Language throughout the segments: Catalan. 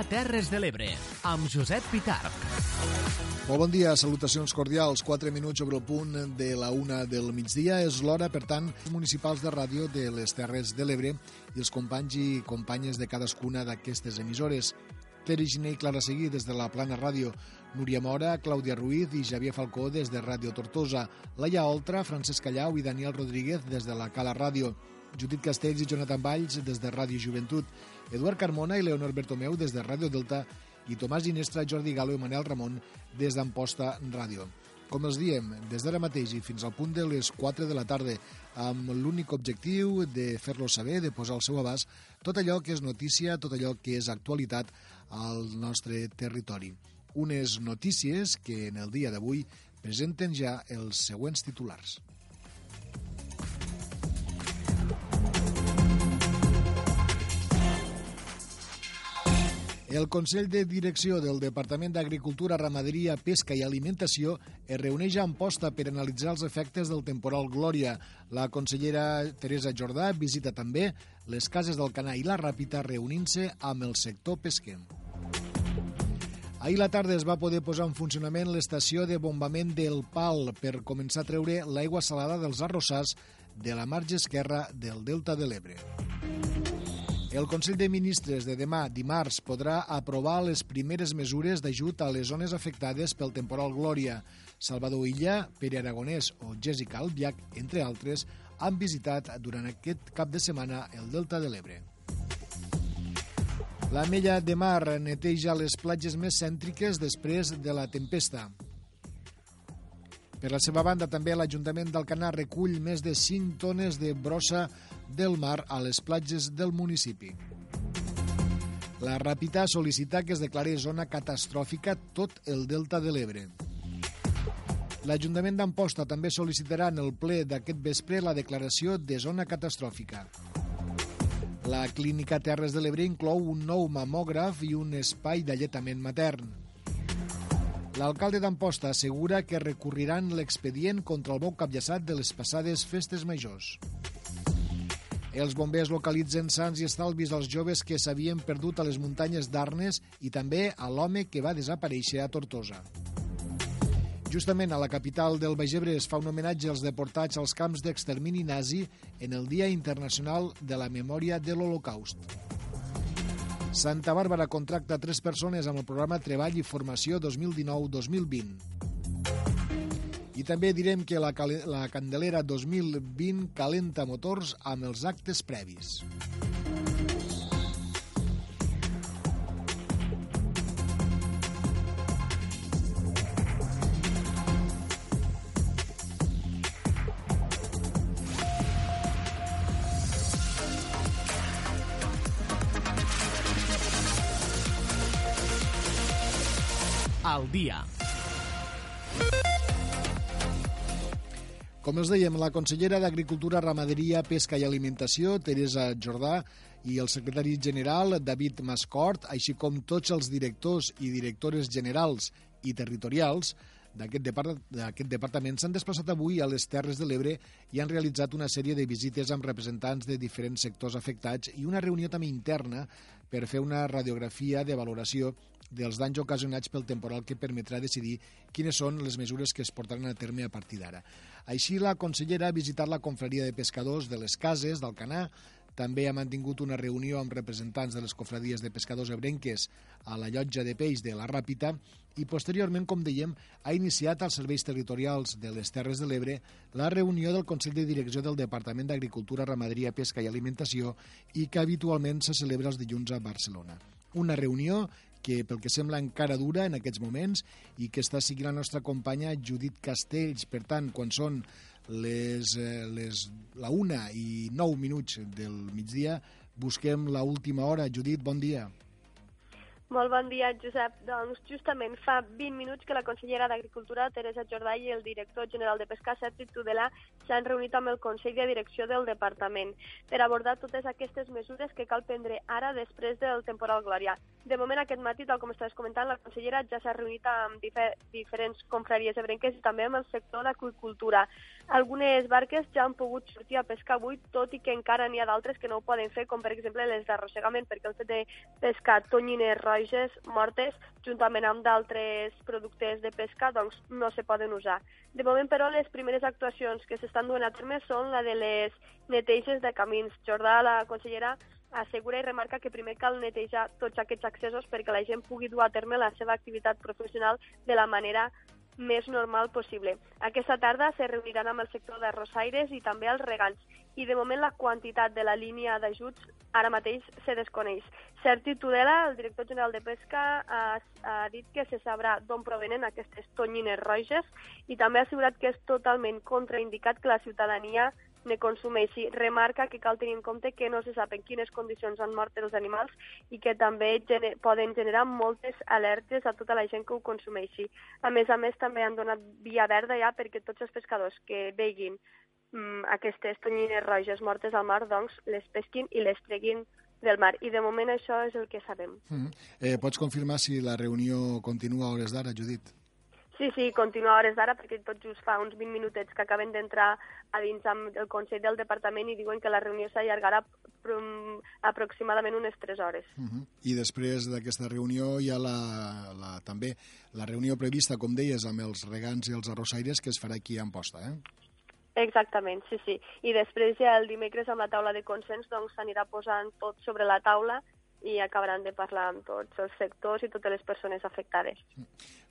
Dia Terres de l'Ebre, amb Josep Pitarch. Molt bon dia, salutacions cordials. 4 minuts sobre el punt de la una del migdia. És l'hora, per tant, municipals de ràdio de les Terres de l'Ebre i els companys i companyes de cadascuna d'aquestes emissores. Pere Giné i Clara Seguí des de la Plana Ràdio, Núria Mora, Clàudia Ruiz i Xavier Falcó des de Ràdio Tortosa, Laia Oltra, Francesc Callau i Daniel Rodríguez des de la Cala Ràdio, Judit Castells i Jonathan Valls des de Ràdio Joventut, Eduard Carmona i Leonor Bertomeu des de Ràdio Delta i Tomàs Ginestra, Jordi Galo i Manel Ramon des d'Amposta Ràdio. Com els diem, des d'ara mateix i fins al punt de les 4 de la tarda, amb l'únic objectiu de fer-lo saber, de posar al seu abast tot allò que és notícia, tot allò que és actualitat al nostre territori. Unes notícies que en el dia d'avui presenten ja els següents titulars. El Consell de Direcció del Departament d'Agricultura, Ramaderia, Pesca i Alimentació es reuneix a Amposta per analitzar els efectes del temporal Glòria. La consellera Teresa Jordà visita també les cases del Canà i la Ràpita reunint-se amb el sector pesquer. Ahir la tarda es va poder posar en funcionament l'estació de bombament del Pal per començar a treure l'aigua salada dels arrossars de la marge esquerra del Delta de l'Ebre. El Consell de Ministres de demà, dimarts, podrà aprovar les primeres mesures d'ajut a les zones afectades pel temporal Glòria. Salvador Illa, Pere Aragonès o Jessica Albiach, entre altres, han visitat durant aquest cap de setmana el Delta de l'Ebre. La Mella de Mar neteja les platges més cèntriques després de la tempesta. Per la seva banda, també l'Ajuntament d'Alcanar recull més de 5 tones de brossa del mar a les platges del municipi. La Ràpita sol·licita que es declari zona catastròfica tot el delta de l'Ebre. L'Ajuntament d'Amposta també sol·licitarà en el ple d'aquest vespre la declaració de zona catastròfica. La Clínica Terres de l'Ebre inclou un nou mamògraf i un espai d'alletament matern. L'alcalde d'Amposta assegura que recurriran l'expedient contra el bou capllaçat de les passades festes majors. Els bombers localitzen sants i estalvis als joves que s'havien perdut a les muntanyes d'Arnes i també a l'home que va desaparèixer a Tortosa. Justament a la capital del Baix Ebre es fa un homenatge als deportats als camps d'extermini nazi en el Dia Internacional de la Memòria de l'Holocaust. Santa Bàrbara contracta tres persones amb el programa Treball i Formació 2019-2020. I també direm que la, la Candelera 2020 calenta motors amb els actes previs. Al dia. Com els dèiem, la consellera d'Agricultura, Ramaderia, Pesca i Alimentació, Teresa Jordà, i el secretari general, David Mascort, així com tots els directors i directores generals i territorials d'aquest depart departament s'han desplaçat avui a les Terres de l'Ebre i han realitzat una sèrie de visites amb representants de diferents sectors afectats i una reunió també interna per fer una radiografia de valoració dels danys ocasionats pel temporal que permetrà decidir quines són les mesures que es portaran a terme a partir d'ara. Així, la consellera ha visitat la confraria de pescadors de les cases d'Alcanar, també ha mantingut una reunió amb representants de les cofradies de pescadors ebrenques a la llotja de peix de la Ràpita i posteriorment, com dèiem, ha iniciat als serveis territorials de les Terres de l'Ebre la reunió del Consell de Direcció del Departament d'Agricultura, Ramaderia, Pesca i Alimentació i que habitualment se celebra els dilluns a Barcelona. Una reunió que pel que sembla encara dura en aquests moments i que està seguint la nostra companya Judit Castells. Per tant, quan són les, eh, les, la una i nou minuts del migdia, busquem la última hora. Judit, bon dia. Molt bon dia, Josep. Doncs justament fa 20 minuts que la consellera d'Agricultura, Teresa Jordà, i el director general de Pesca, Sergi Tudelà, s'han reunit amb el Consell de Direcció del Departament per abordar totes aquestes mesures que cal prendre ara després del temporal Glòria. De moment, aquest matí, tal com estaves comentant, la consellera ja s'ha reunit amb difer diferents confraries ebrenques i també amb el sector d'agricultura. Algunes barques ja han pogut sortir a pescar avui, tot i que encara n'hi ha d'altres que no ho poden fer, com per exemple les d'arrossegament, perquè el fet de pescar tonyines roges mortes, juntament amb d'altres productes de pesca, doncs no se poden usar. De moment, però, les primeres actuacions que s'estan duent a terme són la de les neteges de camins. Jordà, la consellera, assegura i remarca que primer cal netejar tots aquests accessos perquè la gent pugui dur a terme la seva activitat professional de la manera més normal possible. Aquesta tarda se reuniran amb el sector de Rosaires i també els regants i de moment la quantitat de la línia d'ajuts ara mateix se desconeix. Sergi Tudela, el director general de Pesca, ha, ha dit que se sabrà d'on provenen aquestes tonyines roges i també ha assegurat que és totalment contraindicat que la ciutadania ne consumeixi. Remarca que cal tenir en compte que no se sap en quines condicions han mort els animals i que també gener poden generar moltes alertes a tota la gent que ho consumeixi. A més a més, també han donat via verda ja perquè tots els pescadors que veguin mm, aquestes tonyines roges mortes al mar, doncs les pesquin i les treguin del mar. I de moment això és el que sabem. Mm -hmm. eh, pots confirmar si la reunió continua a hores d'ara, Judit? Sí, sí, continua hores d'ara perquè tot just fa uns 20 minutets que acaben d'entrar a dins amb el Consell del Departament i diuen que la reunió s'allargarà aproximadament unes 3 hores. Uh -huh. I després d'aquesta reunió hi ha la, la, també la reunió prevista, com deies, amb els regants i els arrossaires que es farà aquí a Amposta, eh? Exactament, sí, sí. I després ja el dimecres amb la taula de consens doncs s'anirà posant tot sobre la taula i acabaran de parlar amb tots els sectors i totes les persones afectades.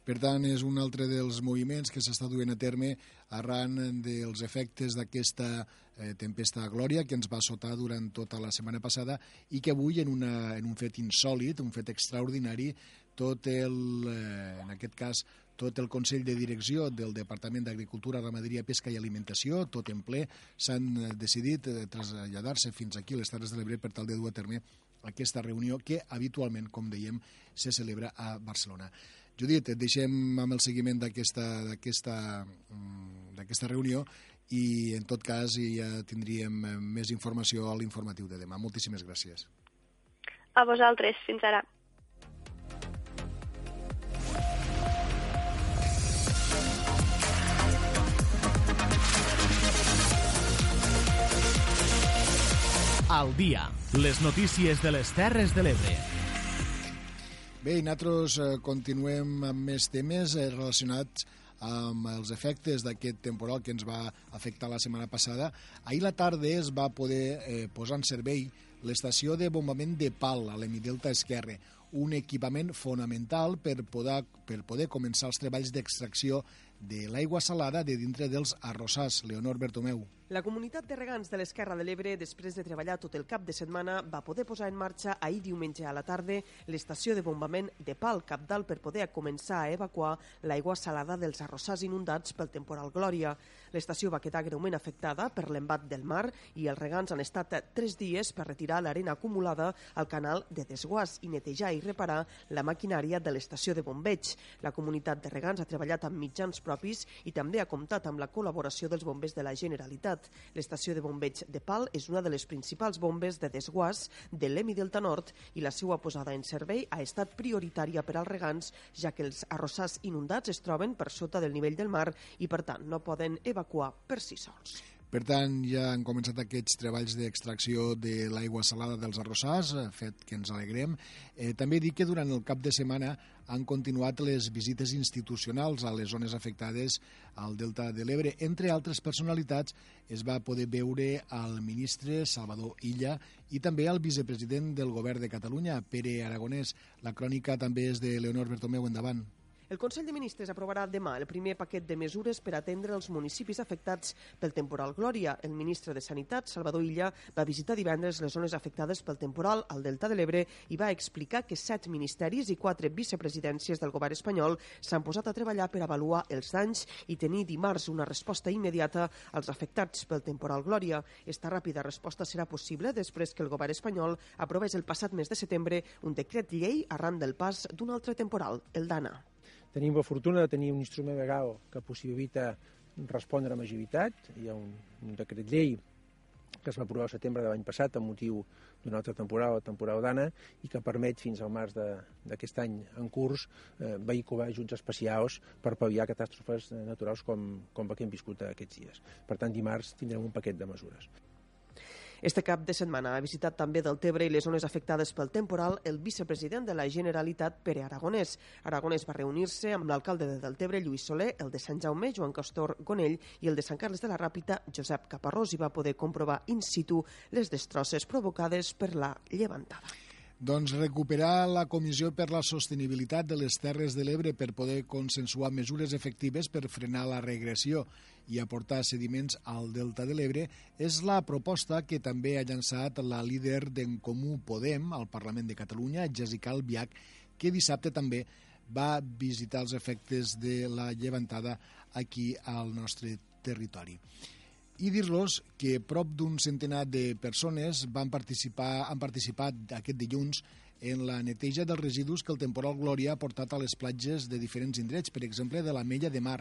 Per tant, és un altre dels moviments que s'està duent a terme arran dels efectes d'aquesta eh, tempesta Glòria que ens va sotar durant tota la setmana passada i que avui, en, una, en un fet insòlid, un fet extraordinari, tot el, eh, en aquest cas, tot el Consell de Direcció del Departament d'Agricultura, Ramaderia, Pesca i Alimentació, tot en ple, s'han decidit eh, traslladar-se fins aquí a les Terres de l'Ebre per tal de dur a terme aquesta reunió que habitualment, com dèiem, se celebra a Barcelona. Judit, et deixem amb el seguiment d'aquesta mm, reunió i en tot cas ja tindríem eh, més informació a l'informatiu de demà. Moltíssimes gràcies. A vosaltres, fins ara. Al dia, les notícies de les Terres de l'Ebre. Bé, i nosaltres eh, continuem amb més temes eh, relacionats amb els efectes d'aquest temporal que ens va afectar la setmana passada. Ahir la tarda es va poder eh, posar en servei l'estació de bombament de Pal a l'Emidelta Esquerre, un equipament fonamental per poder, per poder començar els treballs d'extracció de l'aigua salada de dintre dels arrossars. Leonor Bertomeu. La comunitat de regants de l'Esquerra de l'Ebre, després de treballar tot el cap de setmana, va poder posar en marxa ahir diumenge a la tarda l'estació de bombament de Pal Capdalt per poder començar a evacuar l'aigua salada dels arrossars inundats pel temporal Glòria. L'estació va quedar greument afectada per l'embat del mar i els regants han estat tres dies per retirar l'arena acumulada al canal de desguàs i netejar i reparar la maquinària de l'estació de bombeig. La comunitat de regants ha treballat amb mitjans propis i també ha comptat amb la col·laboració dels bombers de la Generalitat. L'estació de bombeig de Pal és una de les principals bombes de desguàs de l'Emi Delta Nord i la seva posada en servei ha estat prioritària per als regants, ja que els arrossars inundats es troben per sota del nivell del mar i, per tant, no poden evacuar per si sols. Per tant, ja han començat aquests treballs d'extracció de l'aigua salada dels arrossars, eh, fet que ens alegrem. Eh, també dic que durant el cap de setmana han continuat les visites institucionals a les zones afectades al Delta de l'Ebre. Entre altres personalitats es va poder veure al ministre Salvador Illa i també al vicepresident del govern de Catalunya, Pere Aragonès. La crònica també és de Leonor Bertomeu. Endavant. El Consell de Ministres aprovarà demà el primer paquet de mesures per atendre els municipis afectats pel temporal Glòria. El ministre de Sanitat, Salvador Illa, va visitar divendres les zones afectades pel temporal al Delta de l'Ebre i va explicar que set ministeris i quatre vicepresidències del govern espanyol s'han posat a treballar per avaluar els danys i tenir dimarts una resposta immediata als afectats pel temporal Glòria. Esta ràpida resposta serà possible després que el govern espanyol aprovés el passat mes de setembre un decret llei arran del pas d'un altre temporal, el DANA. Tenim la fortuna de tenir un instrument legal que possibilita respondre amb agilitat. Hi ha un, un decret llei que es va aprovar al setembre de l'any passat amb motiu d'una altra temporada, la temporada d'Anna, i que permet fins al març d'aquest any en curs eh, vehicular ajuts especials per pal·liar catàstrofes naturals com, com la que hem viscut aquests dies. Per tant, dimarts tindrem un paquet de mesures. Este cap de setmana ha visitat també del Tebre i les zones afectades pel temporal el vicepresident de la Generalitat, Pere Aragonès. Aragonès va reunir-se amb l'alcalde de Deltebre, Lluís Soler, el de Sant Jaume, Joan Castor Gonell, i el de Sant Carles de la Ràpita, Josep Caparrós, i va poder comprovar in situ les destrosses provocades per la llevantada. Doncs recuperar la Comissió per la Sostenibilitat de les Terres de l'Ebre per poder consensuar mesures efectives per frenar la regressió i aportar sediments al Delta de l'Ebre és la proposta que també ha llançat la líder d'en Comú Podem al Parlament de Catalunya, Jessica Albiach, que dissabte també va visitar els efectes de la llevantada aquí al nostre territori i dir-los que prop d'un centenar de persones van participar, han participat aquest dilluns en la neteja dels residus que el temporal Glòria ha portat a les platges de diferents indrets, per exemple, de la Mella de Mar.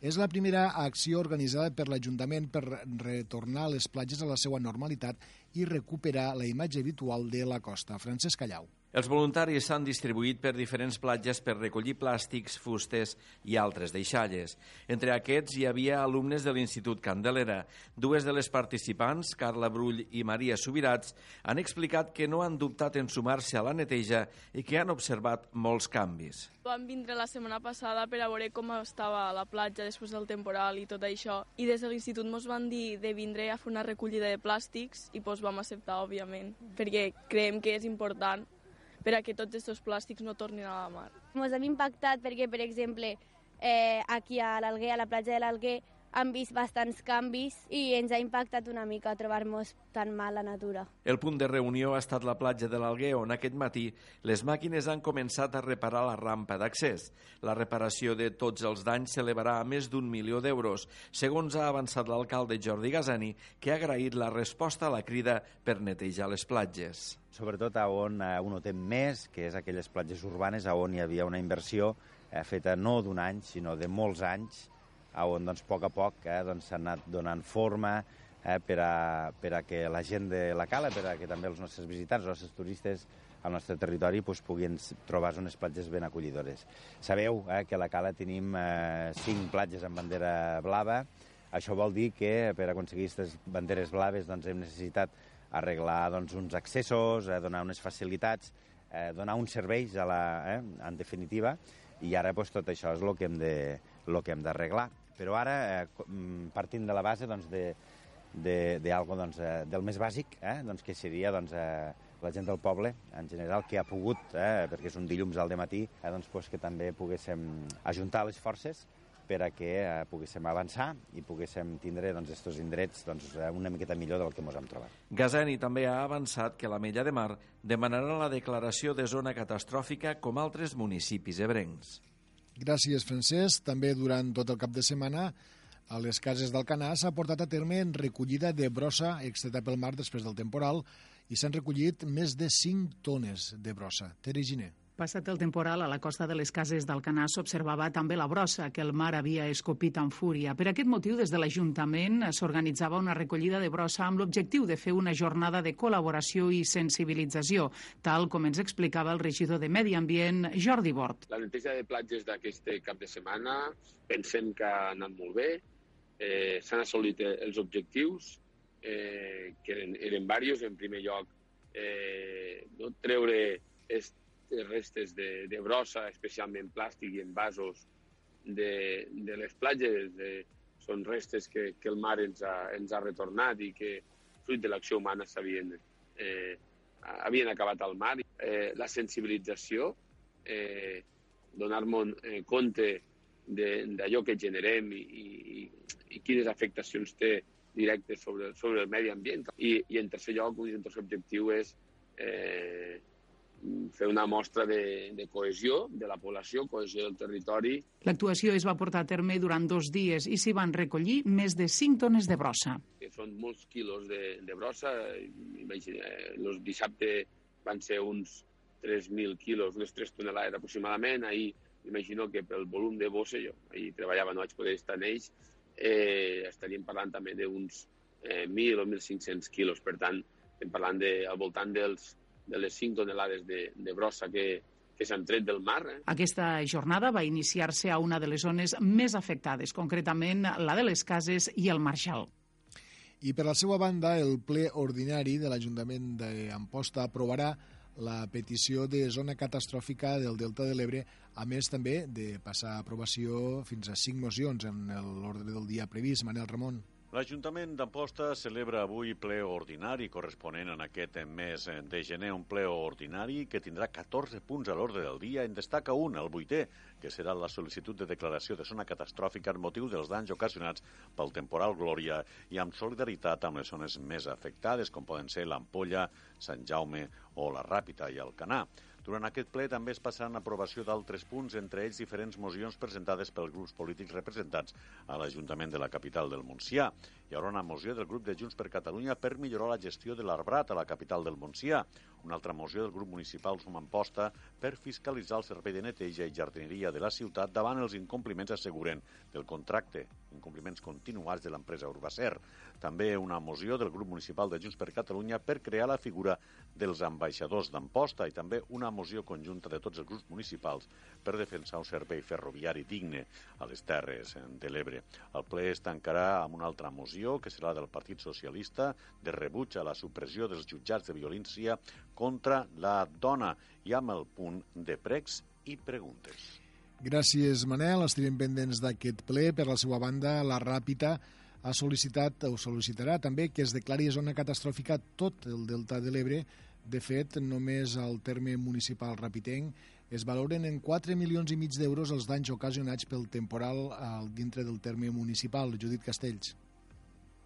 És la primera acció organitzada per l'Ajuntament per retornar les platges a la seva normalitat i recuperar la imatge habitual de la costa. Francesc Callau. Els voluntaris s'han distribuït per diferents platges per recollir plàstics, fustes i altres deixalles. Entre aquests hi havia alumnes de l'Institut Candelera. Dues de les participants, Carla Brull i Maria Subirats, han explicat que no han dubtat en sumar-se a la neteja i que han observat molts canvis. Vam vindre la setmana passada per a veure com estava la platja després del temporal i tot això, i des de l'institut ens van dir de vindre a fer una recollida de plàstics i doncs vam acceptar, òbviament, perquè creiem que és important per a que tots aquests plàstics no tornin a la mar. Ens hem impactat perquè, per exemple, eh, aquí a l'Alguer, a la platja de l'Alguer, han vist bastants canvis i ens ha impactat una mica trobar-nos tan mal la natura. El punt de reunió ha estat la platja de l'Alguer, on aquest matí les màquines han començat a reparar la rampa d'accés. La reparació de tots els danys s'elevarà a més d'un milió d'euros, segons ha avançat l'alcalde Jordi Gazani, que ha agraït la resposta a la crida per netejar les platges sobretot a on eh, ho notem més, que és aquelles platges urbanes on hi havia una inversió eh, feta no d'un any, sinó de molts anys, a on doncs, a poc a poc eh, doncs, s'ha doncs, anat donant forma eh, per, a, per a que la gent de la cala, per a que també els nostres visitants, els nostres turistes al nostre territori doncs, puguin trobar unes platges ben acollidores. Sabeu eh, que a la cala tenim eh, platges amb bandera blava, això vol dir que per aconseguir aquestes banderes blaves doncs, hem necessitat arreglar doncs, uns accessos, eh, donar unes facilitats, eh, donar uns serveis, a la, eh, en definitiva, i ara doncs, tot això és que hem de, el que hem d'arreglar. Però ara, eh, mm, partint de la base doncs, de, de, de algo, doncs, eh, del més bàsic, eh, doncs, que seria doncs, eh, la gent del poble, en general, que ha pogut, eh, perquè és un dilluns al matí, eh, doncs, pues, que també poguéssim ajuntar les forces per a que eh, poguéssim avançar i poguéssim tindre doncs, estos indrets doncs, eh, una miqueta millor del que ens hem trobat. Gazeni també ha avançat que la Mella de Mar demanarà la declaració de zona catastròfica com altres municipis ebrencs. Gràcies, Francesc. També durant tot el cap de setmana a les cases d'Alcanar s'ha portat a terme en recollida de brossa extreta pel mar després del temporal i s'han recollit més de 5 tones de brossa. Tere Giner. Passat el temporal, a la costa de les cases d'Alcanar s'observava també la brossa que el mar havia escopit amb fúria. Per aquest motiu, des de l'Ajuntament s'organitzava una recollida de brossa amb l'objectiu de fer una jornada de col·laboració i sensibilització, tal com ens explicava el regidor de Medi Ambient, Jordi Bort. La neteja de platges d'aquest cap de setmana pensem que ha anat molt bé, eh, s'han assolit els objectius, eh, que eren, eren diversos. En primer lloc, eh, no, treure est restes de, de brossa, especialment plàstic i envasos de, de les platges. De, són restes que, que el mar ens ha, ens ha retornat i que, fruit de l'acció humana, s'havien eh, havien acabat al mar. Eh, la sensibilització, eh, donar-nos eh, compte d'allò que generem i, i, i quines afectacions té directes sobre, sobre el medi ambient. I, i en tercer lloc, un tercer objectiu és eh, fer una mostra de, de cohesió de la població, cohesió del territori. L'actuació es va portar a terme durant dos dies i s'hi van recollir més de 5 tones de brossa. Que són molts quilos de, de brossa. Imagina, el dissabte van ser uns 3.000 quilos, unes 3 tonelades aproximadament. Ahir imagino que pel volum de bossa, jo ahir treballava, no vaig poder estar en ells, eh, estaríem parlant també d'uns eh, 1.000 o 1.500 quilos. Per tant, estem parlant de, al voltant dels, de les 5 tonelades de, de brossa que, que s'han tret del mar. Eh? Aquesta jornada va iniciar-se a una de les zones més afectades, concretament la de les Cases i el Marxal. I per la seva banda, el ple ordinari de l'Ajuntament d'Amposta aprovarà la petició de zona catastròfica del Delta de l'Ebre, a més també de passar a aprovació fins a cinc mocions en l'ordre del dia previst. Manel Ramon. L'Ajuntament d'Amposta celebra avui ple ordinari corresponent en aquest mes de gener, un ple ordinari que tindrà 14 punts a l'ordre del dia. En destaca un, el vuitè, que serà la sol·licitud de declaració de zona catastròfica en motiu dels danys ocasionats pel temporal Glòria i amb solidaritat amb les zones més afectades, com poden ser l'Ampolla, Sant Jaume o la Ràpita i el Canà. Durant aquest ple també es passaran a aprovació d'altres punts, entre ells diferents mocions presentades pels grups polítics representats a l'Ajuntament de la capital del Montsià. Hi haurà una moció del grup de Junts per Catalunya per millorar la gestió de l'arbrat a la capital del Montsià. Una altra moció del grup municipal Sumamposta per fiscalitzar el servei de neteja i jardineria de la ciutat davant els incompliments asseguren del contracte, incompliments continuats de l'empresa Urbacer. També una moció del grup municipal de Junts per Catalunya per crear la figura dels ambaixadors d'Amposta i també una moció conjunta de tots els grups municipals per defensar un servei ferroviari digne a les Terres de l'Ebre. El ple es tancarà amb una altra moció, que serà del Partit Socialista, de rebuig a la supressió dels jutjats de violència contra la dona i amb el punt de pregs i preguntes. Gràcies, Manel. Estarem pendents d'aquest ple. Per la seva banda, la Ràpita ha sol·licitat o sol·licitarà també que es declari zona catastròfica tot el delta de l'Ebre. De fet, només al terme municipal rapitenc es valoren en 4 milions i mig d'euros els danys ocasionats pel temporal al dintre del terme municipal. Judit Castells.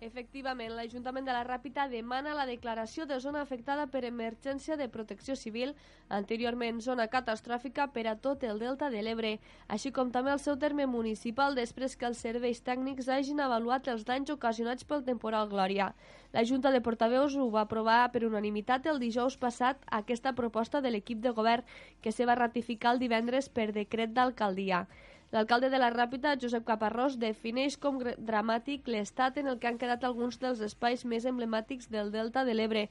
Efectivament, l'Ajuntament de la Ràpita demana la declaració de zona afectada per emergència de protecció civil, anteriorment zona catastròfica per a tot el delta de l'Ebre, així com també el seu terme municipal després que els serveis tècnics hagin avaluat els danys ocasionats pel temporal Glòria. La Junta de Portaveus ho va aprovar per unanimitat el dijous passat aquesta proposta de l'equip de govern que se va ratificar el divendres per decret d'alcaldia. L'alcalde de la Ràpita, Josep Caparrós, defineix com dramàtic l'estat en el que han quedat alguns dels espais més emblemàtics del Delta de l'Ebre,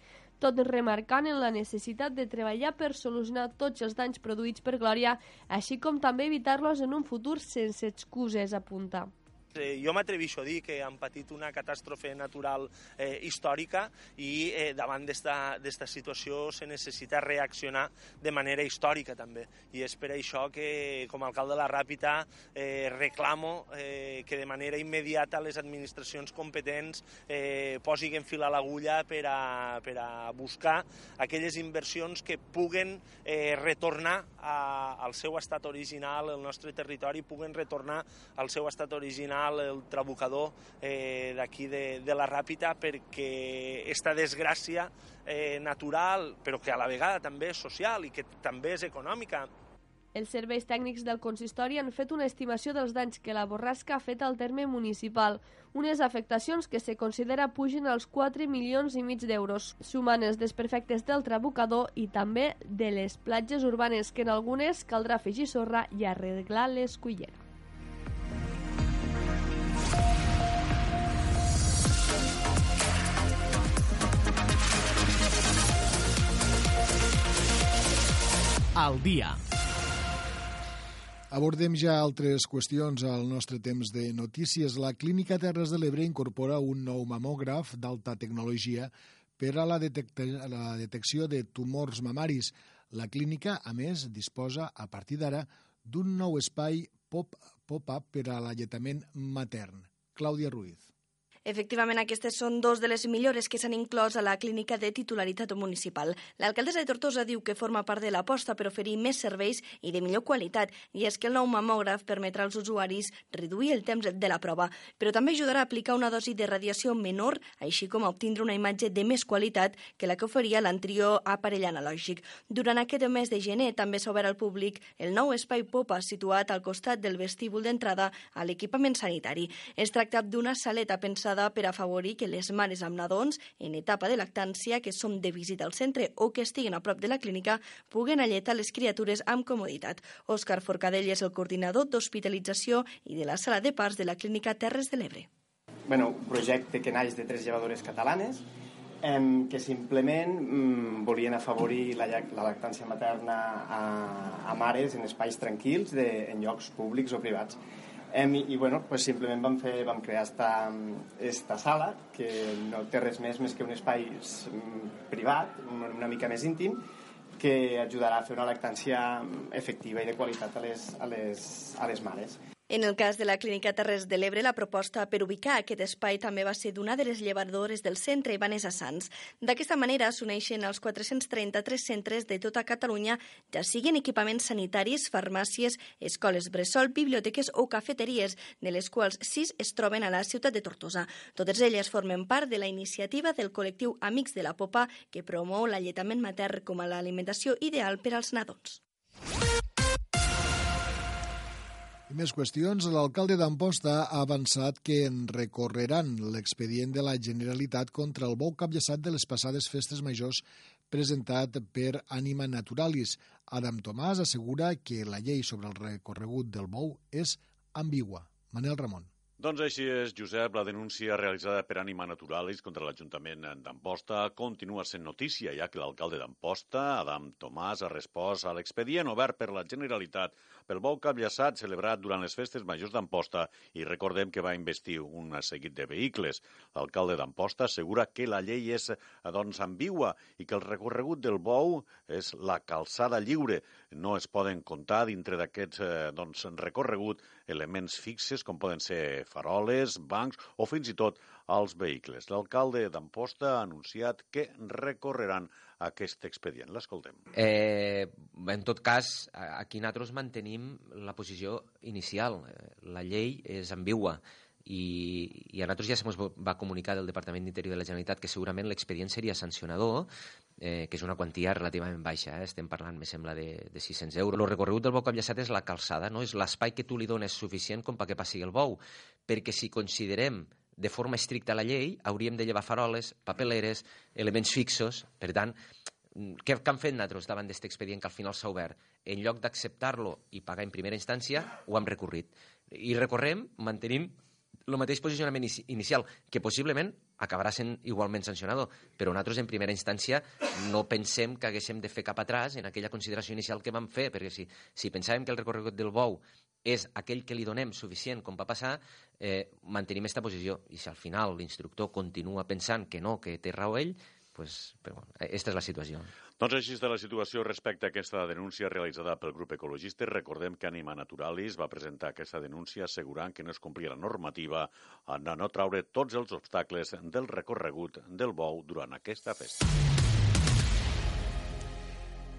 tot remarcant en la necessitat de treballar per solucionar tots els danys produïts per Glòria, així com també evitar-los en un futur sense excuses, apunta. Eh, jo m'atreveixo a dir que han patit una catàstrofe natural eh, històrica i eh, davant d'esta situació se necessita reaccionar de manera històrica també. I és per això que com a alcalde de la Ràpita eh, reclamo eh, que de manera immediata les administracions competents eh, posin fil a l'agulla per, a, per a buscar aquelles inversions que puguen eh, retornar a, al seu estat original, el nostre territori, puguen retornar al seu estat original nacional, el trabucador eh, d'aquí de, de la Ràpita, perquè esta desgràcia eh, natural, però que a la vegada també és social i que també és econòmica, els serveis tècnics del consistori han fet una estimació dels danys que la borrasca ha fet al terme municipal, unes afectacions que se considera pugen als 4 milions i mig d'euros, sumant els desperfectes del trabucador i també de les platges urbanes, que en algunes caldrà afegir sorra i arreglar l'escullera. Al dia. Abordem ja altres qüestions al nostre temps de notícies. La Clínica Terres de l'Ebre incorpora un nou mamògraf d'alta tecnologia per a la, la detecció de tumors mamaris. La clínica, a més, disposa, a partir d'ara, d'un nou espai pop-up pop per a l'alletament matern. Clàudia Ruiz. Efectivament, aquestes són dos de les millores que s'han inclòs a la clínica de titularitat municipal. L'alcaldessa de Tortosa diu que forma part de l'aposta per oferir més serveis i de millor qualitat, i és que el nou mamògraf permetrà als usuaris reduir el temps de la prova, però també ajudarà a aplicar una dosi de radiació menor, així com a obtindre una imatge de més qualitat que la que oferia l'anterior aparell analògic. Durant aquest mes de gener també s'ha obert al públic el nou espai Popa situat al costat del vestíbul d'entrada a l'equipament sanitari. Es tracta d'una saleta pensada pensada per afavorir que les mares amb nadons en etapa de lactància que són de visita al centre o que estiguin a prop de la clínica puguen alletar les criatures amb comoditat. Òscar Forcadell és el coordinador d'hospitalització i de la sala de parts de la clínica Terres de l'Ebre. bueno, un projecte que naix de tres llevadores catalanes eh, que simplement mm, volien afavorir la, la lactància materna a, a mares en espais tranquils, de, en llocs públics o privats. Eh, i, bueno, pues simplement vam, fer, vam crear esta, esta sala que no té res més més que un espai mm, privat, una mica més íntim, que ajudarà a fer una lactància efectiva i de qualitat a les, a les, a les mares. En el cas de la Clínica Terres de l'Ebre, la proposta per ubicar aquest espai també va ser d'una de les llevadores del centre, Vanessa Sanz. D'aquesta manera s'uneixen els 433 centres de tota Catalunya, ja siguin equipaments sanitaris, farmàcies, escoles bressol, biblioteques o cafeteries, de les quals sis es troben a la ciutat de Tortosa. Totes elles formen part de la iniciativa del col·lectiu Amics de la Popa, que promou l'alletament matern com a l'alimentació ideal per als nadons. I més qüestions. L'alcalde d'Amposta ha avançat que en recorreran l'expedient de la Generalitat contra el bou capllaçat de les passades festes majors presentat per Anima Naturalis. Adam Tomàs assegura que la llei sobre el recorregut del bou és ambigua. Manel Ramon. Doncs així és, Josep. La denúncia realitzada per Anima Naturalis contra l'Ajuntament d'Amposta continua sent notícia, ja que l'alcalde d'Amposta, Adam Tomàs, ha respost a l'expedient obert per la Generalitat pel bou capllaçat celebrat durant les festes majors d'Amposta i recordem que va investir un seguit de vehicles. L'alcalde d'Amposta assegura que la llei és doncs, ambigua i que el recorregut del bou és la calçada lliure. No es poden comptar dintre d'aquest eh, doncs, recorregut elements fixes com poden ser faroles, bancs o fins i tot els vehicles. L'alcalde d'Amposta ha anunciat que recorreran aquest expedient. L'escoltem. Eh, en tot cas, aquí nosaltres mantenim la posició inicial. La llei és ambigua i, i a nosaltres ja se va comunicar del Departament d'Interior de la Generalitat que segurament l'expedient seria sancionador, eh, que és una quantia relativament baixa, eh? estem parlant, me sembla, de, de 600 euros. El recorregut del bou capllaçat és la calçada, no? és l'espai que tu li dones suficient com perquè passi el bou, perquè si considerem de forma estricta la llei, hauríem de llevar faroles, papeleres, elements fixos, per tant, què, què han fet nosaltres davant d'aquest expedient que al final s'ha obert? En lloc d'acceptar-lo i pagar en primera instància, ho hem recorrit. I recorrem, mantenim el mateix posicionament inicial, que possiblement acabarà sent igualment sancionador, però nosaltres en primera instància no pensem que haguéssim de fer cap atràs en aquella consideració inicial que vam fer, perquè si, si pensàvem que el recorregut del bou és aquell que li donem suficient com va passar, eh, mantenim aquesta posició. I si al final l'instructor continua pensant que no, que té raó ell, pues, però, bueno, aquesta és la situació. Doncs així està la situació respecte a aquesta denúncia realitzada pel grup ecologista. Recordem que Anima Naturalis va presentar aquesta denúncia assegurant que no es complia la normativa en no traure tots els obstacles del recorregut del bou durant aquesta festa.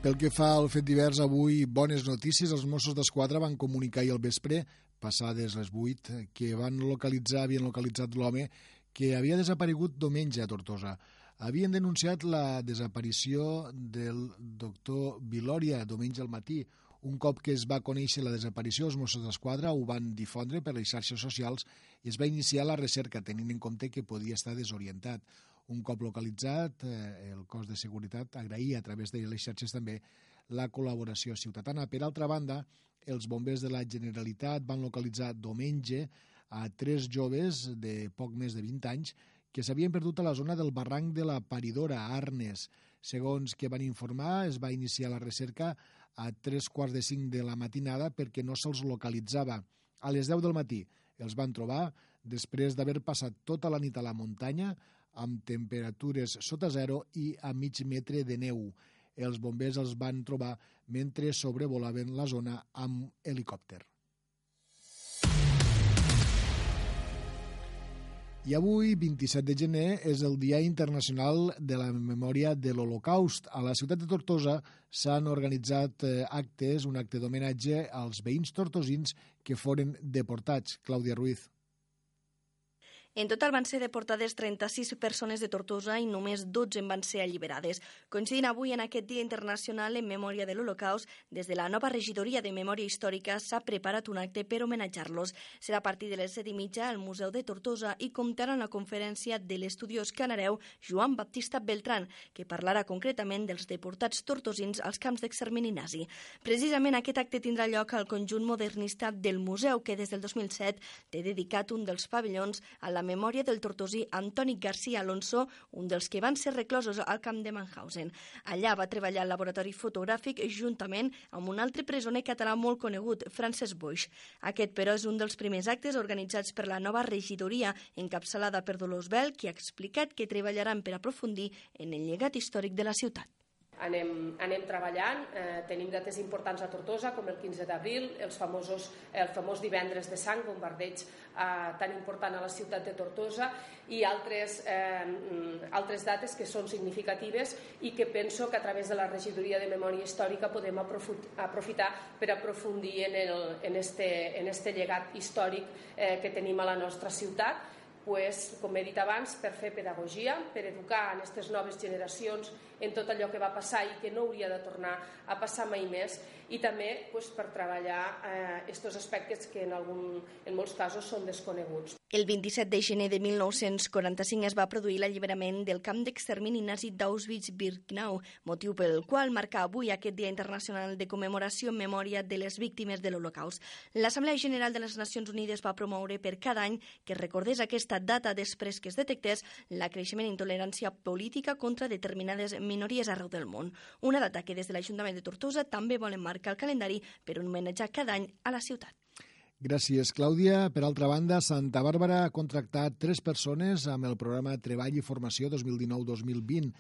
Pel que fa al fet divers, avui bones notícies. Els Mossos d'Esquadra van comunicar ahir al vespre, passades les 8, que van localitzar, havien localitzat l'home que havia desaparegut diumenge a Tortosa havien denunciat la desaparició del doctor Vilòria diumenge al matí. Un cop que es va conèixer la desaparició, els Mossos d'Esquadra ho van difondre per les xarxes socials i es va iniciar la recerca, tenint en compte que podia estar desorientat. Un cop localitzat, eh, el cos de seguretat agraïa a través de les xarxes també la col·laboració ciutadana. Per altra banda, els bombers de la Generalitat van localitzar diumenge a tres joves de poc més de 20 anys que s'havien perdut a la zona del barranc de la Paridora, a Arnes. Segons que van informar, es va iniciar la recerca a tres quarts de cinc de la matinada perquè no se'ls localitzava. A les 10 del matí els van trobar després d'haver passat tota la nit a la muntanya amb temperatures sota zero i a mig metre de neu. Els bombers els van trobar mentre sobrevolaven la zona amb helicòpter. I avui, 27 de gener, és el Dia Internacional de la Memòria de l'Holocaust. A la ciutat de Tortosa s'han organitzat eh, actes, un acte d'homenatge als veïns tortosins que foren deportats. Clàudia Ruiz. En total van ser deportades 36 persones de Tortosa i només 12 en van ser alliberades. Coincidint avui en aquest Dia Internacional en Memòria de l'Holocaust, des de la nova regidoria de Memòria Històrica s'ha preparat un acte per homenatjar-los. Serà a partir de les 7 i mitja al Museu de Tortosa i comptarà la conferència de l'estudiós canareu Joan Baptista Beltran, que parlarà concretament dels deportats tortosins als camps d'extermini nazi. Precisament aquest acte tindrà lloc al conjunt modernista del museu, que des del 2007 té dedicat un dels pavellons a la memòria del tortosí Antoni García Alonso, un dels que van ser reclosos al camp de Mannhausen. Allà va treballar al laboratori fotogràfic juntament amb un altre presoner català molt conegut, Francesc Boix. Aquest, però, és un dels primers actes organitzats per la nova regidoria encapçalada per Dolors Bel, qui ha explicat que treballaran per aprofundir en el llegat històric de la ciutat anem, anem treballant. Eh, tenim dates importants a Tortosa, com el 15 d'abril, els famosos, el famós divendres de sang, bombardeig eh, tan important a la ciutat de Tortosa, i altres, eh, altres dates que són significatives i que penso que a través de la Regidoria de Memòria Històrica podem aprofitar per aprofundir en, el, en, este, en este llegat històric eh, que tenim a la nostra ciutat pues, com he dit abans, per fer pedagogia, per educar en aquestes noves generacions en tot allò que va passar i que no hauria de tornar a passar mai més i també pues, per treballar aquests eh, aspectes que en, algun, en molts casos són desconeguts. El 27 de gener de 1945 es va produir l'alliberament del camp d'extermini nazi d'Auschwitz-Birkenau, motiu pel qual marca avui aquest Dia Internacional de Commemoració en memòria de les víctimes de l'Holocaust. L'Assemblea General de les Nacions Unides va promoure per cada any que recordés aquesta data després que es detectés la creixement intolerància política contra determinades minories arreu del món. Una data que des de l'Ajuntament de Tortosa també volen marcar el calendari per homenatjar cada any a la ciutat. Gràcies, Clàudia. Per altra banda, Santa Bàrbara ha contractat tres persones amb el programa Treball i Formació 2019-2020.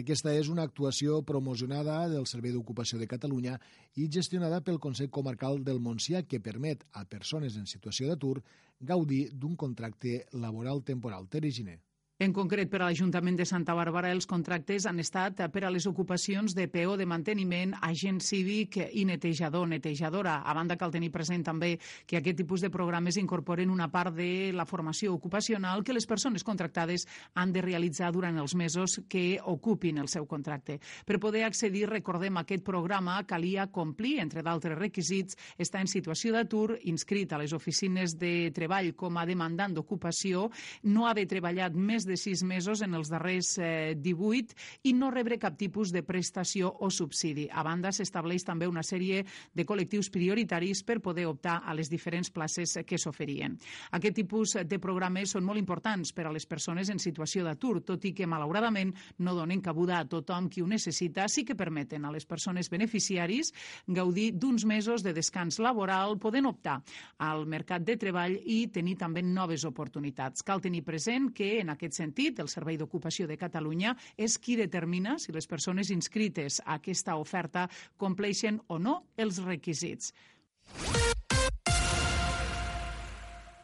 Aquesta és una actuació promocionada del Servei d'Ocupació de Catalunya i gestionada pel Consell Comarcal del Montsià que permet a persones en situació d'atur gaudir d'un contracte laboral temporal. Tere Giner. En concret, per a l'Ajuntament de Santa Bàrbara, els contractes han estat per a les ocupacions de peó de manteniment, agent cívic i netejador, netejadora. A banda, cal tenir present també que aquest tipus de programes incorporen una part de la formació ocupacional que les persones contractades han de realitzar durant els mesos que ocupin el seu contracte. Per poder accedir, recordem, a aquest programa calia complir, entre d'altres requisits, estar en situació d'atur, inscrit a les oficines de treball com a demandant d'ocupació, no haver treballat més de sis mesos en els darrers eh, 18 i no rebre cap tipus de prestació o subsidi. A banda, s'estableix també una sèrie de col·lectius prioritaris per poder optar a les diferents places que s'oferien. Aquest tipus de programes són molt importants per a les persones en situació d'atur, tot i que, malauradament, no donen cabuda a tothom qui ho necessita, sí que permeten a les persones beneficiaris gaudir d'uns mesos de descans laboral, poden optar al mercat de treball i tenir també noves oportunitats. Cal tenir present que en aquest sentit, el Servei d'Ocupació de Catalunya és qui determina si les persones inscrites a aquesta oferta compleixen o no els requisits.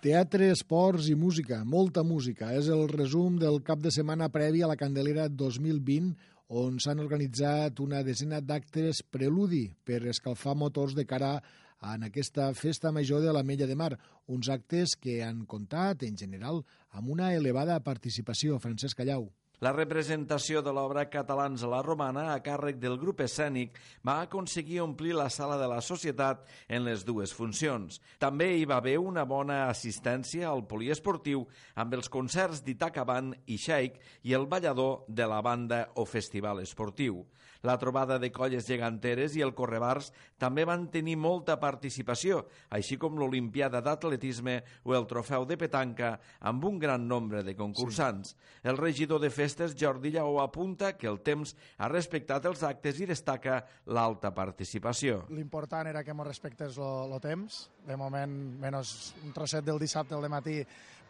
Teatre, esports i música, molta música. És el resum del cap de setmana previ a la Candelera 2020, on s'han organitzat una desena d'actes preludi per escalfar motors de cara en aquesta festa major de la Mella de Mar, uns actes que han comptat, en general, amb una elevada participació. Francesc Callau. La representació de l'obra Catalans a la Romana a càrrec del grup escènic va aconseguir omplir la sala de la societat en les dues funcions. També hi va haver una bona assistència al poliesportiu amb els concerts d'Itacaban i Sheik i el ballador de la banda o festival esportiu. La trobada de colles geganteres i el Correbars també van tenir molta participació, així com l'Olimpiada d'Atletisme o el Trofeu de Petanca amb un gran nombre de concursants. Sí. El regidor de festes, Jordi Lleó, apunta que el temps ha respectat els actes i destaca l'alta participació. L'important era que mos respectés el temps. De moment, menys un trosset del dissabte al matí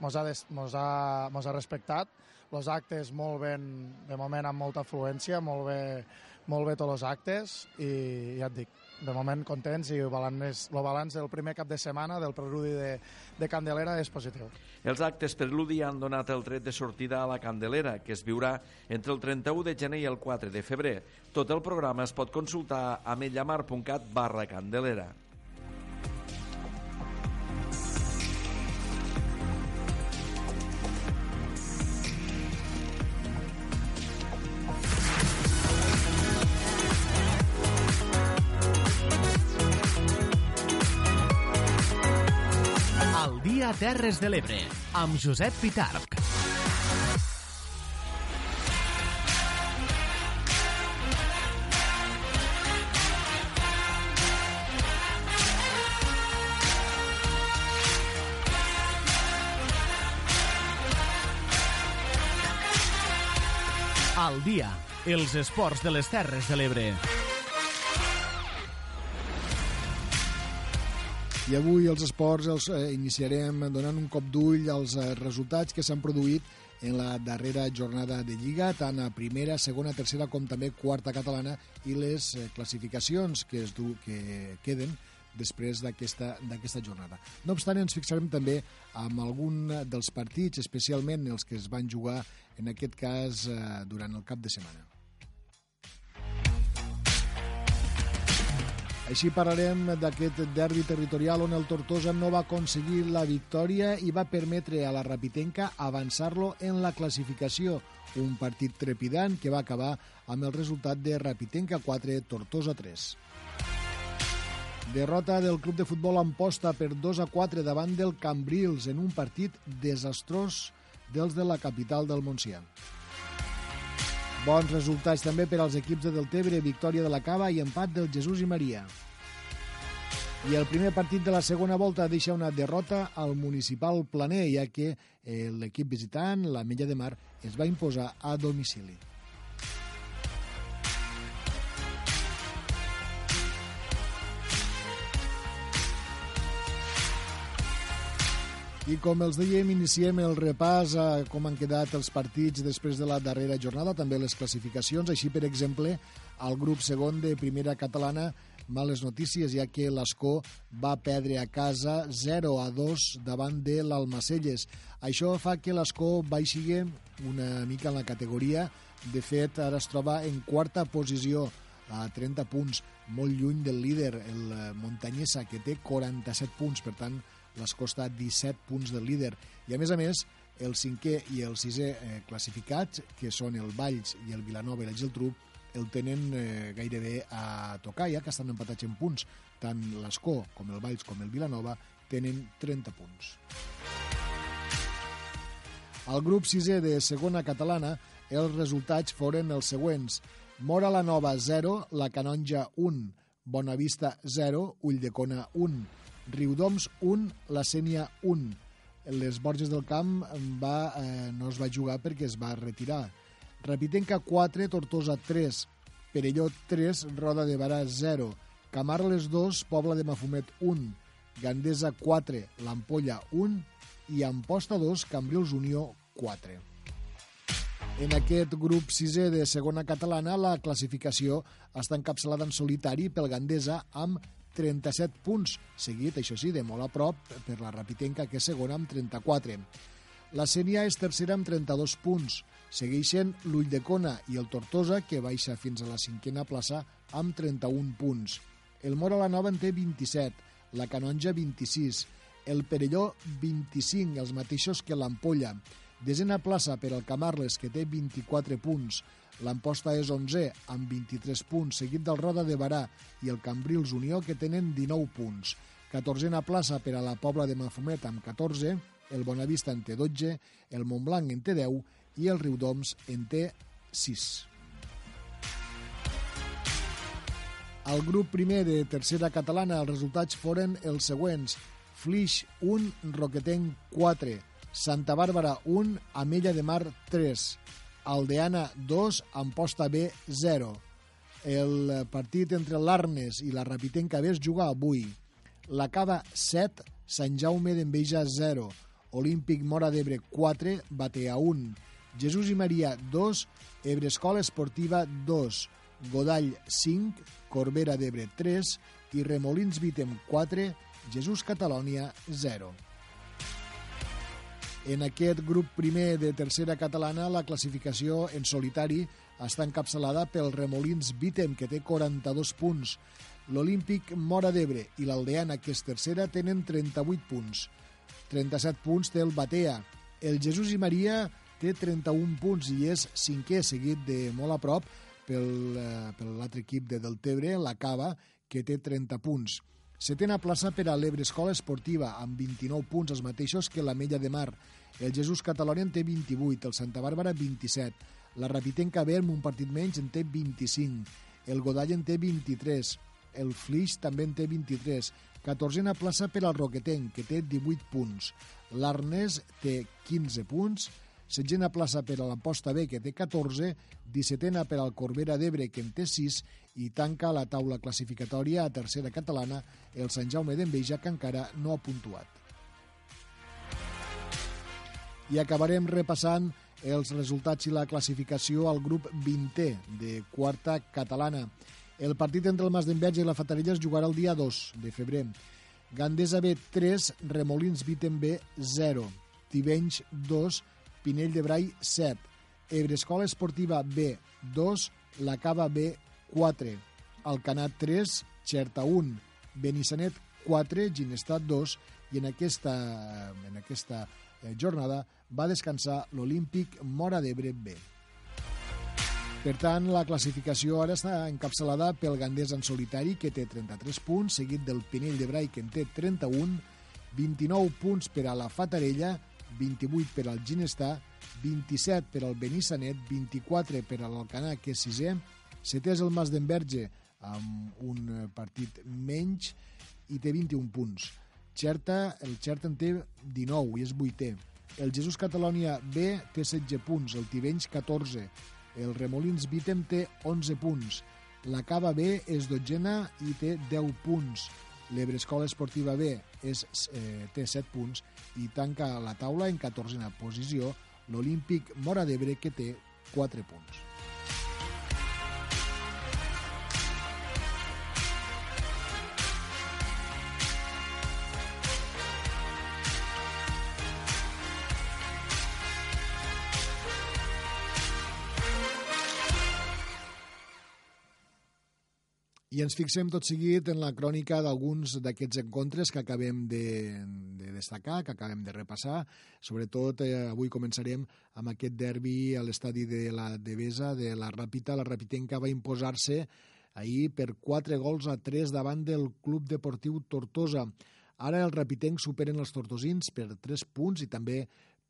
mos ha, des, mos ha, mos ha respectat. Els actes molt ben, de moment amb molta afluència, molt bé, molt bé tots els actes i ja et dic, de moment contents i el balanç, el balanç del primer cap de setmana del preludi de, de Candelera és positiu. Els actes preludi han donat el tret de sortida a la Candelera, que es viurà entre el 31 de gener i el 4 de febrer. Tot el programa es pot consultar a mellamar.cat barra Candelera. Terres de l'Ebre, amb Josep Pitarch. Al dia, els esports de les Terres de l'Ebre. I avui els esports els eh, iniciarem donant un cop d'ull als eh, resultats que s'han produït en la darrera jornada de Lliga, tant a primera, segona, tercera com també quarta catalana i les eh, classificacions que, es du, que queden després d'aquesta jornada. No obstant, ens fixarem també amb algun dels partits, especialment els que es van jugar, en aquest cas, eh, durant el cap de setmana. Així parlarem d'aquest derbi territorial on el Tortosa no va aconseguir la victòria i va permetre a la Rapitenca avançar-lo en la classificació. Un partit trepidant que va acabar amb el resultat de Rapitenca 4, Tortosa 3. Derrota del club de futbol Amposta per 2 a 4 davant del Cambrils en un partit desastrós dels de la capital del Montsià. Bons resultats també per als equips de Deltebre, victòria de la Cava i empat del Jesús i Maria. I el primer partit de la segona volta deixa una derrota al municipal planer, ja que eh, l'equip visitant, la Mella de Mar, es va imposar a domicili. I com els dèiem, iniciem el repàs a com han quedat els partits després de la darrera jornada, també les classificacions. Així, per exemple, al grup segon de primera catalana, males notícies, ja que l'Escó va perdre a casa 0 a 2 davant de l'Almacelles. Això fa que l'Escó baixi una mica en la categoria. De fet, ara es troba en quarta posició a 30 punts, molt lluny del líder, el Montanyesa, que té 47 punts. Per tant, les costa 17 punts del líder. I a més a més, el cinquè i el sisè eh, classificats, que són el Valls i el Vilanova i la Geltrú, el tenen eh, gairebé a tocar, ja que estan empatats en punts. Tant l'Escó com el Valls com el Vilanova tenen 30 punts. Al grup sisè de segona catalana, els resultats foren els següents. Mora la Nova 0, la Canonja 1, Bonavista 0, Ulldecona 1, Riudoms 1, la Sènia 1. Les Borges del Camp va, eh, no es va jugar perquè es va retirar. Rapitenca 4, Tortosa 3, Perelló 3, Roda de Barà 0, Camarles 2, Pobla de Mafumet 1, Gandesa 4, l'Ampolla 1 i Amposta 2, Cambrils Unió 4. En aquest grup sisè de segona catalana, la classificació està encapçalada en solitari pel Gandesa amb 37 punts, seguit, això sí, de molt a prop per la Rapitenca, que és segona amb 34. La Sènia és tercera amb 32 punts. Segueixen l'Ull de Cona i el Tortosa, que baixa fins a la cinquena plaça amb 31 punts. El Mora la Nova en té 27, la Canonja 26, el Perelló 25, els mateixos que l'Ampolla. Desena plaça per al Camarles, que té 24 punts. L'Amposta és 11 amb 23 punts, seguit del Roda de Barà i el Cambrils Unió, que tenen 19 punts. 14a plaça per a la Pobla de Mafumet amb 14, el Bonavista en té 12, el Montblanc en té 10 i el Riudoms en té 6. Al grup primer de tercera catalana els resultats foren els següents. Flix 1, Roquetenc 4, Santa Bàrbara 1, Amella de Mar 3, Aldeana 2, Amposta B 0. El partit entre l'Arnes i la Rapitenca B es juga avui. La Cava 7, Sant Jaume d'Enveja 0, Olímpic Mora d'Ebre 4, Batea 1, Jesús i Maria 2, Ebre Escola Esportiva 2, Godall 5, Corbera d'Ebre 3 i Remolins Vitem 4, Jesús Catalònia 0. En aquest grup primer de tercera catalana, la classificació en solitari està encapçalada pel Remolins Vitem, que té 42 punts. L'Olímpic Mora d'Ebre i l'Aldeana, que és tercera, tenen 38 punts. 37 punts té el Batea. El Jesús i Maria té 31 punts i és cinquè, seguit de molt a prop pel, eh, per l'altre equip de Deltebre, la Cava, que té 30 punts. Setena plaça per a l'Ebre Escola Esportiva, amb 29 punts, els mateixos que la Mella de Mar. El Jesús Catalònia en té 28, el Santa Bàrbara 27, la Rapitenca B amb un partit menys en té 25, el Godall en té 23, el Flix també en té 23, 14a plaça per al Roquetenc, que té 18 punts, l'Arnès té 15 punts, Setgena plaça per a l'Amposta B, que té 14, 17a per al Corbera d'Ebre, que en té 6, i tanca la taula classificatòria a tercera catalana el Sant Jaume d'Enveja, que encara no ha puntuat. I acabarem repassant els resultats i la classificació al grup 20è de quarta catalana. El partit entre el Mas d'Enveja i la Fatarella es jugarà el dia 2 de febrer. Gandesa B 3, Remolins Vitem B 0, Tivenys 2, Pinell de Brai 7, Ebrescola Esportiva B 2, La Cava B 4, Alcanat 3, Xerta 1, Benissanet 4, Ginestat 2 i en aquesta, en aquesta eh, jornada va descansar l'Olímpic Mora d'Ebre B. Per tant, la classificació ara està encapçalada pel Gandés en solitari, que té 33 punts, seguit del Pinell de Brai, que en té 31, 29 punts per a la Fatarella, 28 per al Ginestar, 27 per al Benissanet, 24 per a l'Alcanar, que és sisè, setè és el Mas d'Enverge, amb un partit menys, i té 21 punts. Xerta, el Xerta en té 19 i és vuitè. El Jesús Catalònia B té 16 punts, el Tivenys 14, el Remolins Vitem té 11 punts, la Cava B és dotzena i té 10 punts, l'Ebrescola Esportiva B és, eh, té 7 punts i tanca la taula en 14a posició l'Olímpic Mora d'Ebre que té 4 punts. I ens fixem tot seguit en la crònica d'alguns d'aquests encontres que acabem de, de destacar, que acabem de repassar. Sobretot, eh, avui començarem amb aquest derbi a l'estadi de la Devesa, de la Ràpita. La Rapitenca va imposar-se ahir per 4 gols a 3 davant del Club Deportiu Tortosa. Ara el Rapitenc superen els tortosins per 3 punts i també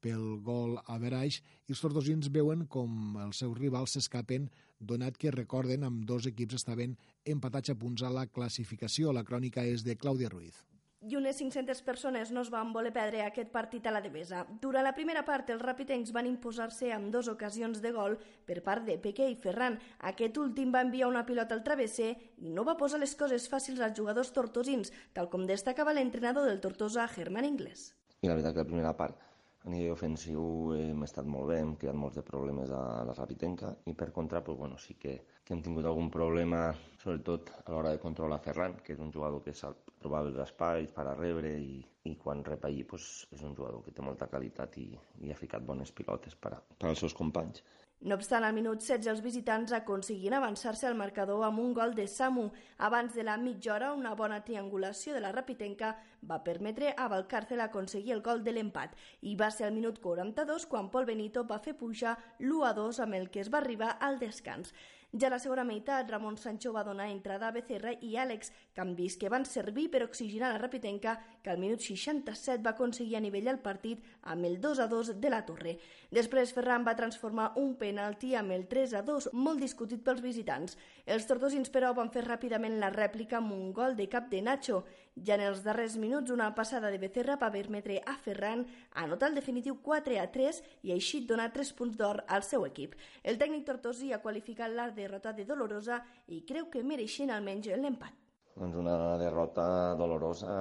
pel gol a Veraix i els tortosins veuen com els seus rivals s'escapen donat que recorden amb dos equips estaven empatats a punts a la classificació. La crònica és de Clàudia Ruiz i unes 500 persones no es van voler perdre aquest partit a la Devesa. Durant la primera part, els rapitencs van imposar-se amb dues ocasions de gol per part de Peque i Ferran. Aquest últim va enviar una pilota al travesser i no va posar les coses fàcils als jugadors tortosins, tal com destacava l'entrenador del Tortosa, Germán Inglés. I la veritat que la primera part a nivell ofensiu hem estat molt bé, hem creat molts de problemes a la Rapitenca i per contra pues, bueno, sí que, que hem tingut algun problema sobretot a l'hora de controlar Ferran, que és un jugador que sap trobar els espais per a rebre i, i quan rep allí pues, és un jugador que té molta qualitat i, i ha ficat bones pilotes per, a, per als seus companys. No obstant, al minut 16 els visitants aconseguien avançar-se al marcador amb un gol de Samu. Abans de la mitja hora, una bona triangulació de la Rapitenca va permetre a Valcárcel aconseguir el gol de l'empat i va ser al minut 42 quan Pol Benito va fer pujar l'1 a 2 amb el que es va arribar al descans. Ja a la segona meitat, Ramon Sancho va donar entrada a Becerra i Àlex, canvis que van servir per oxigenar la Rapitenca, que al minut 67 va aconseguir anivellar el partit amb el 2 a 2 de la Torre. Després, Ferran va transformar un penalti amb el 3 a 2, molt discutit pels visitants. Els tortosins, però, van fer ràpidament la rèplica amb un gol de cap de Nacho. Ja en els darrers minuts, una passada de Becerra va permetre a Ferran anotar el definitiu 4 a 3 i així donar 3 punts d'or al seu equip. El tècnic tortosí ha qualificat la derrota de dolorosa i creu que mereixen almenys l'empat. Doncs una derrota dolorosa,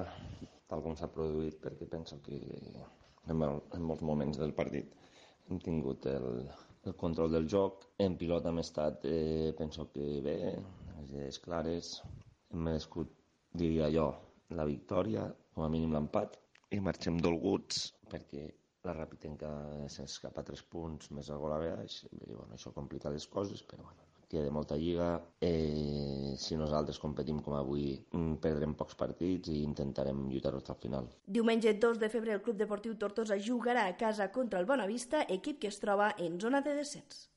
tal com s'ha produït, perquè penso que en, en molts moments del partit hem tingut el, el control del joc. En pilota hem estat, eh, penso que bé, les clares, hem merescut, diria jo, la victòria, com a mínim l'empat, i marxem dolguts perquè la Rapitenca s'escapa tres punts més el gol a baix, i, bueno, això complica les coses, però bueno, queda molta lliga. Eh, si nosaltres competim com avui, mm, perdrem pocs partits i intentarem lluitar fins al final. Diumenge 2 de febrer el Club Deportiu Tortosa jugarà a casa contra el Bonavista, equip que es troba en zona de descens.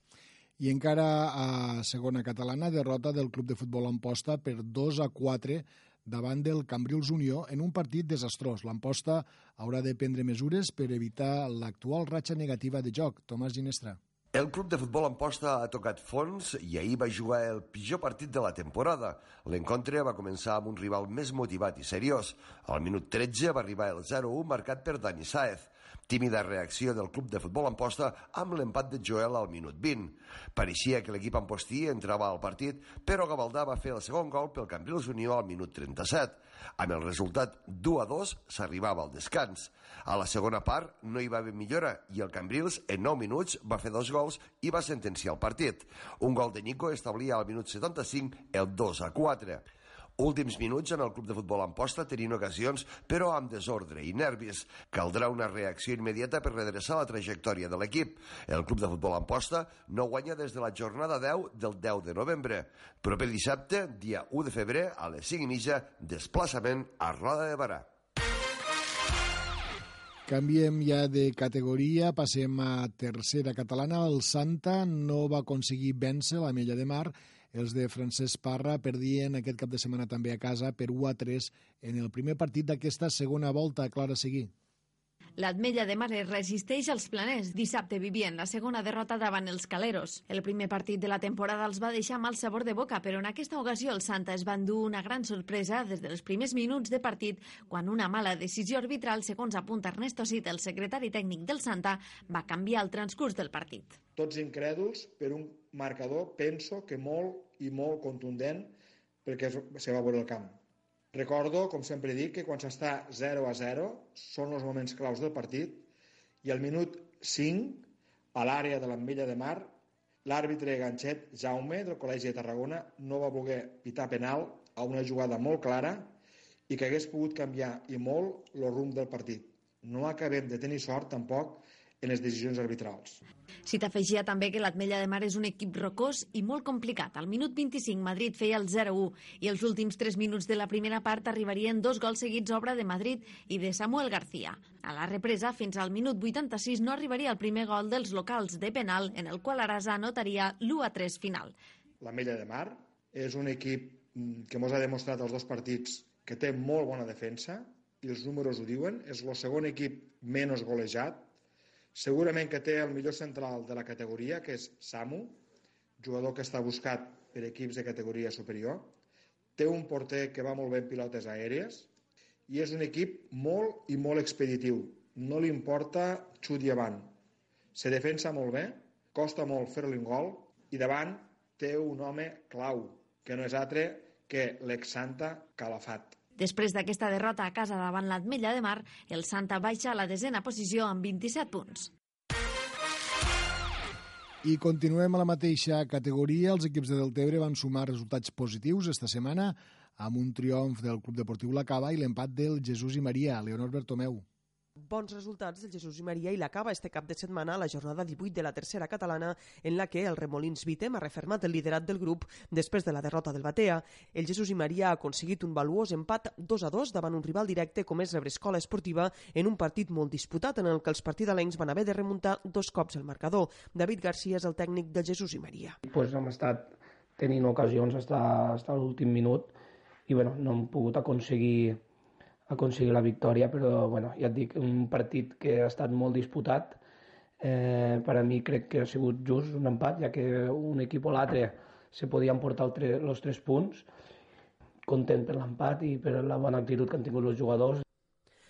I encara a segona catalana, derrota del Club de Futbol Amposta per 2 a 4 davant del Cambrils Unió en un partit desastrós. L'Amposta haurà de prendre mesures per evitar l'actual ratxa negativa de joc. Tomàs Ginestra. El club de futbol Amposta ha tocat fons i ahir va jugar el pitjor partit de la temporada. L'encontre va començar amb un rival més motivat i seriós. Al minut 13 va arribar el 0-1 marcat per Dani Saez. Tímida reacció del club de futbol Amposta amb l'empat de Joel al minut 20. Pareixia que l'equip ampostí entrava al partit, però Gavaldà va fer el segon gol pel Cambrils Unió al minut 37. Amb el resultat 2 a 2 s'arribava al descans. A la segona part no hi va haver millora i el Cambrils en 9 minuts va fer dos gols i va sentenciar el partit. Un gol de Nico establia al minut 75 el 2 a 4. Últims minuts en el club de futbol Amposta tenint ocasions, però amb desordre i nervis. Caldrà una reacció immediata per redreçar la trajectòria de l'equip. El club de futbol Amposta no guanya des de la jornada 10 del 10 de novembre. Proper dissabte, dia 1 de febrer, a les 5 i mitja, desplaçament a Roda de Barà. Canviem ja de categoria, passem a tercera catalana. El Santa no va aconseguir vèncer la Mella de Mar. Els de Francesc Parra perdien aquest cap de setmana també a casa per 1 a 3 en el primer partit d'aquesta segona volta. Clara Seguí. L'Atmella de Mar es resisteix als planers. Dissabte vivien la segona derrota davant els Caleros. El primer partit de la temporada els va deixar mal sabor de boca, però en aquesta ocasió el Santa es va endur una gran sorpresa des dels primers minuts de partit, quan una mala decisió arbitral, segons apunta Ernesto Cid, el secretari tècnic del Santa, va canviar el transcurs del partit. Tots incrèduls per un marcador, penso que molt i molt contundent perquè se va veure el camp. Recordo, com sempre dic, que quan s'està 0 a 0 són els moments claus del partit i al minut 5, a l'àrea de l'Ametlla de Mar, l'àrbitre Ganxet Jaume del Col·legi de Tarragona no va voler pitar penal a una jugada molt clara i que hagués pogut canviar i molt el rumb del partit. No acabem de tenir sort tampoc en les decisions arbitrals. Si t'afegia també que l'Atmella de Mar és un equip rocós i molt complicat. Al minut 25 Madrid feia el 0-1 i els últims 3 minuts de la primera part arribarien dos gols seguits obra de Madrid i de Samuel García. A la represa, fins al minut 86 no arribaria el primer gol dels locals de penal en el qual Arasa anotaria l'1-3 final. L'Ametlla de Mar és un equip mm, que ens ha demostrat els dos partits que té molt bona defensa i els números ho diuen, és el segon equip menys golejat Segurament que té el millor central de la categoria, que és Samu, jugador que està buscat per equips de categoria superior. Té un porter que va molt bé en pilotes aèries i és un equip molt i molt expeditiu. No li importa xut i avant. Se defensa molt bé, costa molt fer-li un gol i davant té un home clau, que no és altre que l'ex-Santa Calafat. Després d'aquesta derrota a casa davant l'Atmella de Mar, el Santa baixa a la desena posició amb 27 punts. I continuem a la mateixa categoria. Els equips de Deltebre van sumar resultats positius esta setmana amb un triomf del Club Deportiu La Cava i l'empat del Jesús i Maria, Leonor Bertomeu bons resultats del Jesús i Maria i l'acaba este cap de setmana a la jornada 18 de la tercera catalana en la que el Remolins Vitem ha refermat el liderat del grup després de la derrota del Batea. El Jesús i Maria ha aconseguit un valuós empat 2 a 2 davant un rival directe com és Rebre Escola Esportiva en un partit molt disputat en el que els partidalencs van haver de remuntar dos cops el marcador. David Garcia és el tècnic del Jesús i Maria. Pues hem estat tenint ocasions fins, fins l'últim minut i bueno, no hem pogut aconseguir aconseguir la victòria, però bueno, ja et dic, un partit que ha estat molt disputat. Eh, per a mi crec que ha sigut just un empat, ja que un equip o l'altre se podien portar els tres punts. Content per l'empat i per la bona actitud que han tingut els jugadors.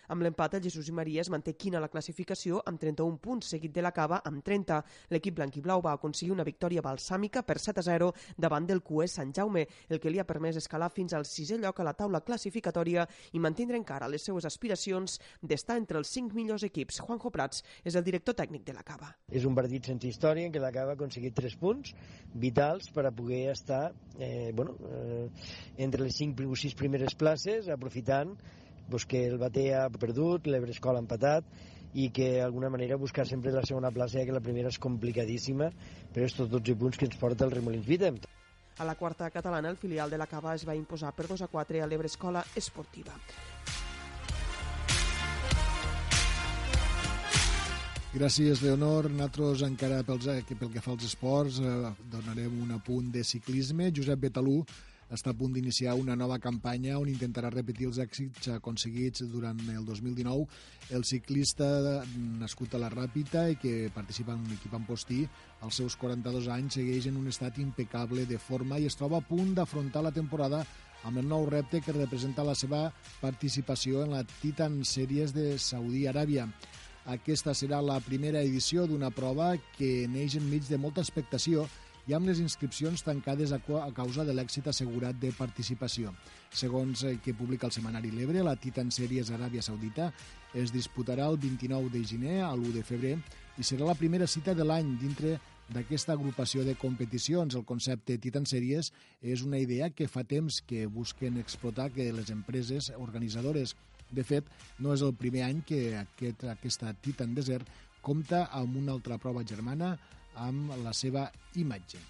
Amb l'empat, el Jesús i Maria es manté quina la classificació amb 31 punts, seguit de la Cava amb 30. L'equip blanc i blau va aconseguir una victòria balsàmica per 7 a 0 davant del QE Sant Jaume, el que li ha permès escalar fins al sisè lloc a la taula classificatòria i mantindre encara les seues aspiracions d'estar entre els 5 millors equips. Juanjo Prats és el director tècnic de la Cava. És un partit sense història en què la Cava ha aconseguit 3 punts vitals per a poder estar eh, bueno, eh, entre les 5 o 6 primeres places, aprofitant pues que el Batea ha perdut, l'Ebre Escola ha empatat i que d'alguna manera buscar sempre la segona plaça, ja que la primera és complicadíssima, però estos 12 punts que ens porta el Remolins Vitem. A la quarta catalana, el filial de la Cava es va imposar per 2 a 4 a l'Ebre Escola Esportiva. Gràcies, Leonor. Nosaltres encara pels, pel que fa als esports eh, donarem un apunt de ciclisme. Josep Betalú està a punt d'iniciar una nova campanya on intentarà repetir els èxits aconseguits durant el 2019. El ciclista nascut a la Ràpita i que participa en un equip Postí, als seus 42 anys, segueix en un estat impecable de forma i es troba a punt d'afrontar la temporada amb el nou repte que representa la seva participació en la Titan Series de Saudi Aràbia. Aquesta serà la primera edició d'una prova que neix enmig de molta expectació amb les inscripcions tancades a, causa de l'èxit assegurat de participació. Segons eh, que publica el setmanari L'Ebre, la Titan Series Aràbia Saudita es disputarà el 29 de gener a l'1 de febrer i serà la primera cita de l'any dintre d'aquesta agrupació de competicions. El concepte Titan Series és una idea que fa temps que busquen explotar que les empreses organitzadores. De fet, no és el primer any que aquest, aquesta Titan Desert compta amb una altra prova germana amb la seva imatge.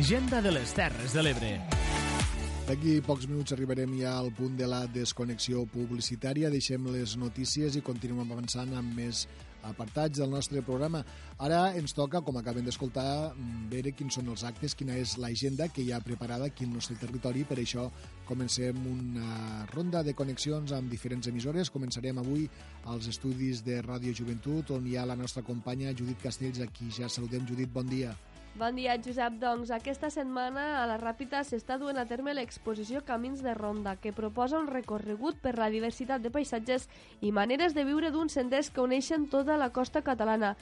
L'agenda de les Terres de l'Ebre. D'aquí pocs minuts arribarem ja al punt de la desconnexió publicitària. Deixem les notícies i continuem avançant amb més apartats del nostre programa. Ara ens toca, com acaben d'escoltar, veure quins són els actes, quina és l'agenda que hi ha preparada aquí al nostre territori. Per això comencem una ronda de connexions amb diferents emissores. Començarem avui als estudis de Ràdio Joventut, on hi ha la nostra companya Judit Castells, a qui ja saludem. Judit, bon dia. Bon dia, Josep. Doncs aquesta setmana a la Ràpita s'està duent a terme l'exposició Camins de Ronda, que proposa un recorregut per la diversitat de paisatges i maneres de viure d'uns senders que uneixen tota la costa catalana.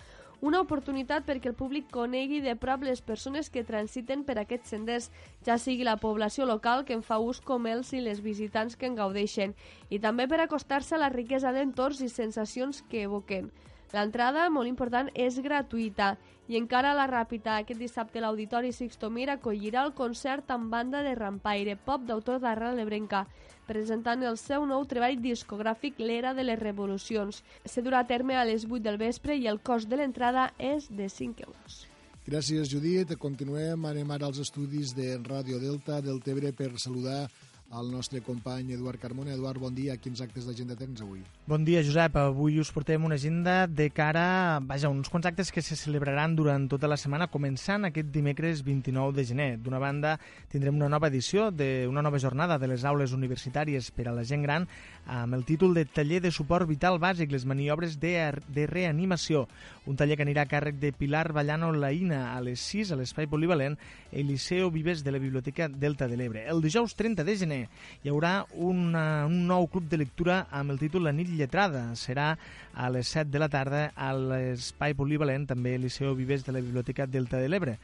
Una oportunitat perquè el públic conegui de prop les persones que transiten per aquests senders, ja sigui la població local que en fa ús com els i les visitants que en gaudeixen, i també per acostar-se a la riquesa d'entorns i sensacions que evoquen. L'entrada, molt important, és gratuïta i encara a la Ràpita, aquest dissabte l'Auditori Sixto Mir acollirà el concert amb banda de rampaire pop d'autor d'Arrel Lebrenca, presentant el seu nou treball discogràfic L'era de les revolucions. Se durà a terme a les 8 del vespre i el cost de l'entrada és de 5 euros. Gràcies, Judit. Continuem. Anem ara als estudis de Ràdio Delta del Tebre per saludar el nostre company Eduard Carmona. Eduard, bon dia. Quins actes d'agenda tens avui? Bon dia, Josep. Avui us portem una agenda de cara, vaja, uns quants actes que se celebraran durant tota la setmana, començant aquest dimecres 29 de gener. D'una banda, tindrem una nova edició d'una nova jornada de les aules universitàries per a la gent gran amb el títol de Taller de Suport Vital Bàsic, les maniobres de, de reanimació. Un taller que anirà a càrrec de Pilar Ballano Laïna a les 6 a l'Espai Polivalent Eliseo Vives de la Biblioteca Delta de l'Ebre. El dijous 30 de gener hi haurà una, un nou club de lectura amb el títol La nit lletrada. Serà a les 7 de la tarda a l'Espai Polivalent, també Eliseo Vives de la Biblioteca Delta de l'Ebre.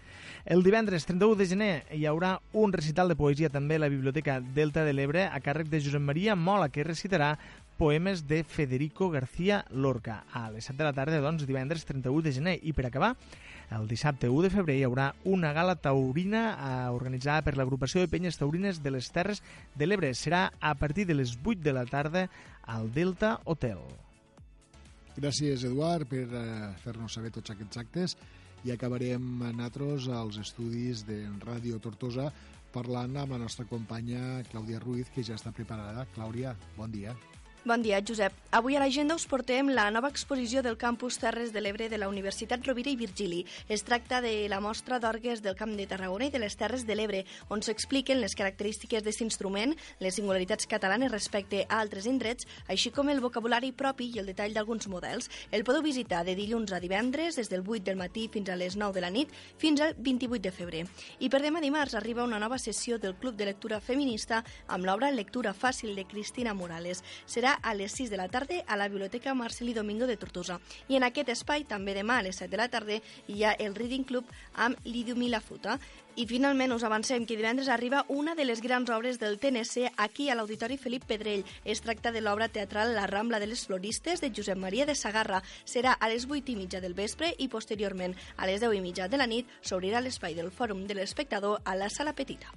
El divendres 31 de gener hi haurà un recital de poesia també a la Biblioteca Delta de l'Ebre a càrrec de Josep Maria Mola, que recitarà poemes de Federico García Lorca. A les 7 de la tarda, doncs, divendres 31 de gener. I per acabar, el dissabte 1 de febrer hi haurà una gala taurina eh, organitzada per l'agrupació de penyes taurines de les Terres de l'Ebre. Serà a partir de les 8 de la tarda al Delta Hotel. Gràcies, Eduard, per eh, fer-nos saber tots aquests actes i acabarem nosaltres als estudis de Ràdio Tortosa parlant amb la nostra companya Clàudia Ruiz, que ja està preparada. Clàudia, bon dia. Bon dia, Josep. Avui a l'agenda us portem la nova exposició del campus Terres de l'Ebre de la Universitat Rovira i Virgili. Es tracta de la mostra d'orgues del Camp de Tarragona i de les Terres de l'Ebre, on s'expliquen les característiques d'aquest instrument, les singularitats catalanes respecte a altres indrets, així com el vocabulari propi i el detall d'alguns models. El podeu visitar de dilluns a divendres, des del 8 del matí fins a les 9 de la nit, fins al 28 de febrer. I per demà dimarts arriba una nova sessió del Club de Lectura Feminista amb l'obra Lectura Fàcil de Cristina Morales. Serà a les 6 de la tarda a la Biblioteca Marcelí Domingo de Tortosa. I en aquest espai, també demà a les 7 de la tarda, hi ha el Reading Club amb Lidio Milafuta. I finalment us avancem que divendres arriba una de les grans obres del TNC aquí a l'Auditori Felip Pedrell. Es tracta de l'obra teatral La Rambla de les Floristes de Josep Maria de Sagarra. Serà a les 8 i mitja del vespre i posteriorment a les 10 i mitja de la nit s'obrirà l'espai del Fòrum de l'Espectador a la Sala Petita.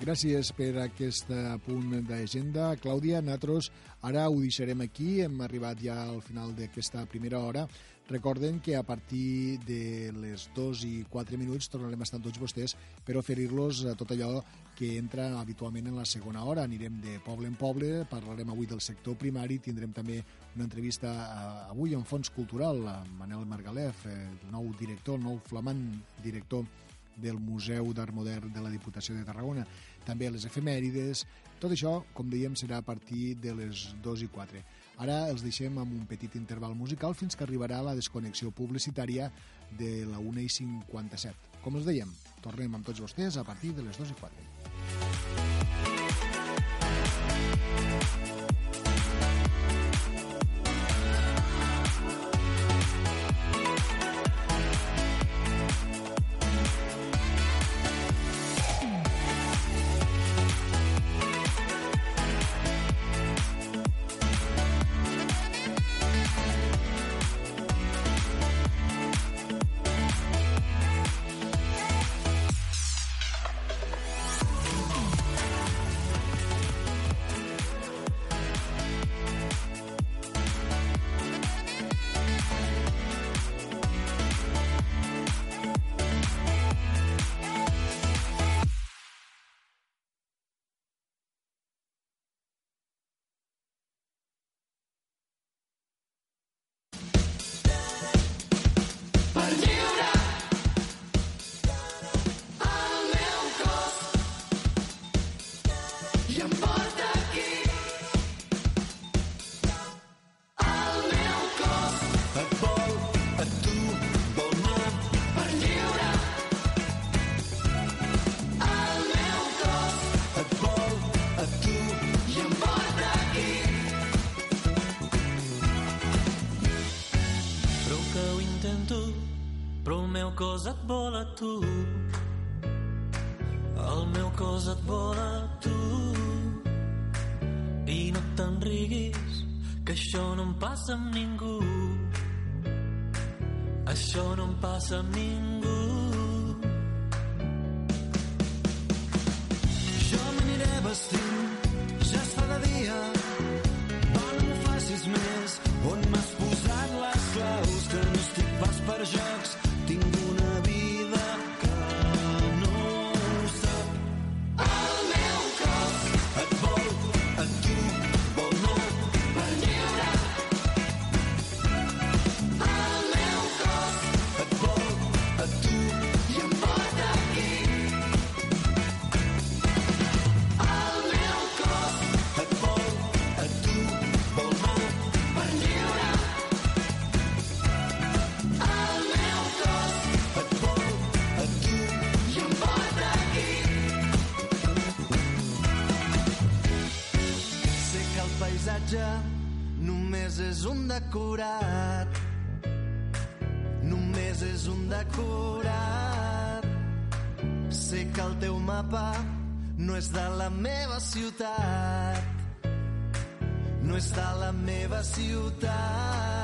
Gràcies per aquest punt d'agenda. Clàudia, nosaltres ara ho deixarem aquí. Hem arribat ja al final d'aquesta primera hora. Recorden que a partir de les 2 i 4 minuts tornarem a estar tots vostès per oferir-los tot allò que entra habitualment en la segona hora. Anirem de poble en poble, parlarem avui del sector primari, tindrem també una entrevista eh, avui en Fons Cultural amb Manel Margalef, el nou director, el nou flamant director del Museu d'Art Modern de la Diputació de Tarragona també les efemèrides. Tot això, com dèiem, serà a partir de les 2 i 4. Ara els deixem amb un petit interval musical fins que arribarà la desconnexió publicitària de la 1 i 57. Com els dèiem, tornem amb tots vostès a partir de les 2 i 4. Cos et vol a tu. El meu cos et vol a tu. I no te'n riguis, que això no em passa amb ningú. Això no em passa amb ningú. Només és un decorat. Sé que el teu mapa no és de la meva ciutat. No és de la meva ciutat.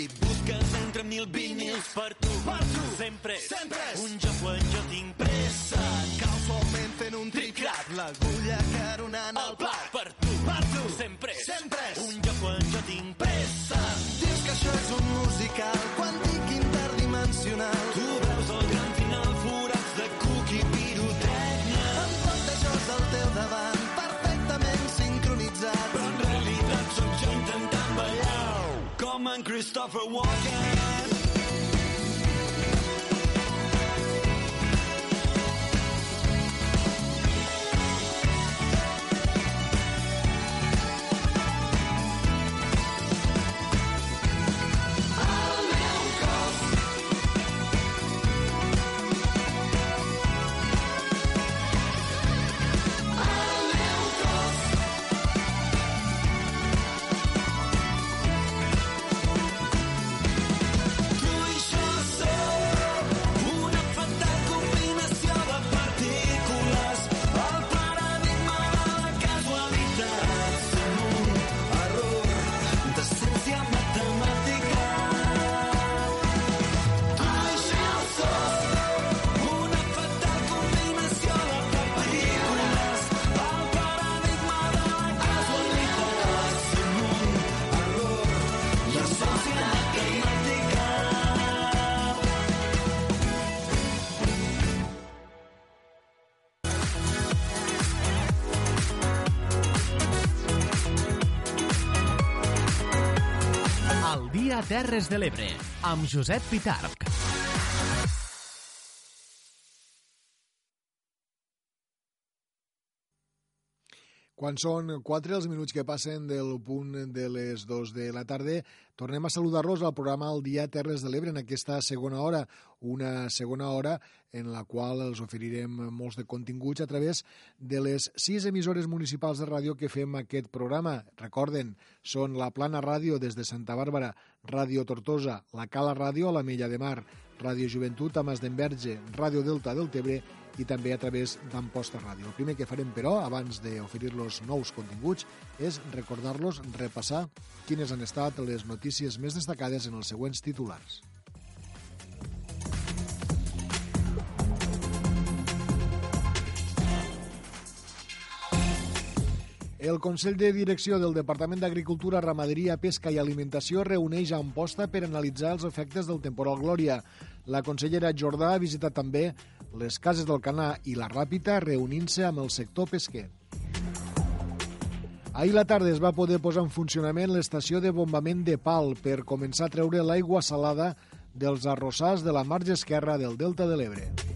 I busques entre 4.000 vinils per tu. Per tu. Sempre Sempre un joc quan jo tinc pressa. Casualment fent un tric-trac, l'agulla caronant Christopher Walken. Terres de l'Ebre, amb Josep Pitarc. Quan són 4 els minuts que passen del punt de les 2 de la tarda, tornem a saludar-los al programa El Dia Terres de l'Ebre en aquesta segona hora, una segona hora en la qual els oferirem molts de continguts a través de les sis emissores municipals de ràdio que fem aquest programa. Recorden, són la Plana Ràdio des de Santa Bàrbara, Ràdio Tortosa, la Cala Ràdio a la Mella de Mar, Ràdio Joventut a Mas d'Enverge, Ràdio Delta del Tebre i també a través d'Amposta Ràdio. El primer que farem, però, abans d'oferir-los nous continguts, és recordar-los, repassar quines han estat les notícies més destacades en els següents titulars. El Consell de Direcció del Departament d'Agricultura, Ramaderia, Pesca i Alimentació reuneix a Amposta per analitzar els efectes del temporal Glòria. La consellera Jordà ha visitat també les cases del Canà i la Ràpita reunint-se amb el sector pesquer. Ahir la tarda es va poder posar en funcionament l'estació de bombament de Pal per començar a treure l'aigua salada dels arrossars de la marge esquerra del Delta de l'Ebre.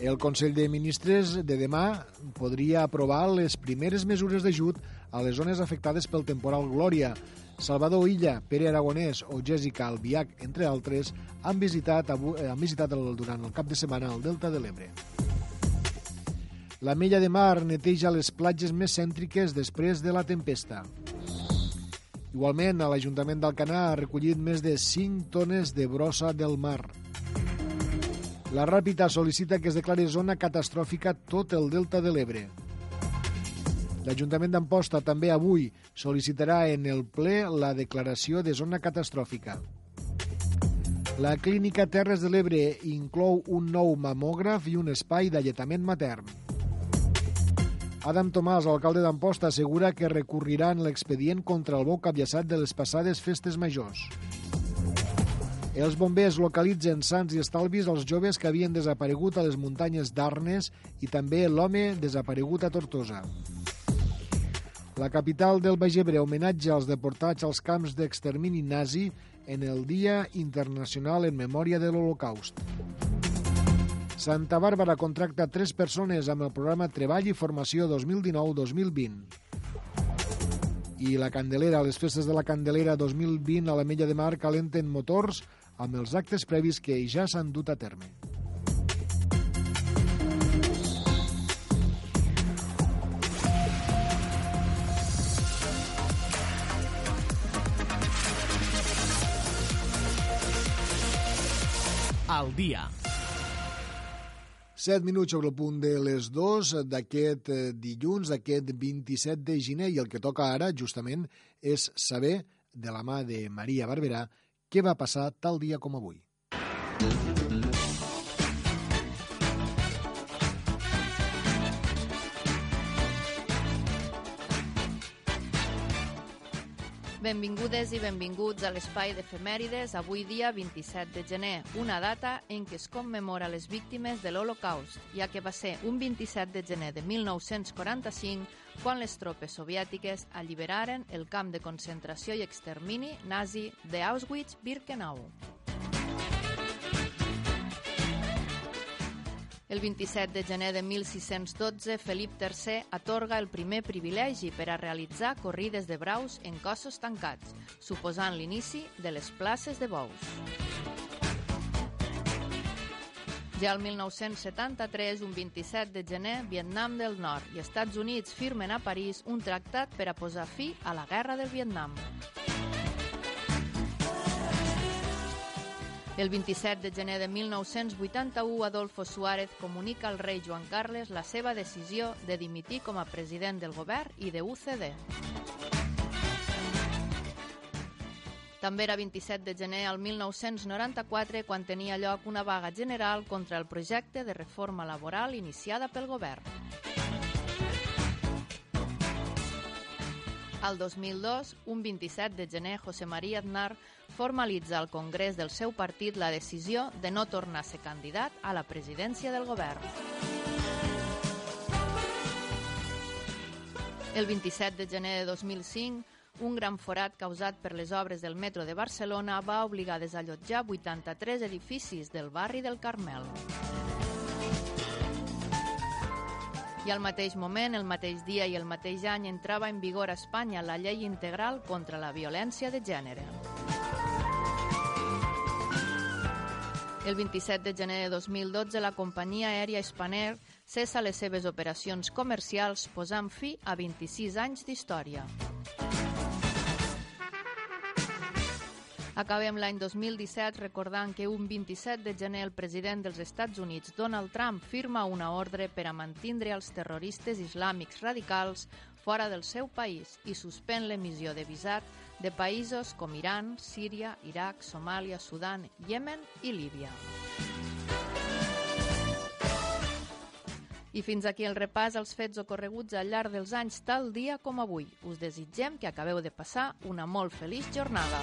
El Consell de Ministres de demà podria aprovar les primeres mesures d'ajut a les zones afectades pel temporal Glòria. Salvador Illa, Pere Aragonès o Jessica Albiach, entre altres, han visitat, han visitat el, durant el cap de setmana el Delta de l'Ebre. La Mella de Mar neteja les platges més cèntriques després de la tempesta. Igualment, l'Ajuntament d'Alcanar ha recollit més de 5 tones de brossa del mar. La Ràpita sol·licita que es declari zona catastròfica tot el delta de l'Ebre. L'Ajuntament d'Amposta també avui sol·licitarà en el ple la declaració de zona catastròfica. La Clínica Terres de l'Ebre inclou un nou mamògraf i un espai d'alletament matern. Adam Tomàs, alcalde d'Amposta, assegura que recurriran l'expedient contra el bou capllaçat de les passades festes majors. Els bombers localitzen sants i estalvis els joves que havien desaparegut a les muntanyes d'Arnes i també l'home desaparegut a Tortosa. La capital del Baix Ebre homenatja als deportats als camps d'extermini nazi en el Dia Internacional en Memòria de l'Holocaust. Santa Bàrbara contracta tres persones amb el programa Treball i Formació 2019-2020. I la Candelera, les festes de la Candelera 2020 a la Mella de Mar calenten motors amb els actes previs que ja s'han dut a terme. Al dia. 7 minuts sobre el punt de les 2 d'aquest eh, dilluns, d'aquest 27 de gener, i el que toca ara, justament, és saber, de la mà de Maria Barberà, què va passar tal dia com avui. Benvingudes i benvinguts a l'espai d'efemèrides avui dia 27 de gener, una data en què es commemora les víctimes de l'Holocaust, ja que va ser un 27 de gener de 1945 quan les tropes soviètiques alliberaren el camp de concentració i extermini nazi d'Auschwitz-Birkenau. El 27 de gener de 1612, Felip III atorga el primer privilegi per a realitzar corrides de braus en cossos tancats, suposant l'inici de les places de bous. Ja el 1973, un 27 de gener, Vietnam del Nord i Estats Units firmen a París un tractat per a posar fi a la Guerra del Vietnam. El 27 de gener de 1981, Adolfo Suárez comunica al rei Joan Carles la seva decisió de dimitir com a president del govern i de UCD. També era 27 de gener al 1994 quan tenia lloc una vaga general contra el projecte de reforma laboral iniciada pel govern. Al 2002, un 27 de gener, José María Aznar formalitza al Congrés del seu partit la decisió de no tornar a ser candidat a la presidència del govern. El 27 de gener de 2005, un gran forat causat per les obres del metro de Barcelona va obligar a desallotjar 83 edificis del barri del Carmel. I al mateix moment, el mateix dia i el mateix any entrava en vigor a Espanya la llei integral contra la violència de gènere. El 27 de gener de 2012, la companyia aèria Spanair cessa les seves operacions comercials posant fi a 26 anys d'història. Acabem l'any 2017 recordant que un 27 de gener el president dels Estats Units, Donald Trump, firma una ordre per a mantindre els terroristes islàmics radicals fora del seu país i suspèn l'emissió de visat de països com Iran, Síria, Iraq, Somàlia, Sudan, Yemen i Líbia. I fins aquí el repàs als fets ocorreguts al llarg dels anys tal dia com avui. Us desitgem que acabeu de passar una molt feliç jornada.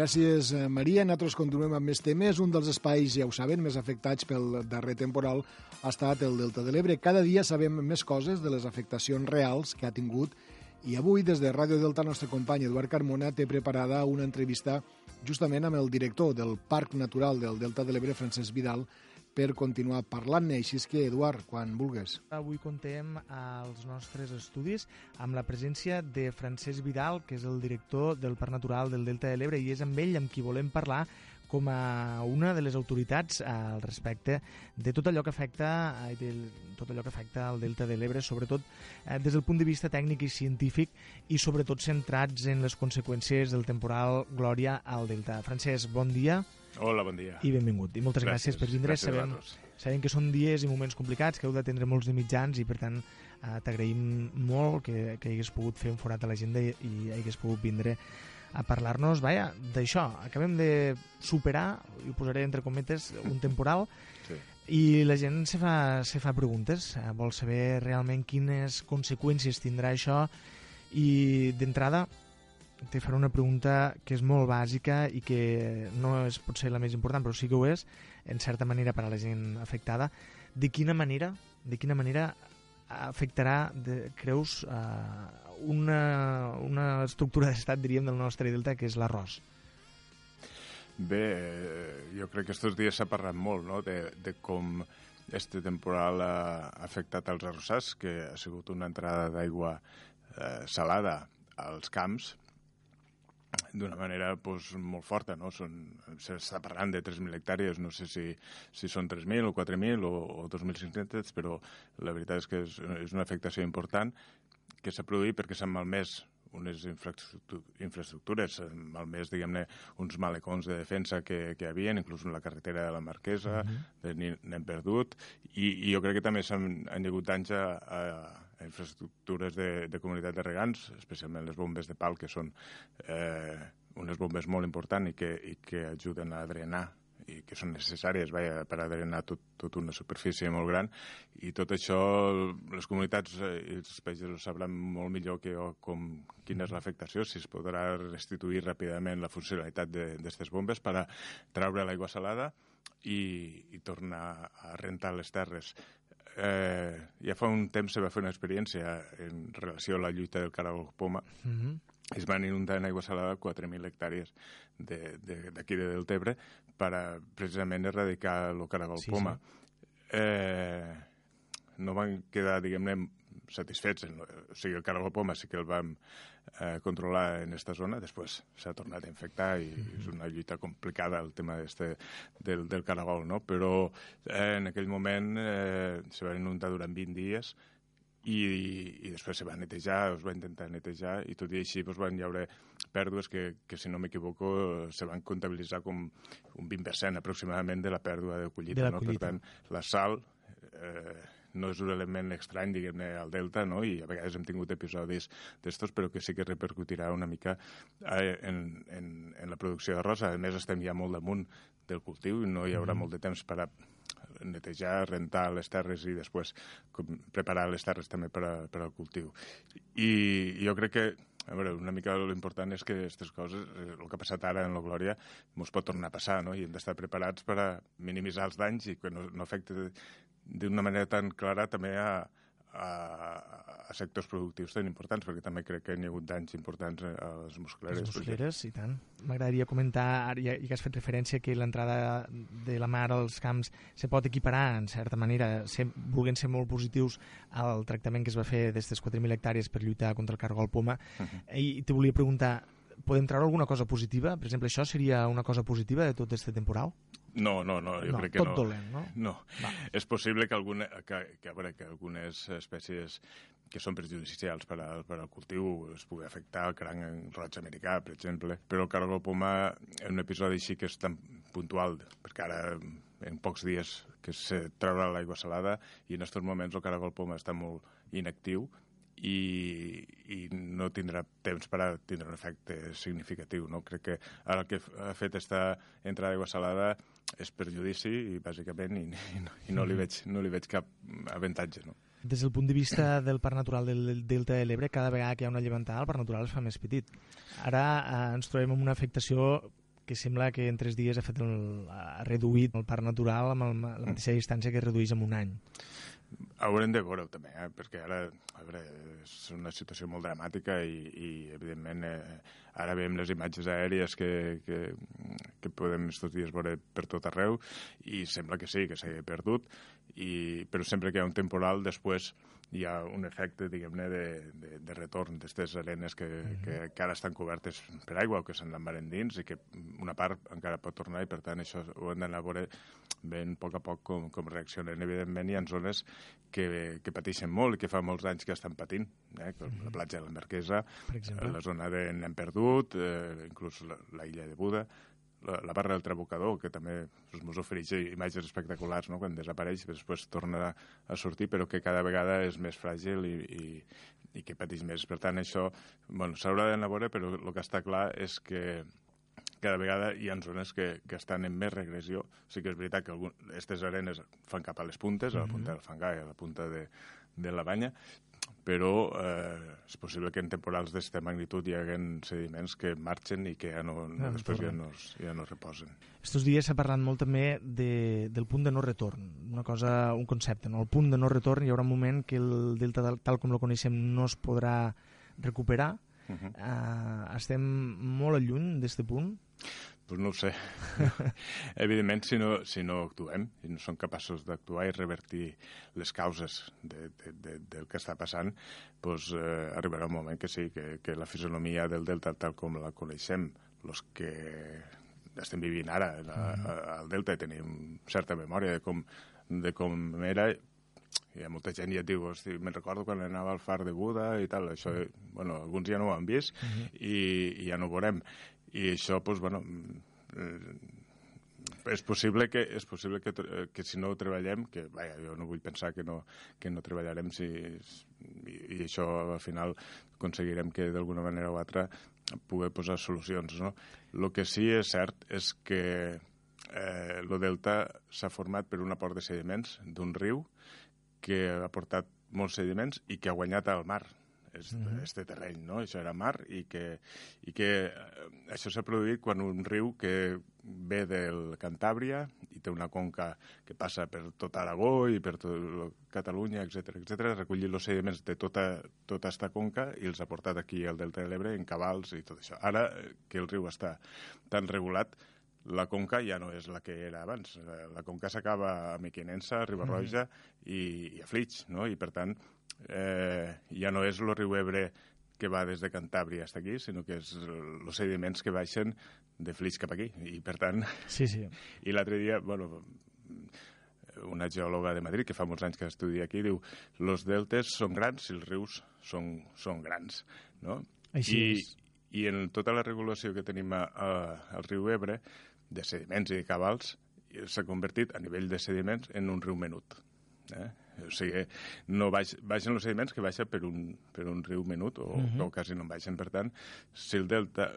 Gràcies, eh, Maria. Nosaltres continuem amb més temes. Un dels espais, ja ho saben, més afectats pel darrer temporal ha estat el Delta de l'Ebre. Cada dia sabem més coses de les afectacions reals que ha tingut i avui, des de Ràdio Delta, el nostre company Eduard Carmona té preparada una entrevista justament amb el director del Parc Natural del Delta de l'Ebre, Francesc Vidal, per continuar parlant-ne. Així és que, Eduard, quan vulgues. Avui contem als nostres estudis amb la presència de Francesc Vidal, que és el director del Parc Natural del Delta de l'Ebre, i és amb ell amb qui volem parlar com a una de les autoritats al respecte de tot allò que afecta de tot allò que afecta al Delta de l'Ebre, sobretot eh, des del punt de vista tècnic i científic i sobretot centrats en les conseqüències del temporal Glòria al Delta. Francesc, bon dia. Hola, bon dia. I benvingut. I moltes gràcies, gràcies per vindre. Gràcies sabem, sabem que són dies i moments complicats, que heu d'atendre molts de mitjans i, per tant, eh, t'agraïm molt que, que hagués pogut fer un forat a l'agenda i, i hagués pogut vindre a parlar-nos, vaja, d'això. Acabem de superar, i ho posaré entre cometes, un temporal sí. i la gent se fa, se fa preguntes, eh, vol saber realment quines conseqüències tindrà això i d'entrada te faré una pregunta que és molt bàsica i que no és potser la més important, però sí que ho és, en certa manera per a la gent afectada. De quina manera, de quina manera afectarà, de, creus, eh, una, una estructura d'estat, diríem, del nostre delta, que és l'arròs? Bé, jo crec que aquests dies s'ha parlat molt no? de, de com este temporal ha afectat els arrossars, que ha sigut una entrada d'aigua eh, salada als camps, d'una manera pues, molt forta. No? S'està parlant de 3.000 hectàrees, no sé si, si són 3.000 o 4.000 o, o 2.500, però la veritat és que és, és una afectació important que s'ha produït perquè s'han malmès unes infraestructu- infraestructures, malmès, diguem-ne, uns malecons de defensa que, que hi havia, inclús en la carretera de la Marquesa, uh -huh. n'hem perdut, i, i jo crec que també s'han han hagut danys a, a, a infraestructures de, de comunitat de regants, especialment les bombes de pal, que són eh, unes bombes molt importants i que, i que ajuden a drenar i que són necessàries vaja, per a drenar tot, tot una superfície molt gran i tot això les comunitats eh, i els països sabran molt millor que jo com, quina és l'afectació, si es podrà restituir ràpidament la funcionalitat d'aquestes bombes per a treure l'aigua salada i, i tornar a rentar les terres. Eh, ja fa un temps se va fer una experiència en relació a la lluita del caragol poma Mm -hmm. es van inundar en aigua salada 4.000 hectàrees d'aquí de, de Deltebre per a precisament erradicar el caragol Sí, poma. Eh, no van quedar, diguem-ne, satisfets. En, o sigui, el caragol poma sí que el vam eh, controlar en esta zona, després s'ha tornat a infectar i és una lluita complicada el tema este del, del caragol, no? Però eh, en aquell moment eh, se van inundar durant 20 dies i, i després se va netejar, es va intentar netejar i tot i així doncs, van hi haure pèrdues que, que si no m'equivoco, se van comptabilitzar com un 20% aproximadament de la pèrdua de collita. De la no? collita. Per tant, la sal eh, no és un element estrany, diguem-ne, al delta, no? i a vegades hem tingut episodis d'estos, però que sí que repercutirà una mica eh, en, en, en la producció d'arròs. A més, estem ja molt damunt del cultiu i no hi haurà Mhm. molt de temps per a netejar, rentar les terres i després com, preparar les terres també per, a, per al cultiu. I jo crec que a veure, una mica l'important és que aquestes coses, eh, el que ha passat ara en la Glòria, ens pot tornar a passar, no? I hem d'estar preparats per a minimitzar els danys i que no, no afecti d'una manera tan clara també a, a, a sectors productius tan importants, perquè també crec que hi ha hagut danys importants a les muscleres. Les muscleres, i tant. M'agradaria comentar, ara ja, ja que has fet referència, que l'entrada de la mar als camps se pot equiparar, en certa manera, ser, volent ser molt positius al tractament que es va fer d'aquestes 4.000 hectàrees per lluitar contra el cargol poma. Mhm. I te volia preguntar, podem treure alguna cosa positiva? Per exemple, això seria una cosa positiva de tot este temporal? No, no, no, jo No, crec que tot no. dolent, no? No. És possible que, alguna, que, que, a veure, que algunes espècies que són perjudicials per al, per al cultiu es pugui afectar el cranc roig americà, per exemple. Però el caragol poma, en un episodi així que és tan puntual, perquè ara en pocs dies que se traurà l'aigua salada i en aquests moments el caragol poma està molt inactiu i, i no tindrà temps per a tindre un efecte significatiu. No? Crec que ara el que ha fet esta entrada d'aigua salada és perjudici, i, bàsicament, i, i, no, i no, li veig, no li veig cap avantatge. No? Des del punt de vista del parc natural del Delta de l'Ebre, cada vegada que hi ha una llevantada, el parc natural es fa més petit. Ara eh, ens trobem amb una afectació que sembla que en tres dies ha, fet el, ha reduït el parc natural amb el, la mateixa distància que redueix en un any. Haurem de veure-ho també, eh? perquè ara a veure, és una situació molt dramàtica i, i evidentment, eh, ara veiem les imatges aèries que, que, que podem estos dies veure per tot arreu i sembla que sí, que s'ha perdut, i, però sempre que hi ha un temporal, després hi ha un efecte, diguem-ne, de, de, de retorn d'aquestes arenes que, que, que ara estan cobertes per aigua o que se'n van endins i que una part encara pot tornar i per tant això ho hem d'anar a veure ben a poc a poc com, com reaccionen. Evidentment hi ha zones que, que pateixen molt i que fa molts anys que estan patint, eh? com la platja de la Marquesa, Per exemple. la zona de N'hem perdut, eh, inclús la, la illa de Buda, la, la barra del Trabucador, que també ens ofereix imatges espectaculars no? quan desapareix, després torna a sortir, però que cada vegada és més fràgil i, i, i que pateix més. Per tant, això bueno, s'haurà veure, però el que està clar és que cada vegada hi ha zones que, que estan en més regressió. Sí que és veritat que aquestes arenes fan cap a les puntes, a la punta del fangar i a la punta de, de la banya, però eh, és possible que en temporals d'aquesta magnitud hi haguen sediments que marxen i que ja no, no, Ja no després ja no, es- ja no es reposen. Estos dies s'ha parlat molt també de, del punt de no retorn, una cosa, un concepte, no? El punt de no retorn hi haurà un moment que el delta tal, tal com lo coneixem no es podrà recuperar. Uh -huh. uh, estem molt lluny d'aquest punt. Pues no ho sé. Evidentment, si no, si no actuem, si no som capaços d'actuar i revertir les causes de, de, de, del que està passant, pues, eh, arribarà un moment que sí, que, que la fisonomia del delta tal com la coneixem, els que estem vivint ara la, a, al delta i tenim certa memòria de com, de com era, hi ha molta gent i et diu, hosti, me'n recordo quan anava al far de Buda i tal, això, bueno, alguns ja no ho han vist Mhm. i, i ja no ho veurem. I això, doncs, bueno, eh, és possible que, és possible que, que si no ho treballem, que vaja, jo no vull pensar que no, que no treballarem si, i, i això al final aconseguirem que d'alguna manera o altra poder posar solucions. No? El que sí és cert és que eh, delta s'ha format per un aport de sediments d'un riu que ha portat molts sediments i que ha guanyat al mar este, mm. -hmm. este terreny, no? Això era mar i que, i que eh, això s'ha produït quan un riu que ve del Cantàbria i té una conca que passa per tot Aragó i per tot Catalunya, etc etc, ha recollit els sediments de tota, tota esta conca i els ha portat aquí al Delta de l'Ebre en cabals i tot això. Ara eh, que el riu està tan regulat, la conca ja no és la que era abans. La conca s'acaba a Mequinensa, a Ribarroja i, i a Flix, no? I per tant, eh, ja no és el riu Ebre que va des de Cantàbria fins aquí, sinó que és els sediments que baixen de Flix cap aquí. I per tant... Sí, sí. I l'altre dia, bueno, una geòloga de Madrid que fa molts anys que estudia aquí diu los deltes són grans si els rius són, són grans, no? Així I, és. I en tota la regulació que tenim a, a, al riu Ebre, de sediments i de cabals, s'ha convertit a nivell de sediments en un riu menut. Eh? O sigui, no baix, baixen els sediments que baixa per un, per un riu menut, o, uh Mhm. -huh. o quasi no en baixen. Per tant, si el delta,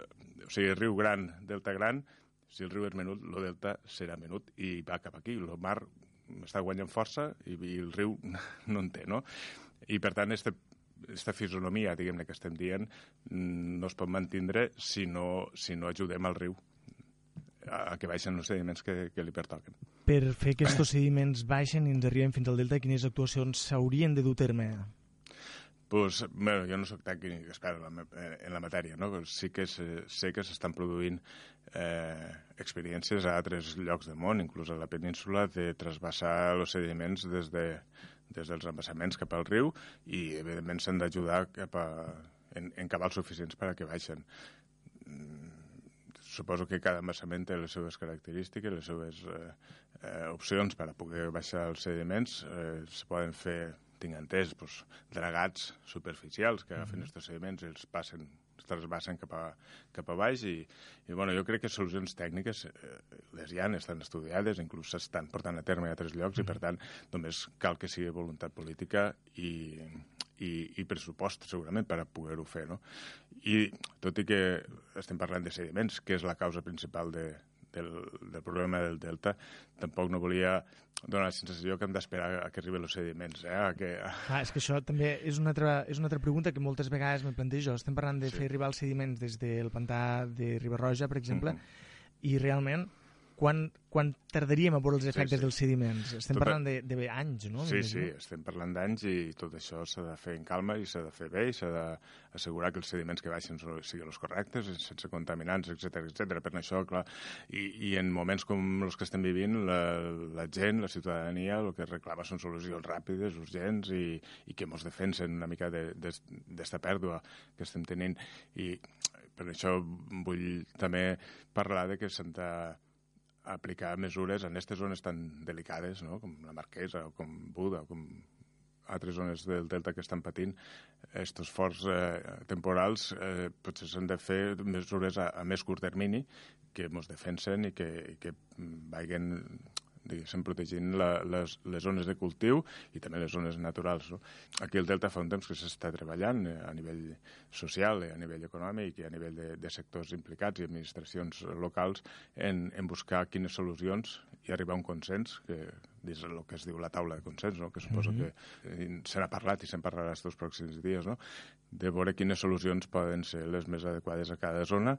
o sigui, el riu gran, delta gran, si el riu és menut, el delta serà menut i va cap aquí. El mar està guanyant força i, i el riu no en té, no? I per tant, este, esta fisonomia, diguem-ne, que estem dient, mm, no es pot mantindre si no, si no ajudem al riu a, que baixen els sediments que, que li pertoquen. Per fer que aquests sediments baixen i ens arriben fins al delta, quines actuacions s'haurien de dur a terme? Pues, bueno, jo no sóc tècnic expert en la, me- en la matèria, no? Però sí que sé, sé que s'estan produint eh, experiències a altres llocs del món, inclús a la península, de trasbassar els sediments des, de, des dels embassaments cap al riu i, evidentment, s'han d'ajudar cap a, en, en cabals suficients per a que baixen. Mm, Suposo que cada embassament té les seves característiques, les seves eh, eh, opcions per a poder baixar els sediments. Eh, se poden fer tinc entès, doncs, dragats superficials que agafen aquests sediments i els passen els trasbassen cap a, cap a baix i, i bueno, jo crec que solucions tècniques eh, les hi ha, estan estudiades, inclús s'estan portant a terme a altres llocs i per tant només cal que sigui voluntat política i, i, i pressupost segurament per a poder-ho fer. No? I tot i que estem parlant de sediments, que és la causa principal de, del, del problema del delta, tampoc no volia donar la sensació que hem d'esperar a que arriben els sediments, eh? a que, Ah, és que això també és una altra, és una altra pregunta que moltes vegades me plantejo. Estem parlant de Sí. fer arribar els sediments des del pantà de Ribarroja, per exemple, Mhm. i realment quan, quan tardaríem a veure els Sí, efectes sí. dels sediments? Estem Tota- parlant de, de anys, no? Sí, sí, estem parlant d'anys i tot això s'ha de fer en calma i s'ha de fer bé i s'ha d'assegurar que els sediments que baixen siguin els correctes, sense contaminants, etc etc. Per això, clar, i, i en moments com els que estem vivint, la, la gent, la ciutadania, el que reclama són solucions ràpides, urgents i, i que ens defensen una mica d'esta pèrdua que estem tenint. I per això vull també parlar de que s'han de aplicar mesures en aquestes zones tan delicades, no? com la Marquesa o com Buda o com altres zones del delta que estan patint estos forts eh, temporals eh, potser s'han de fer mesures a, a més curt termini que ens defensen i que, i que mm, vagin diguéssim, protegint la, les, les zones de cultiu i també les zones naturals. No? Aquí el Delta fa un temps que s'està treballant eh, a nivell social, eh, a nivell econòmic i a nivell de, de sectors implicats i administracions locals en, en buscar quines solucions i arribar a un consens, que dins el que es diu la taula de consens, no? que suposo Mhm. que eh, se n'ha parlat i se'n parlarà estos pròxims dies, no? de veure quines solucions poden ser les més adequades a cada zona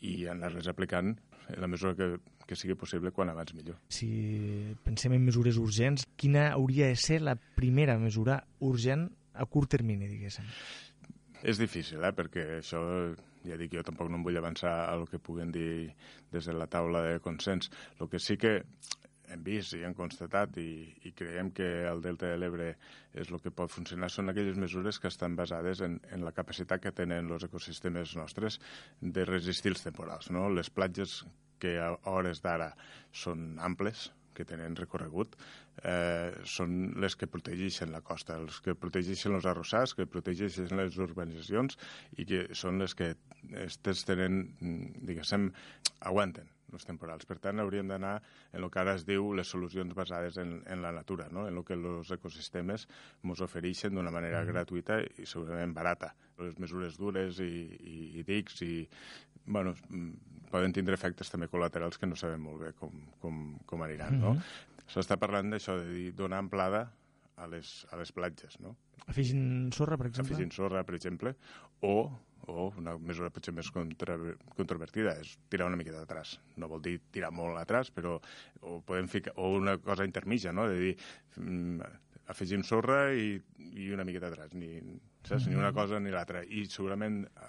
i anar-les aplicant en la mesura que, que sigui possible quan abans millor. Si pensem en mesures urgents, quina hauria de ser la primera mesura urgent a curt termini, diguéssim? És difícil, eh? perquè això, ja dic, jo tampoc no em vull avançar a el que puguen dir des de la taula de consens. El que sí que hem vist i hem constatat i, i creiem que el Delta de l'Ebre és el que pot funcionar són aquelles mesures que estan basades en, en la capacitat que tenen els ecosistemes nostres de resistir els temporals. No? Les platges que a hores d'ara són amples, que tenen recorregut, eh, són les que protegeixen la costa, els que protegeixen els arrossars, que protegeixen les urbanitzacions i que són les que estes tenen, mm, diguéssim, aguanten els temporals. Per tant, hauríem d'anar en el que ara es diu les solucions basades en, en la natura, no? en el que els ecosistemes ens ofereixen d'una manera Mhm. gratuïta i segurament barata. Les mesures dures i, i, i dics i, bueno, mm, poden tindre efectes també col·laterals que no sabem molt bé com, com, com aniran, no? Mhm. S'està parlant d'això, de dir, donar amplada a les, a les platges, no? Afegint sorra, per exemple? Afegint sorra, per exemple, o, o una mesura potser més contra, controvertida és tirar una miqueta atrás. No vol dir tirar molt atrás, però o podem ficar, o una cosa intermitja, no? De dir, mm, afegim sorra i, i una miqueta atrás, ni, saps? ni una cosa ni l'altra. I segurament a,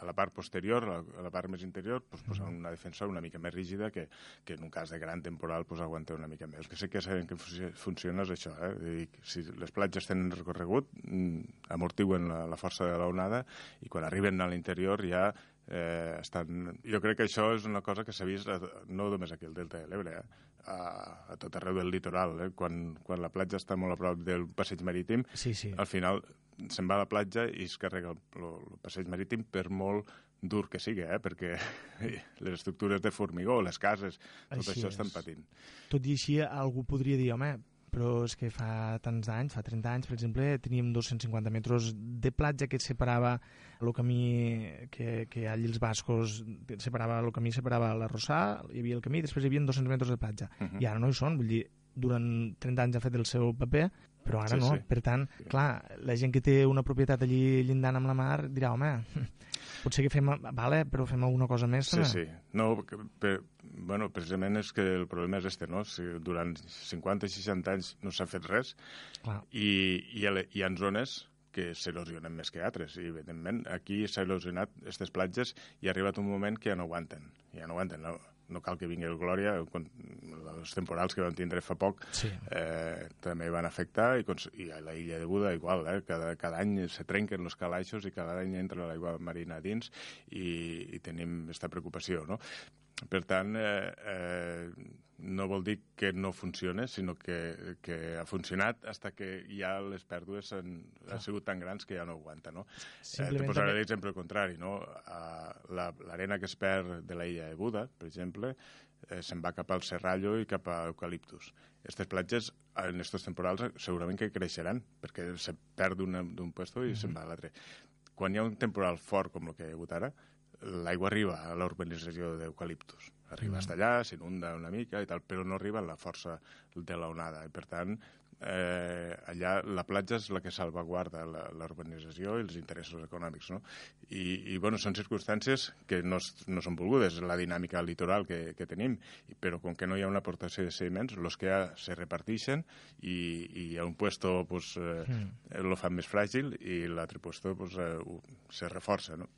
a la part posterior, a la, part més interior, pues, posar una defensa una mica més rígida que, que en un cas de gran temporal pues, aguanta una mica més. El que sí que sabem que funci- funciona és això, eh? Dir, si les platges tenen recorregut, mm, amortiguen la, la força de l'onada i quan arriben a l'interior ja eh, estan... Jo crec que això és una cosa que s'ha vist a, no només aquí al Delta de l'Ebre, eh? a, a tot arreu del litoral. Eh? Quan, quan la platja està molt a prop del passeig marítim, sí, sí. al final se'n va a la platja i es carrega el, el, el passeig marítim per molt dur que sigui, eh? perquè les estructures de formigó, les cases, tot Així això és. estan patint. Tot i així, algú podria dir, home, però és que fa tants anys, fa 30 anys, per exemple, teníem 250 metres de platja que separava el camí que, que allí els bascos separava el camí, separava l'arrossar, hi havia el camí, després hi havia 200 metres de platja. Mhm. I ara no hi són, vull dir, durant 30 anys ha fet el seu paper, però ara Sí, no. sí. Per tant, clar, la gent que té una propietat allí llindant amb la mar dirà, home, potser que fem, vale, però fem alguna cosa més. Sí, també. sí. No, per, bueno, precisament és que el problema és este, no? Si durant 50 i 60 anys no s'ha fet res Clar. i hi ha, hi ha zones que s'erosionen més que altres. I, evidentment, aquí s'ha erosionat aquestes platges i ha arribat un moment que ja no aguanten. Ja no aguanten. No, no cal que vingui el Glòria, els temporals que vam tindre fa poc Sí. eh, també van afectar i, i a la illa de Buda igual, eh? cada, cada any se trenquen els calaixos i cada any entra l'aigua marina dins i, i tenim aquesta preocupació, no? Per tant, eh, eh, no vol dir que no funcione, sinó que, que ha funcionat hasta que ja les pèrdues han, han sigut tan grans que ja no aguanta, no? Eh, Simplement te posaré l'exemple contrari, no? A la- L'arena que es perd de la illa de Buda, per exemple, eh, se'n va cap al Serrallo i cap a Eucaliptus. Aquestes platges, en aquests temporals, segurament que creixeran, perquè se perd d'un puesto i se'n va a l'altre. Quan hi ha un temporal fort com el que hi ha hagut ara, l'aigua arriba a la urbanització d'Eucaliptus. Arriba Mhm. fins allà, s'inunda una mica i tal, però no arriba la força de la onada. I, per tant, eh, allà la platja és la que salvaguarda la, la urbanització i els interessos econòmics, no? I, i bueno, són circumstàncies que no, no són volgudes, la dinàmica litoral que, que tenim, però com que no hi ha una aportació de sediments, els que hi ha se reparteixen i, i a un puesto pues, eh, Mm. lo fan més fràgil i l'altre puesto pues, eh, se reforça, no?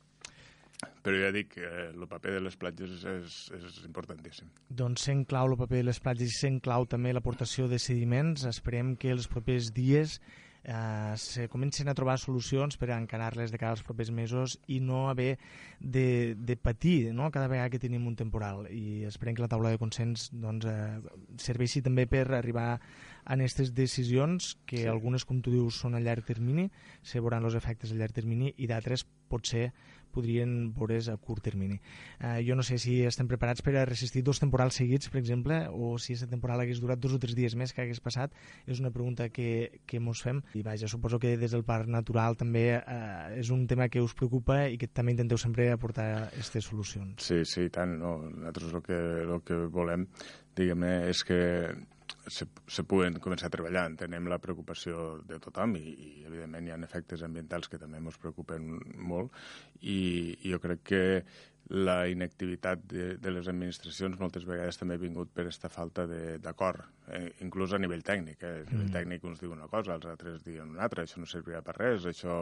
Però ja dic que el paper de les platges és, és importantíssim. Doncs sent clau el paper de les platges i sent clau també l'aportació de sediments, esperem que els propers dies eh, se comencin a trobar solucions per encarar-les de cara als propers mesos i no haver de, de patir no? cada vegada que tenim un temporal i esperem que la taula de consens doncs, eh, serveixi també per arribar a aquestes decisions que sí. algunes, com tu dius, són a llarg termini, se veuran els efectes a llarg termini i d'altres potser podrien veure's a curt termini. Eh, jo no sé si estem preparats per a resistir dos temporals seguits, per exemple, o si aquesta temporada hagués durat dos o tres dies més que hagués passat, és una pregunta que, que mos fem. I vaja, suposo que des del Parc Natural també eh, és un tema que us preocupa i que també intenteu sempre aportar aquestes solucions. Sí, sí, tant. No. Nosaltres el que, el que volem, diguem-ne, és que se, se puguen començar a treballar. Entenem la preocupació de tothom i, i evidentment, hi ha efectes ambientals que també ens preocupen molt i, i jo crec que la inactivitat de, de les administracions moltes vegades també ha vingut per aquesta falta de- d'acord, eh, inclús a nivell tècnic. Eh? A nivell Mm. tècnic uns diuen una cosa, els altres diuen una altra, això no servirà per res, això,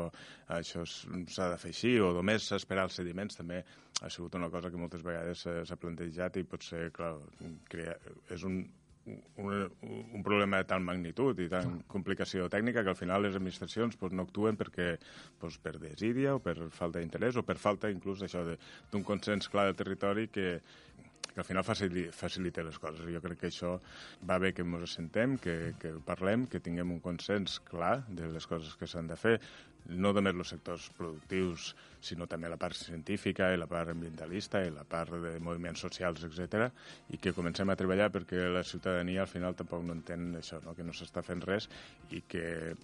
això s'ha de fer així, o només esperar els sediments també ha sigut una cosa que moltes vegades s'ha s'ha plantejat i potser, clar, crea, és un, un, un problema de tal magnitud i tan complicació tècnica que al final les administracions pues, no actuen perquè pues, per desídia o per falta d'interès o per falta inclús d'un consens clar del territori que, que al final facilita, facilita les coses. Jo crec que això va bé que ens assentem, que, que parlem, que tinguem un consens clar de les coses que s'han de fer, no només els sectors productius, sinó també la part científica i la part ambientalista i la part de moviments socials, etc. i que comencem a treballar perquè la ciutadania al final tampoc no entén això, no? que no s'està fent res i que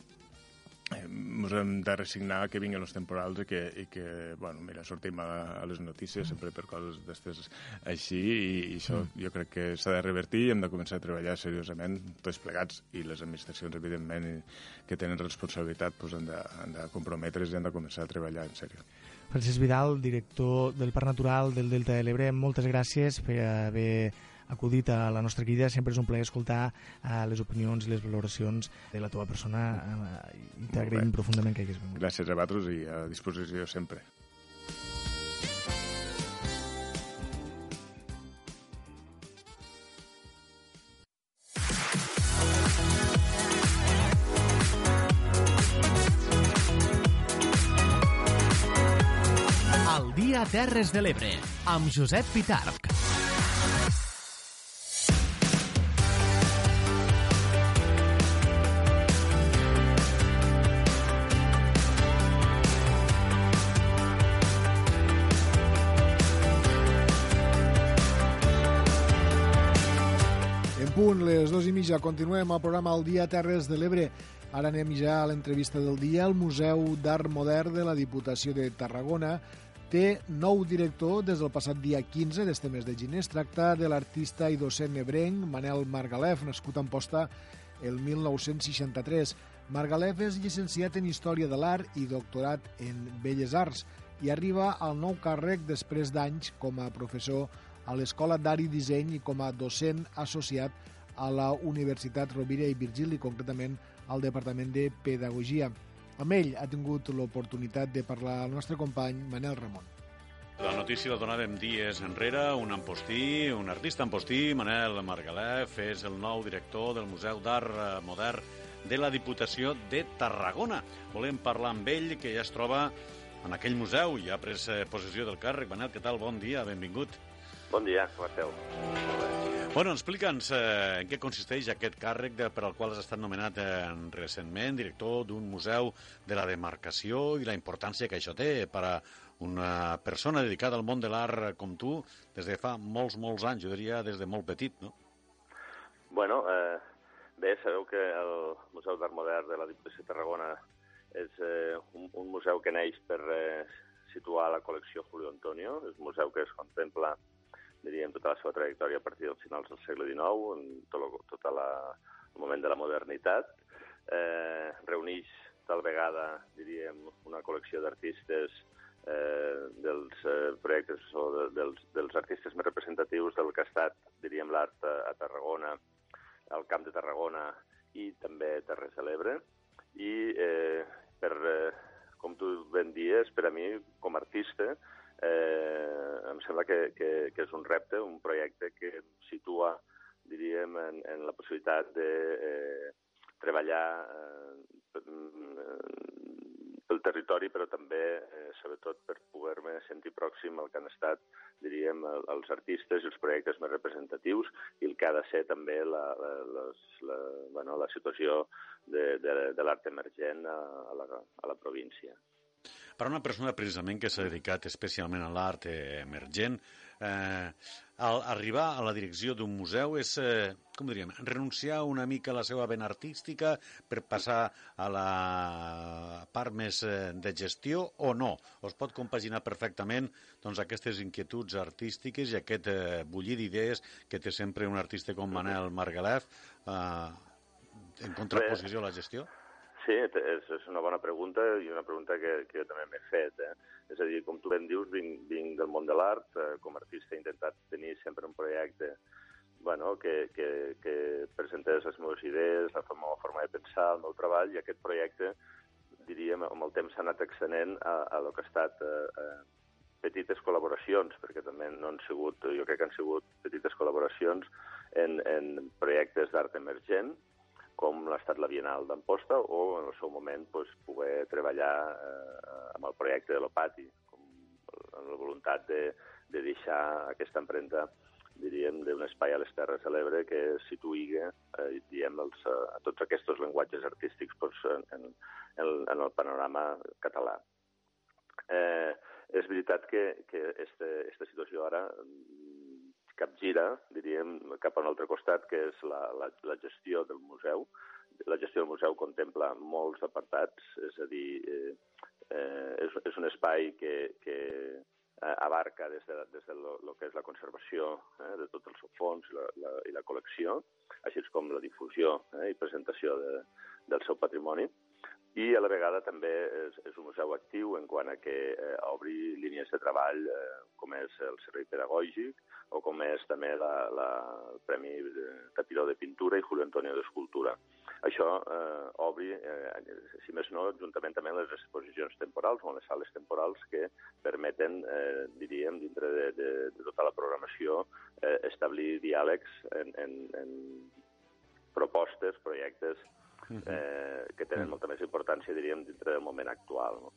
ens hem de resignar que vinguin els temporals i que, i que bueno, mira, sortim a, a les notícies sempre per coses d'estes així i, i això mm. jo crec que s'ha de revertir i hem de començar a treballar seriosament tots plegats i les administracions, evidentment, i, que tenen responsabilitat doncs, han, de, han de comprometre's i han de començar a treballar en sèrio. Francesc Vidal, director del Parc Natural del Delta de l'Ebre, moltes gràcies per haver acudit a la nostra crida. Sempre és un plaer escoltar uh, les opinions i les valoracions de la teva persona uh, i t'agraïm profundament que hagués vingut. Gràcies a vosaltres i a disposició sempre. Al dia Terres de l'Ebre, amb Josep Pitarch. Dues i mitja, continuem el programa El Dia Terres de l'Ebre. Ara anem ja a l'entrevista del dia. El Museu d'Art Modern de la Diputació de Tarragona té nou director des del passat dia 15 d'este mes de gener. Es tracta de l'artista i docent ebrenc Manel Margalef, nascut a Amposta el 1963. Margalef és llicenciat en Història de l'Art i doctorat en Belles Arts i arriba al nou càrrec després d'anys com a professor a l'Escola d'Art i Disseny i com a docent associat a la Universitat Rovira i Virgili, concretament al Departament de Pedagogia. Amb ell ha tingut l'oportunitat de parlar el nostre company Manel Ramon. La notícia la donàvem dies enrere. Un ampostí, un artista ampostí, Manel Margalef, és el nou director del Museu d'Art Modern de la Diputació de Tarragona. Volem parlar amb ell, que ja es troba en aquell museu i ha pres eh, possessió del càrrec. Manel, què tal? Bon dia, benvingut. Bon dia, com esteu? Bueno, explica'ns eh, en què consisteix aquest càrrec de, per al qual has estat nomenat eh, recentment director d'un museu de la demarcació i la importància que això té per a una persona dedicada al món de l'art com tu des de fa molts, molts anys, jo diria des de molt petit, no? Bueno, eh, bé, sabeu que el Museu d'Art Modern de la Diputació de Tarragona és eh, un, un museu que neix per eh, situar la col·lecció Julio Antonio, és un museu que es contempla diríem, tota la seva trajectòria a partir dels finals del segle XIX, en tot, lo, tot la, el moment de la modernitat. Eh, reuneix tal vegada, diríem, una col·lecció d'artistes eh, dels eh, projectes o de, dels, dels artistes més representatius del que ha estat, diríem, l'art a, a Tarragona, al Camp de Tarragona i també Terres de l'Ebre. I eh, per, eh, com tu ben dies, per a mi, com a artista, eh, em sembla que, que, que és un repte, un projecte que situa, diríem, en, en la possibilitat de eh, treballar eh, pel territori, però també, eh, sobretot, per poder-me sentir pròxim al que han estat, diríem, els artistes i els projectes més representatius i el que ha de ser també la, la, les, la, bueno, la situació de, de, de l'art emergent a, a, la, a la província. Per una persona precisament que s'ha dedicat especialment a l'art emergent, eh, al arribar a la direcció d'un museu és, eh, com diríem, renunciar una mica a la seva vena artística per passar a la part més eh, de gestió o no? O es pot compaginar perfectament doncs, aquestes inquietuds artístiques i aquest eh, bullir d'idees que té sempre un artista com Manel Margalef eh, en contraposició a la gestió? Sí, és, és una bona pregunta i una pregunta que, que jo també m'he fet. Eh? És a dir, com tu ben dius, vinc, vinc del món de l'art, eh, com a artista he intentat tenir sempre un projecte bueno, que, que, que presentés les meves idees, la meva forma de pensar, el meu treball, i aquest projecte, diríem, amb el temps s'ha anat extenent a, a lo que ha estat eh, eh, petites col·laboracions, perquè també no han sigut, jo crec que han sigut petites col·laboracions en, en projectes d'art emergent, com l'ha estat la Bienal d'Amposta o en el seu moment pues, poder treballar eh, amb el projecte de l'Opati, amb la voluntat de, de deixar aquesta empremta diríem, d'un espai a les Terres de l'Ebre que situï, eh, diem, els, eh, tots aquests llenguatges artístics pues, en, en, en el panorama català. Eh, és veritat que, que este, esta situació ara capgira, diríem, cap a un altre costat, que és la, la, la gestió del museu. La gestió del museu contempla molts apartats, és a dir, eh, eh, és, és un espai que, que abarca des de, des de lo, lo que és la conservació eh, de tots els fons i la, la, i la col·lecció, així com la difusió eh, i presentació de, del seu patrimoni, i a la vegada també és, és un museu actiu en quant a que eh, obri línies de treball eh, com és el servei pedagògic o com és també la, la, el Premi Tapiró de Pintura i Julio Antonio d'Escultura. Això eh, obri, eh, si més no, juntament també les exposicions temporals o les sales temporals que permeten, eh, diríem, dintre de, de, de tota la programació, eh, establir diàlegs en, en, en propostes, projectes eh, que tenen molta més importància, diríem, dintre del moment actual. No?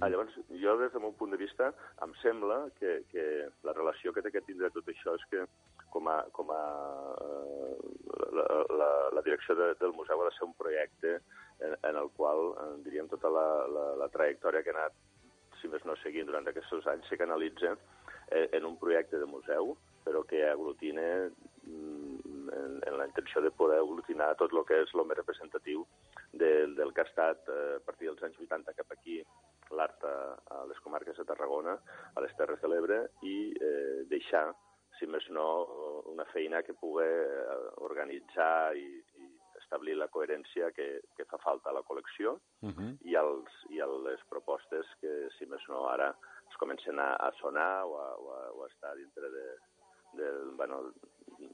Ah, llavors, jo, des del meu punt de vista, em sembla que, que la relació que té que tindre tot això és que com a, com a eh, la, la, la direcció de, del museu ha de ser un projecte en, en el qual, eh, diríem, tota la, la, la trajectòria que ha anat, si més no seguint durant aquests anys, se canalitza eh, en un projecte de museu, però que aglutina mm, en, en la intenció de poder aglutinar tot el que és el més representatiu del, del que ha estat eh, a partir dels anys 80 cap aquí l'art a, a les comarques de Tarragona, a les Terres de l'Ebre, i eh, deixar, si més no, una feina que pugui eh, organitzar i, i establir la coherència que, que fa falta a la col·lecció Uh -huh. i, als, i a les propostes que, si més no, ara es comencen a, a sonar o a, o a, o a estar dintre de, de, bueno,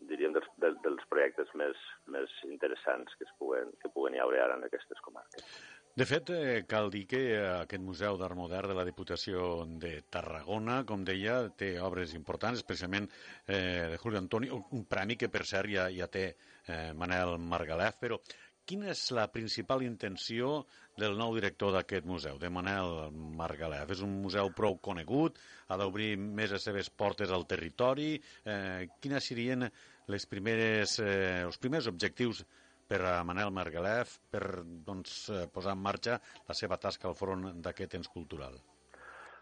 diríem, dels, de, dels projectes més, més interessants que, es puguen, que puguen hi haure ara en aquestes comarques. De fet, eh, cal dir que eh, aquest Museu d'Art Modern de la Diputació de Tarragona, com deia, té obres importants, especialment eh, de Julio Antonio, un premi que, per cert, ja, ja té eh, Manel Margalef, però quina és la principal intenció del nou director d'aquest museu, de Manel Margalef? És un museu prou conegut, ha d'obrir més les seves portes al territori. Eh, quines serien les primeres, eh, els primers objectius per a Manel Margalef per doncs, eh, posar en marxa la seva tasca al front d'aquest ens cultural?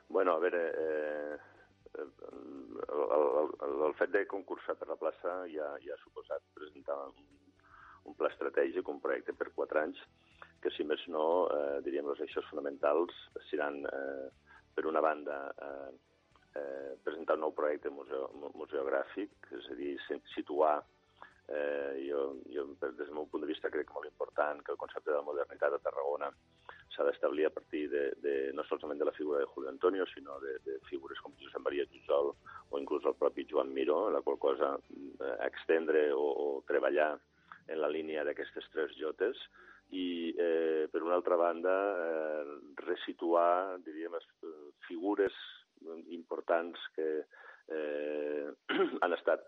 Bueno, a veure, eh, el, el, el fet de concursar per la plaça ja, ja ha suposat presentar un, un pla estratègic, un projecte per quatre anys, que si més no, eh, diríem, els eixos fonamentals seran, eh, per una banda, eh, eh, presentar un nou projecte museo, museogràfic, és a dir, situar eh, jo, jo, des del meu punt de vista, crec molt important que el concepte de la modernitat a Tarragona s'ha d'establir a partir de, de, no solament de la figura de Julio Antonio, sinó de, de figures com Josep Maria Jujol o inclús el propi Joan Miró, la qual cosa eh, extendre o, o treballar en la línia d'aquestes tres jotes i, eh, per una altra banda, eh, resituar, diríem, figures importants que eh, han estat,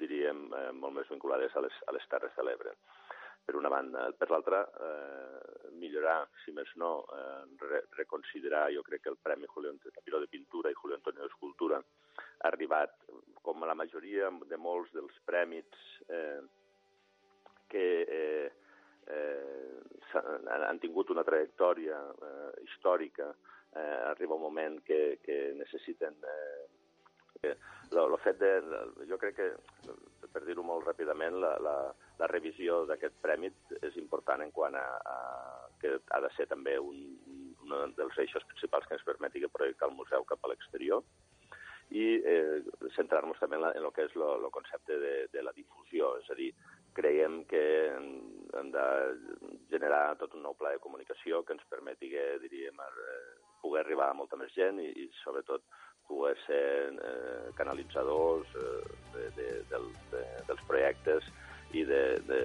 diríem, eh, molt més vinculades a les, a les Terres de l'Ebre per una banda. Per l'altra, eh, millorar, si més no, eh, re reconsiderar, jo crec que el Premi Julio Tapiró de Pintura i Julio Antonio d'Escultura ha arribat, com a la majoria de molts dels prèmits eh, que eh, eh, han, tingut una trajectòria eh, històrica, eh, arriba un moment que, que necessiten... Eh, el fet de, jo crec que, per dir-ho molt ràpidament, la, la, la revisió d'aquest premi és important en quant a, a que ha de ser també un, un dels eixos principals que ens permeti que projectar el museu cap a l'exterior i eh, centrar-nos també en, en el que és el concepte de, de la difusió, és a dir, creiem que hem de generar tot un nou pla de comunicació que ens permeti, diríem, poder arribar a molta més gent i, i sobretot, poder ser eh, canalitzadors eh, de, de, del, de, dels projectes i de, de,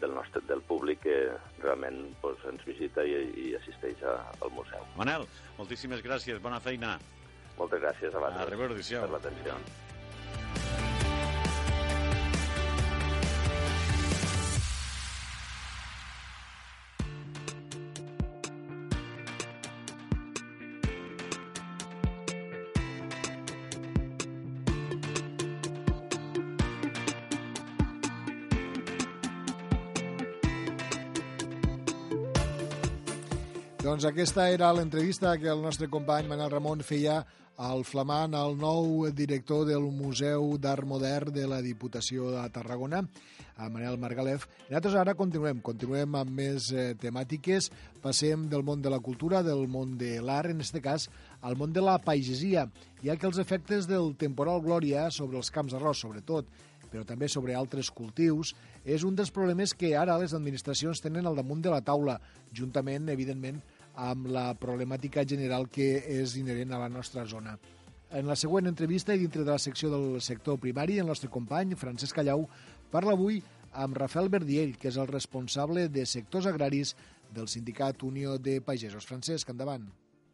del nostre del públic que realment pues, ens visita i, i assisteix a, al museu. Manel, moltíssimes gràcies, bona feina. Moltes gràcies a vosaltres per l'atenció. Doncs aquesta era l'entrevista que el nostre company Manel Ramon feia al flamant, el nou director del Museu d'Art Modern de la Diputació de Tarragona, a Manel Margalef. Nosaltres ara continuem, continuem amb més eh, temàtiques. Passem del món de la cultura, del món de l'art, en aquest cas, al món de la pagesia, ja que els efectes del temporal Glòria sobre els camps d'arròs, sobretot, però també sobre altres cultius, és un dels problemes que ara les administracions tenen al damunt de la taula, juntament, evidentment, amb la problemàtica general que és inherent a la nostra zona. En la següent entrevista i dintre de la secció del sector primari, el nostre company, Francesc Callau, parla avui amb Rafael Verdiell, que és el responsable de sectors agraris del sindicat Unió de Pagesos. Francesc, endavant.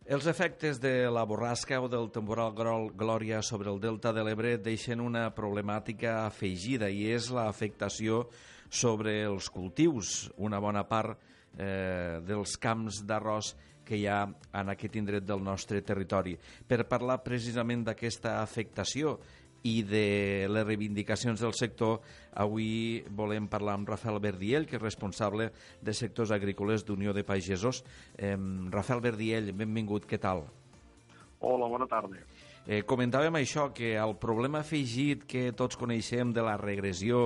Els efectes de la borrasca o del temporal Glòria sobre el delta de l'Ebre deixen una problemàtica afegida i és l'afectació sobre els cultius. Una bona part eh, dels camps d'arròs que hi ha en aquest indret del nostre territori. Per parlar precisament d'aquesta afectació i de les reivindicacions del sector, avui volem parlar amb Rafael Verdiell, que és responsable de sectors agrícoles d'Unió de Pagesos. Eh, Rafael Verdiell, benvingut, què tal? Hola, bona tarda. Eh, comentàvem això, que el problema afegit que tots coneixem de la regressió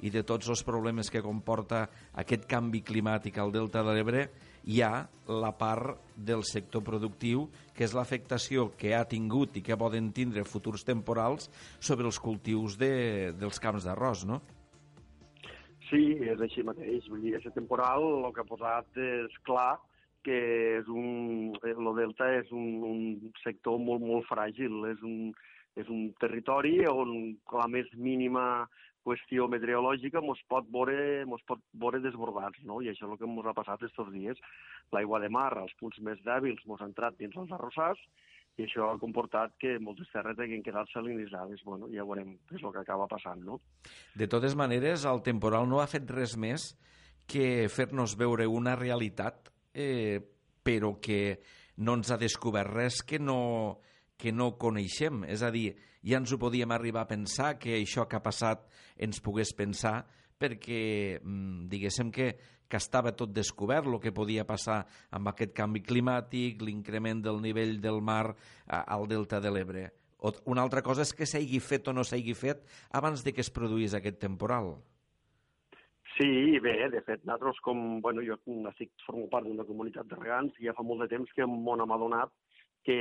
i de tots els problemes que comporta aquest canvi climàtic al Delta de l'Ebre, hi ha la part del sector productiu, que és l'afectació que ha tingut i que poden tindre futurs temporals sobre els cultius de, dels camps d'arròs, no? Sí, és així mateix. Vull dir, aquest temporal el que ha posat és clar que és un, el Delta és un, un sector molt, molt fràgil, és un, és un territori on la més mínima qüestió meteorològica mos pot veure, mos pot veure desbordats, no? I això és el que ens ha passat aquests dies. L'aigua de mar, als punts més dèbils, mos ha entrat dins els arrossars, i això ha comportat que moltes terres hagin quedat salinitzades. Bueno, ja veurem què és el que acaba passant, no? De totes maneres, el temporal no ha fet res més que fer-nos veure una realitat, eh, però que no ens ha descobert res que no, que no coneixem. És a dir, ja ens ho podíem arribar a pensar que això que ha passat ens pogués pensar perquè mm, diguéssim que, que estava tot descobert el que podia passar amb aquest canvi climàtic, l'increment del nivell del mar al delta de l'Ebre. Una altra cosa és que s'hagi fet o no s'hagi fet abans de que es produís aquest temporal. Sí, bé, de fet, nosaltres, com, bueno, jo estic, formo part d'una comunitat de regants i ja fa molt de temps que món hem adonat que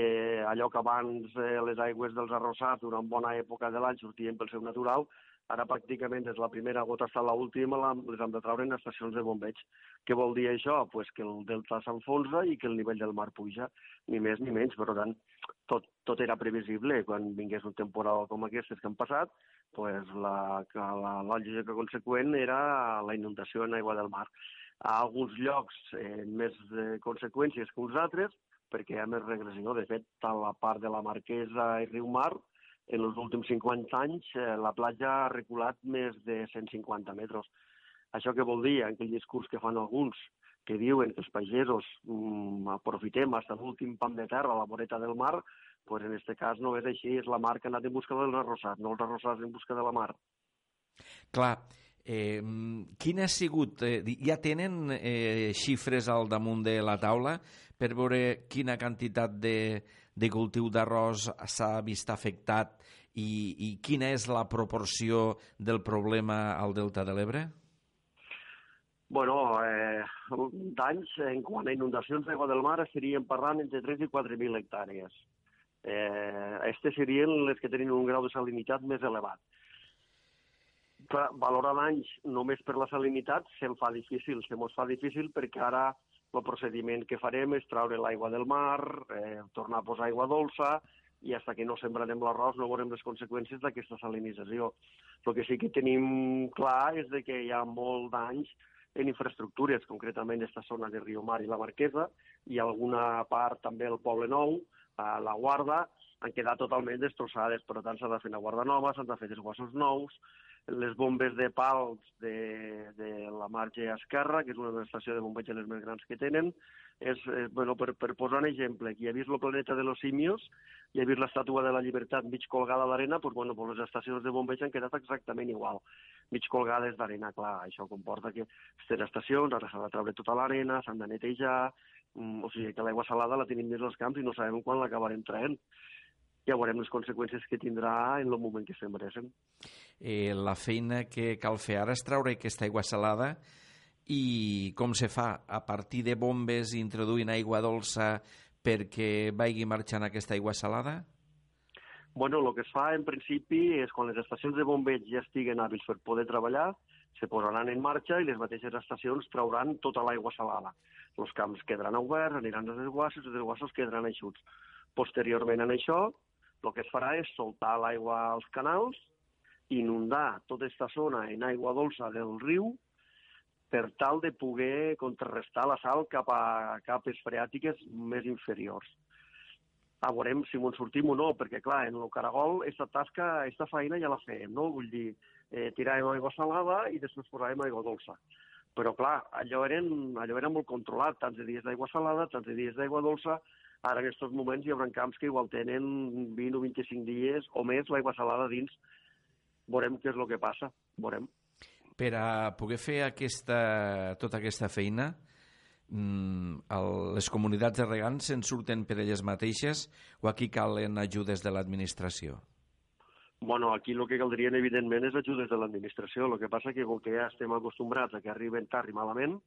allò que abans eh, les aigües dels arrossars durant bona època de l'any sortien pel seu natural, ara pràcticament des de la primera gota fins a l'última les hem de treure en estacions de bombeig. Què vol dir això? Pues que el delta s'enfonsa i que el nivell del mar puja, ni més ni menys. Per tant, tot, tot era previsible. Quan vingués un temporal com aquest que han passat, pues la, la lògica conseqüent era la inundació en aigua del mar. A alguns llocs eh, més eh, conseqüències que uns altres, perquè hi ha més regressió. De fet, a la part de la Marquesa i Riu Mar, en els últims 50 anys, eh, la platja ha reculat més de 150 metres. Això què vol dir? Aquell discurs que fan alguns, que diuen que els pagesos mm, aprofitem fins a l'últim pam de terra a la voreta del mar, pues en aquest cas no és així, és la mar que ha anat en busca dels arrossars, no els arrossars en busca de la mar. Clar, Eh, quin ha sigut... Eh, ja tenen eh, xifres al damunt de la taula per veure quina quantitat de, de cultiu d'arròs s'ha vist afectat i, i quina és la proporció del problema al Delta de l'Ebre? Bueno, eh, d'anys, en quant a inundacions d'aigua del mar, estaríem parlant entre 3 i 4.000 hectàrees. Eh, aquestes serien les que tenen un grau de salinitat més elevat valorar anys només per la salinitat se'm fa difícil, se mos fa difícil perquè ara el procediment que farem és traure l'aigua del mar, eh, tornar a posar aigua dolça, i fins que no sembrarem l'arròs no veurem les conseqüències d'aquesta salinització. El que sí que tenim clar és de que hi ha molt d'anys en infraestructures, concretament aquesta zona de Riu Mar i la Marquesa, i alguna part també el Poble Nou, a la Guarda, han quedat totalment destrossades. Per tant, s'ha de fer una guarda nova, s'han de fer desguassos nous, les bombes de pals de, de la marge esquerra, que és una estació de bombeig les més grans que tenen, és, eh, bueno, per, per posar un exemple, qui ha vist el planeta de los simios i ha vist l'estàtua de la llibertat mig colgada a l'arena, doncs, bueno, pues les estacions de bombeig han quedat exactament igual, mig colgades d'arena, clar, això comporta que aquestes estacions ara s'ha de treure tota l'arena, s'han de netejar, Mm, O sigui que l'aigua salada la tenim dins els camps i no sabem quan l'acabarem traient. Ja veurem les conseqüències que tindrà en el moment que sembréssim. Eh, la feina que cal fer ara és treure aquesta aigua salada i com se fa? A partir de bombes introduint aigua dolça perquè vagi marxant aquesta aigua salada? Bueno, el que es fa en principi és quan les estacions de bombeig ja estiguen hàbils per poder treballar, se posaran en marxa i les mateixes estacions trauran tota l'aigua salada. Els camps quedaran oberts, aniran els desguassos, els desguassos quedaran eixuts. Posteriorment a això, el que es farà és soltar l'aigua als canals, inundar tota aquesta zona en aigua dolça del riu per tal de poder contrarrestar la sal cap a capes freàtiques més inferiors. A veurem si m'ho sortim o no, perquè, clar, en el caragol, aquesta tasca, aquesta feina ja la fèiem, no? Vull dir, eh, tiràvem aigua salada i després posàvem aigua dolça. Però, clar, allò, eren, allò era molt controlat, tants de dies d'aigua salada, tants de dies d'aigua dolça. Ara, en aquests moments, hi haurà camps que igual tenen 20 o 25 dies o més l'aigua salada dins. Veurem què és el que passa, veurem. Per a poder fer aquesta, tota aquesta feina, mm, el, les comunitats de regants se'n surten per elles mateixes o aquí calen ajudes de l'administració? Bueno, aquí el que caldrien, evidentment, és ajudes de l'administració. El que passa que, com que ja estem acostumbrats a que arriben tard i malament,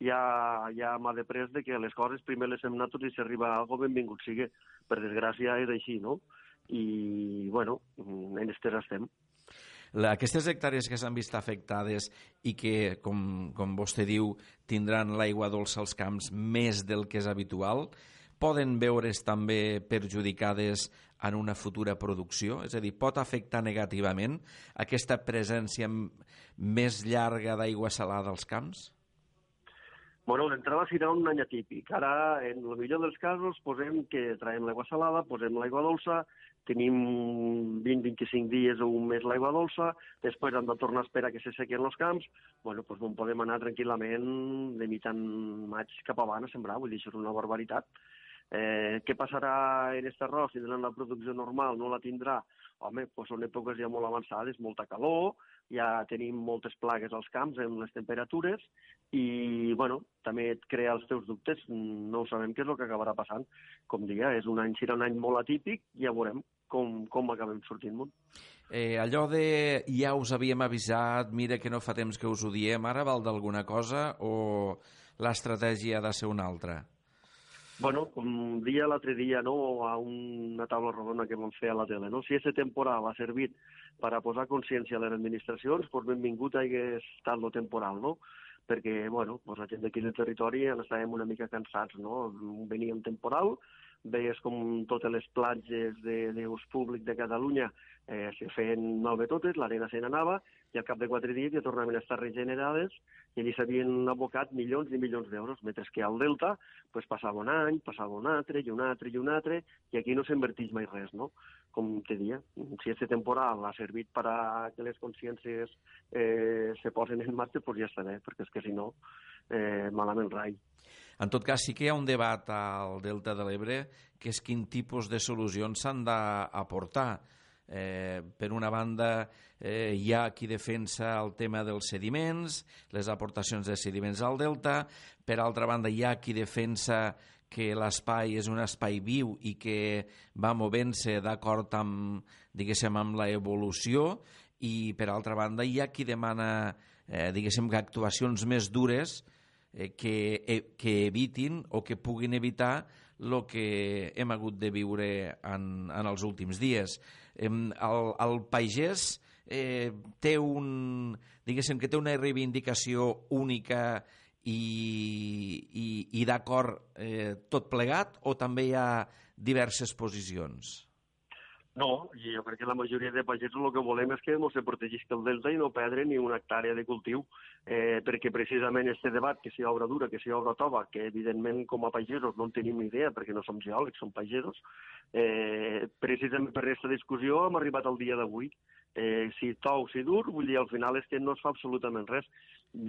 ja, ja m'ha de pres de que les coses primer les fem nosaltres i si arriba algo benvingut sigui. Per desgràcia és així, no? I, bueno, en estes estem. Aquestes hectàrees que s'han vist afectades i que, com, com vostè diu, tindran l'aigua dolça als camps més del que és habitual, poden veure's també perjudicades en una futura producció? És a dir, pot afectar negativament aquesta presència més llarga d'aigua salada als camps? Bueno, d'entrada serà un any atípic. Ara, en el millor dels casos, posem que traiem l'aigua salada, posem l'aigua dolça, tenim 20-25 dies o un mes l'aigua dolça, després hem de tornar a esperar que se sequen els camps, bueno, doncs on podem anar tranquil·lament de mitjan maig cap avant a sembrar, vull dir, això és una barbaritat. Eh, què passarà en aquest arròs? Tindran la producció normal? No la tindrà? Home, doncs són èpoques ja molt avançades, molta calor, ja tenim moltes plagues als camps amb les temperatures i, bueno, també et crea els teus dubtes. No sabem què és el que acabarà passant. Com dia, és un any, serà un any molt atípic, ja veurem com, com acabem sortint-me'n. Eh, allò de ja us havíem avisat, mira que no fa temps que us ho diem, ara val d'alguna cosa o l'estratègia ha de ser una altra? Bueno, com dia l'altre dia, no, a una taula rodona que vam fer a la tele, no? Si aquest temporal ha servit per a posar consciència a les administracions, doncs benvingut hagués estat lo temporal, no? Perquè, bueno, doncs la gent d'aquí del territori en estàvem una mica cansats, no? Un temporal, veies com totes les platges de, d'ús públic de Catalunya eh, se feien malbé totes, l'arena se n'anava, i al cap de quatre dies ja tornaven a estar regenerades i allí s'havien abocat milions i milions d'euros, mentre que al Delta pues, passava un any, passava un altre, i un altre, i un altre, i aquí no s'inverteix mai res, no? Com te dia, si aquest temporal ha servit per a que les consciències eh, se posen en marxa, doncs ja està bé, perquè és que si no, eh, malament rai. En tot cas, sí que hi ha un debat al Delta de l'Ebre que és quin tipus de solucions s'han d'aportar. Eh, per una banda, eh, hi ha qui defensa el tema dels sediments, les aportacions de sediments al delta, per altra banda hi ha qui defensa que l'espai és un espai viu i que va movent-se d'acord amb, diguéssim, amb la evolució i, per altra banda, hi ha qui demana, eh, diguéssim, que actuacions més dures eh, que, eh, que evitin o que puguin evitar el que hem hagut de viure en, en els últims dies. Eh, el, el pagès eh, té un, diguéssim que té una reivindicació única i, i, i d'acord eh, tot plegat o també hi ha diverses posicions? No, i jo crec que la majoria de pagesos el que volem és que no se protegisca el delta i no perdre ni una hectàrea de cultiu, eh, perquè precisament este debat, que si obra dura, que si obra tova, que evidentment com a pagesos no en tenim ni idea, perquè no som geòlegs, som pagesos, eh, precisament per aquesta discussió hem arribat al dia d'avui. Eh, si tou, si dur, vull dir, al final és que no es fa absolutament res.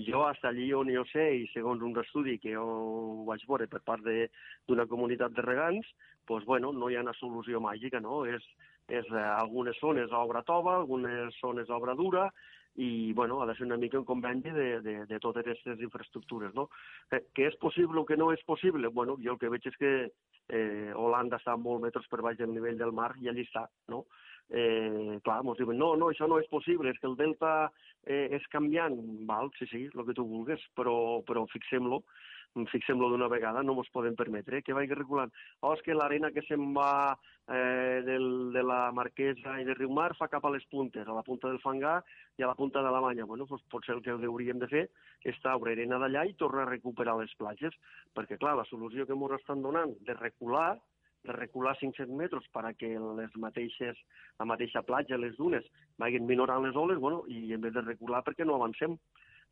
Jo, hasta allí on jo sé, i segons un estudi que jo vaig veure per part d'una comunitat de regants, doncs, bueno, no hi ha una solució màgica, no? És, és eh, algunes zones obra tova, algunes zones obra dura, i bueno, ha de ser una mica un convendi de, de, de totes aquestes infraestructures. No? Eh, que és possible o que no és possible? Bueno, jo el que veig és que eh, Holanda està molt metres per baix del nivell del mar i allí està. No? Eh, clar, ens diuen, no, no, això no és possible, és que el delta eh, és canviant. Val, sí, sí, el que tu vulguis, però, però fixem-lo fixem-lo d'una vegada, no ens podem permetre que vagi regulant. Oh, és que l'arena que se'n va eh, del, de la Marquesa i de Riumar fa cap a les puntes, a la punta del Fangar i a la punta de la Manya. Bueno, doncs potser el que hauríem de fer és traure arena d'allà i tornar a recuperar les platges, perquè, clar, la solució que ens estan donant de recular de recular 500 metres per a que les mateixes, la mateixa platja, les dunes, vagin minorant les oles, bueno, i en vez de recular perquè no avancem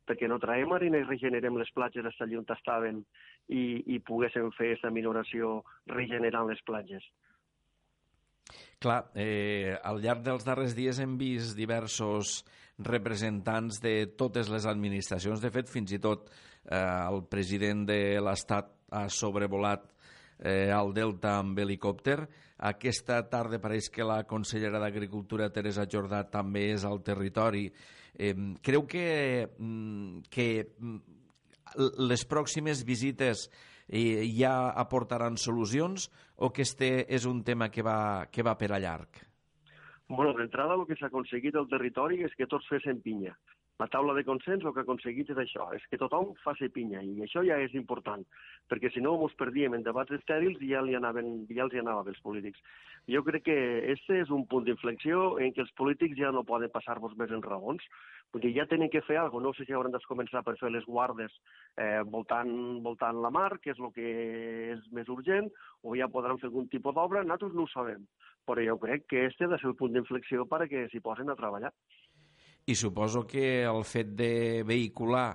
perquè no traiem arena i regenerem les platges d'allà on estaven i, i poguéssim fer aquesta minoració regenerant les platges. Clar, eh, al llarg dels darrers dies hem vist diversos representants de totes les administracions. De fet, fins i tot eh, el president de l'Estat ha sobrevolat eh, al Delta amb helicòpter. Aquesta tarda pareix que la consellera d'Agricultura, Teresa Jordà, també és al territori. Eh, creu que, mm, que mm, les pròximes visites eh, ja aportaran solucions o que este és un tema que va, que va per a llarg? Bueno, d'entrada el que s'ha aconseguit al territori és que tots fessin pinya. La taula de consens el que ha aconseguit és això, és que tothom faci pinya, i això ja és important, perquè si no ens perdíem en debats estèrils i ja, li anaven, ja els hi anava bé els polítics. Jo crec que este és un punt d'inflexió en què els polítics ja no poden passar-vos més en raons, dir, ja tenen que fer alguna cosa, no sé si hauran de començar per fer les guardes eh, voltant, voltant la mar, que és el que és més urgent, o ja podran fer algun tipus d'obra, nosaltres no ho sabem, però jo crec que este ha de ser el punt d'inflexió perquè s'hi posen a treballar i suposo que el fet de vehicular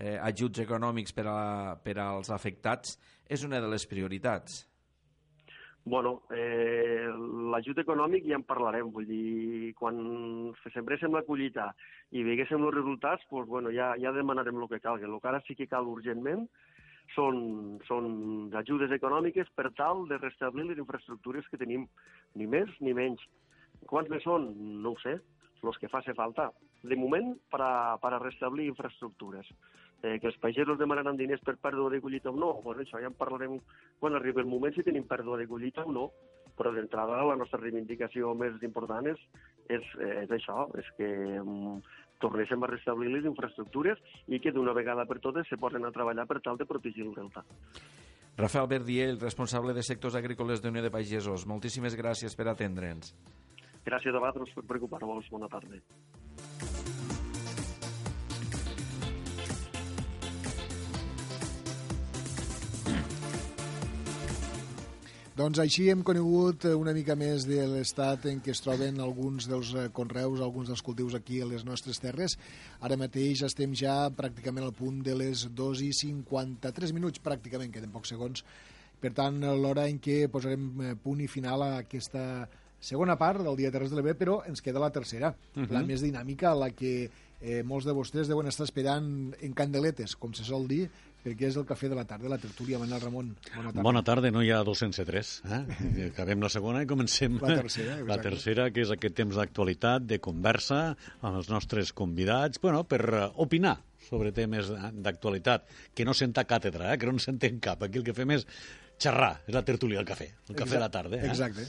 eh, ajuts econòmics per, a, per als afectats és una de les prioritats. Bueno, eh, l'ajut econòmic ja en parlarem, vull dir, quan sembréssim la collita i veiéssim els resultats, doncs, bueno, ja, ja demanarem el que calgui. El que ara sí que cal urgentment són, són ajudes econòmiques per tal de restablir les infraestructures que tenim, ni més ni menys. Quants més són? No ho sé, els que faci falta de moment per a, per a restablir infraestructures. Eh, que els pagesos demanaran diners per pèrdua de collita o no, bueno, això ja en parlarem quan arribi el moment si tenim pèrdua de collita o no, però d'entrada la nostra reivindicació més important és, és, és això, és que um, tornéssim a restablir les infraestructures i que d'una vegada per totes se posen a treballar per tal de protegir el delta. Rafael Verdiell, responsable de sectors agrícoles d'Unió de Pagesos, moltíssimes gràcies per atendre'ns. Gràcies a vosaltres per preocupar-vos. Bona tarda. Doncs així hem conegut una mica més de l'estat en què es troben alguns dels conreus, alguns dels cultius aquí a les nostres terres. Ara mateix estem ja pràcticament al punt de les 2 i 53 minuts, pràcticament, queden pocs segons. Per tant, l'hora en què posarem punt i final a aquesta segona part del Dia Terres de l'Ebre, però ens queda la tercera, uh -huh. la més dinàmica, la que eh, molts de vostès deuen estar esperant en candeletes, com se sol dir, perquè és el cafè de la tarda, la tertúlia. Manel Ramon, bona tarda. Bona tarda, no hi ha 203. Eh? Acabem la segona i comencem la tercera, exacte. la tercera, que és aquest temps d'actualitat, de conversa amb els nostres convidats, bueno, per uh, opinar sobre temes d'actualitat, que no senta càtedra, eh? que no en sentem cap. Aquí el que fem és xerrar, és la tertúlia del cafè, el cafè Exacte. de la tarda. Eh? Exacte.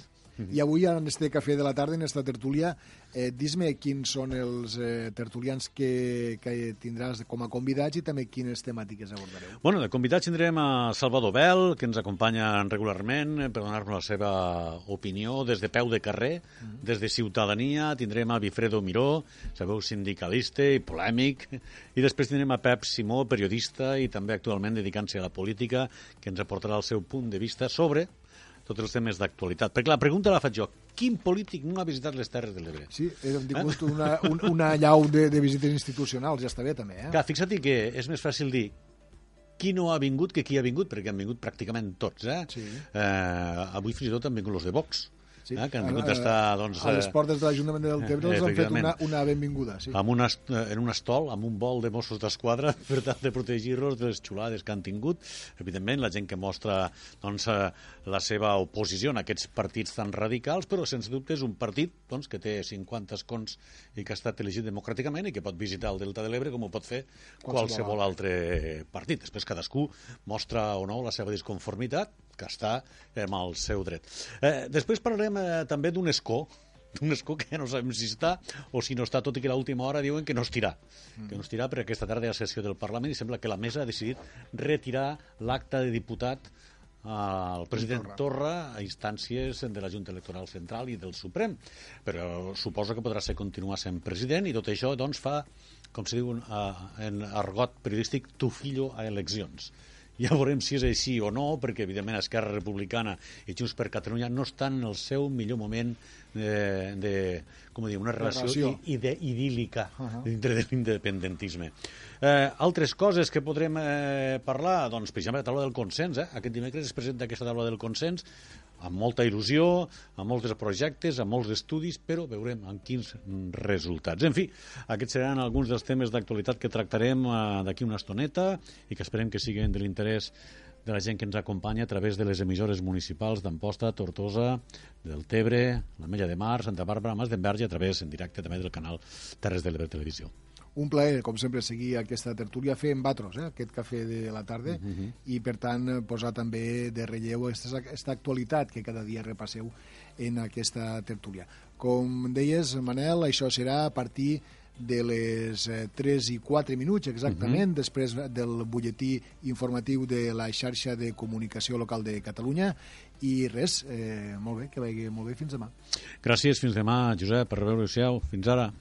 I avui, en este cafè de la tarda, en esta tertúlia, eh, dis-me quins són els eh, tertulians que, que tindràs com a convidats i també quines temàtiques abordareu. Bueno, de convidats tindrem a Salvador Bel, que ens acompanya regularment eh, per donar-nos la seva opinió des de peu de carrer, mm -hmm. des de Ciutadania, tindrem a Bifredo Miró, sabeu, sindicalista i polèmic, i després tindrem a Pep Simó, periodista i també actualment dedicant-se a la política, que ens aportarà el seu punt de vista sobre tots els temes d'actualitat. Perquè la pregunta la faig jo. Quin polític no ha visitat les Terres de l'Ebre? Sí, hem tingut eh? una, un, una llau de, de visites institucionals, ja està bé també. Eh? Clar, fixa't que és més fàcil dir qui no ha vingut que qui ha vingut, perquè han vingut pràcticament tots. Eh? Sí. Eh, avui fins i tot han vingut els de Vox. Sí. eh, que han vingut a- estar... Doncs, a les eh, portes de l'Ajuntament del Tebre els han fet una, una benvinguda. Sí. amb un est, en un estol, amb un vol de Mossos d'Esquadra, per tal de protegir-los de les xulades que han tingut. Evidentment, la gent que mostra doncs, eh, la seva oposició a aquests partits tan radicals, però sense dubte és un partit doncs, que té 50 escons i que ha estat elegit democràticament i que pot visitar el Delta de l'Ebre com ho pot fer Qualsevol qualsevol altre partit. Després cadascú mostra o no la seva disconformitat, que està amb el seu dret. Eh, després parlarem eh, també d'un escó, d'un escó que no sabem si està o si no està, tot i que a l'última hora diuen que no estirà. Mm. Que no estirà perquè aquesta tarda hi ha sessió del Parlament i sembla que la mesa ha decidit retirar l'acte de diputat al president Torra. a instàncies de la Junta Electoral Central i del Suprem. Però suposo que podrà ser continuar sent president i tot això doncs, fa, com se diu eh, en argot periodístic, tu fillo a eleccions. Ja veurem si és així o no, perquè evidentment Esquerra Republicana i Junts per Catalunya no estan en el seu millor moment de, de com dir, una relació, Relació. i, ide, idíl·lica uh. -huh. dintre de l'independentisme. Eh, altres coses que podrem eh, parlar, doncs, per exemple, la taula del consens. Eh? Aquest dimecres es presenta aquesta taula del consens amb molta il·lusió, amb molts projectes, amb molts estudis, però veurem amb quins mm, resultats. En fi, aquests seran alguns dels temes d'actualitat que tractarem eh, d'aquí una estoneta i que esperem que siguin de l'interès de la gent que ens acompanya a través de les emissores municipals d'Amposta, Tortosa, del Tebre, la Mella de Mar, Santa Bàrbara, Mas d'Enverge, a través en directe també del canal Terres de l'Ebre Televisió. Un plaer, com sempre, seguir aquesta tertúlia, fer en Batros, eh, aquest cafè de la tarda, Mhm. uh -huh. i, per tant, eh, posar també de relleu aquesta, aquesta actualitat que cada dia repasseu en aquesta tertúlia. Com deies, Manel, això serà a partir de les eh, 3 i 4 minuts exactament, uh -huh. després del butlletí informatiu de la xarxa de comunicació local de Catalunya i res, eh, molt bé, que vagi molt bé, fins demà. Gràcies, fins demà, Josep, per reveure-ho, fins ara.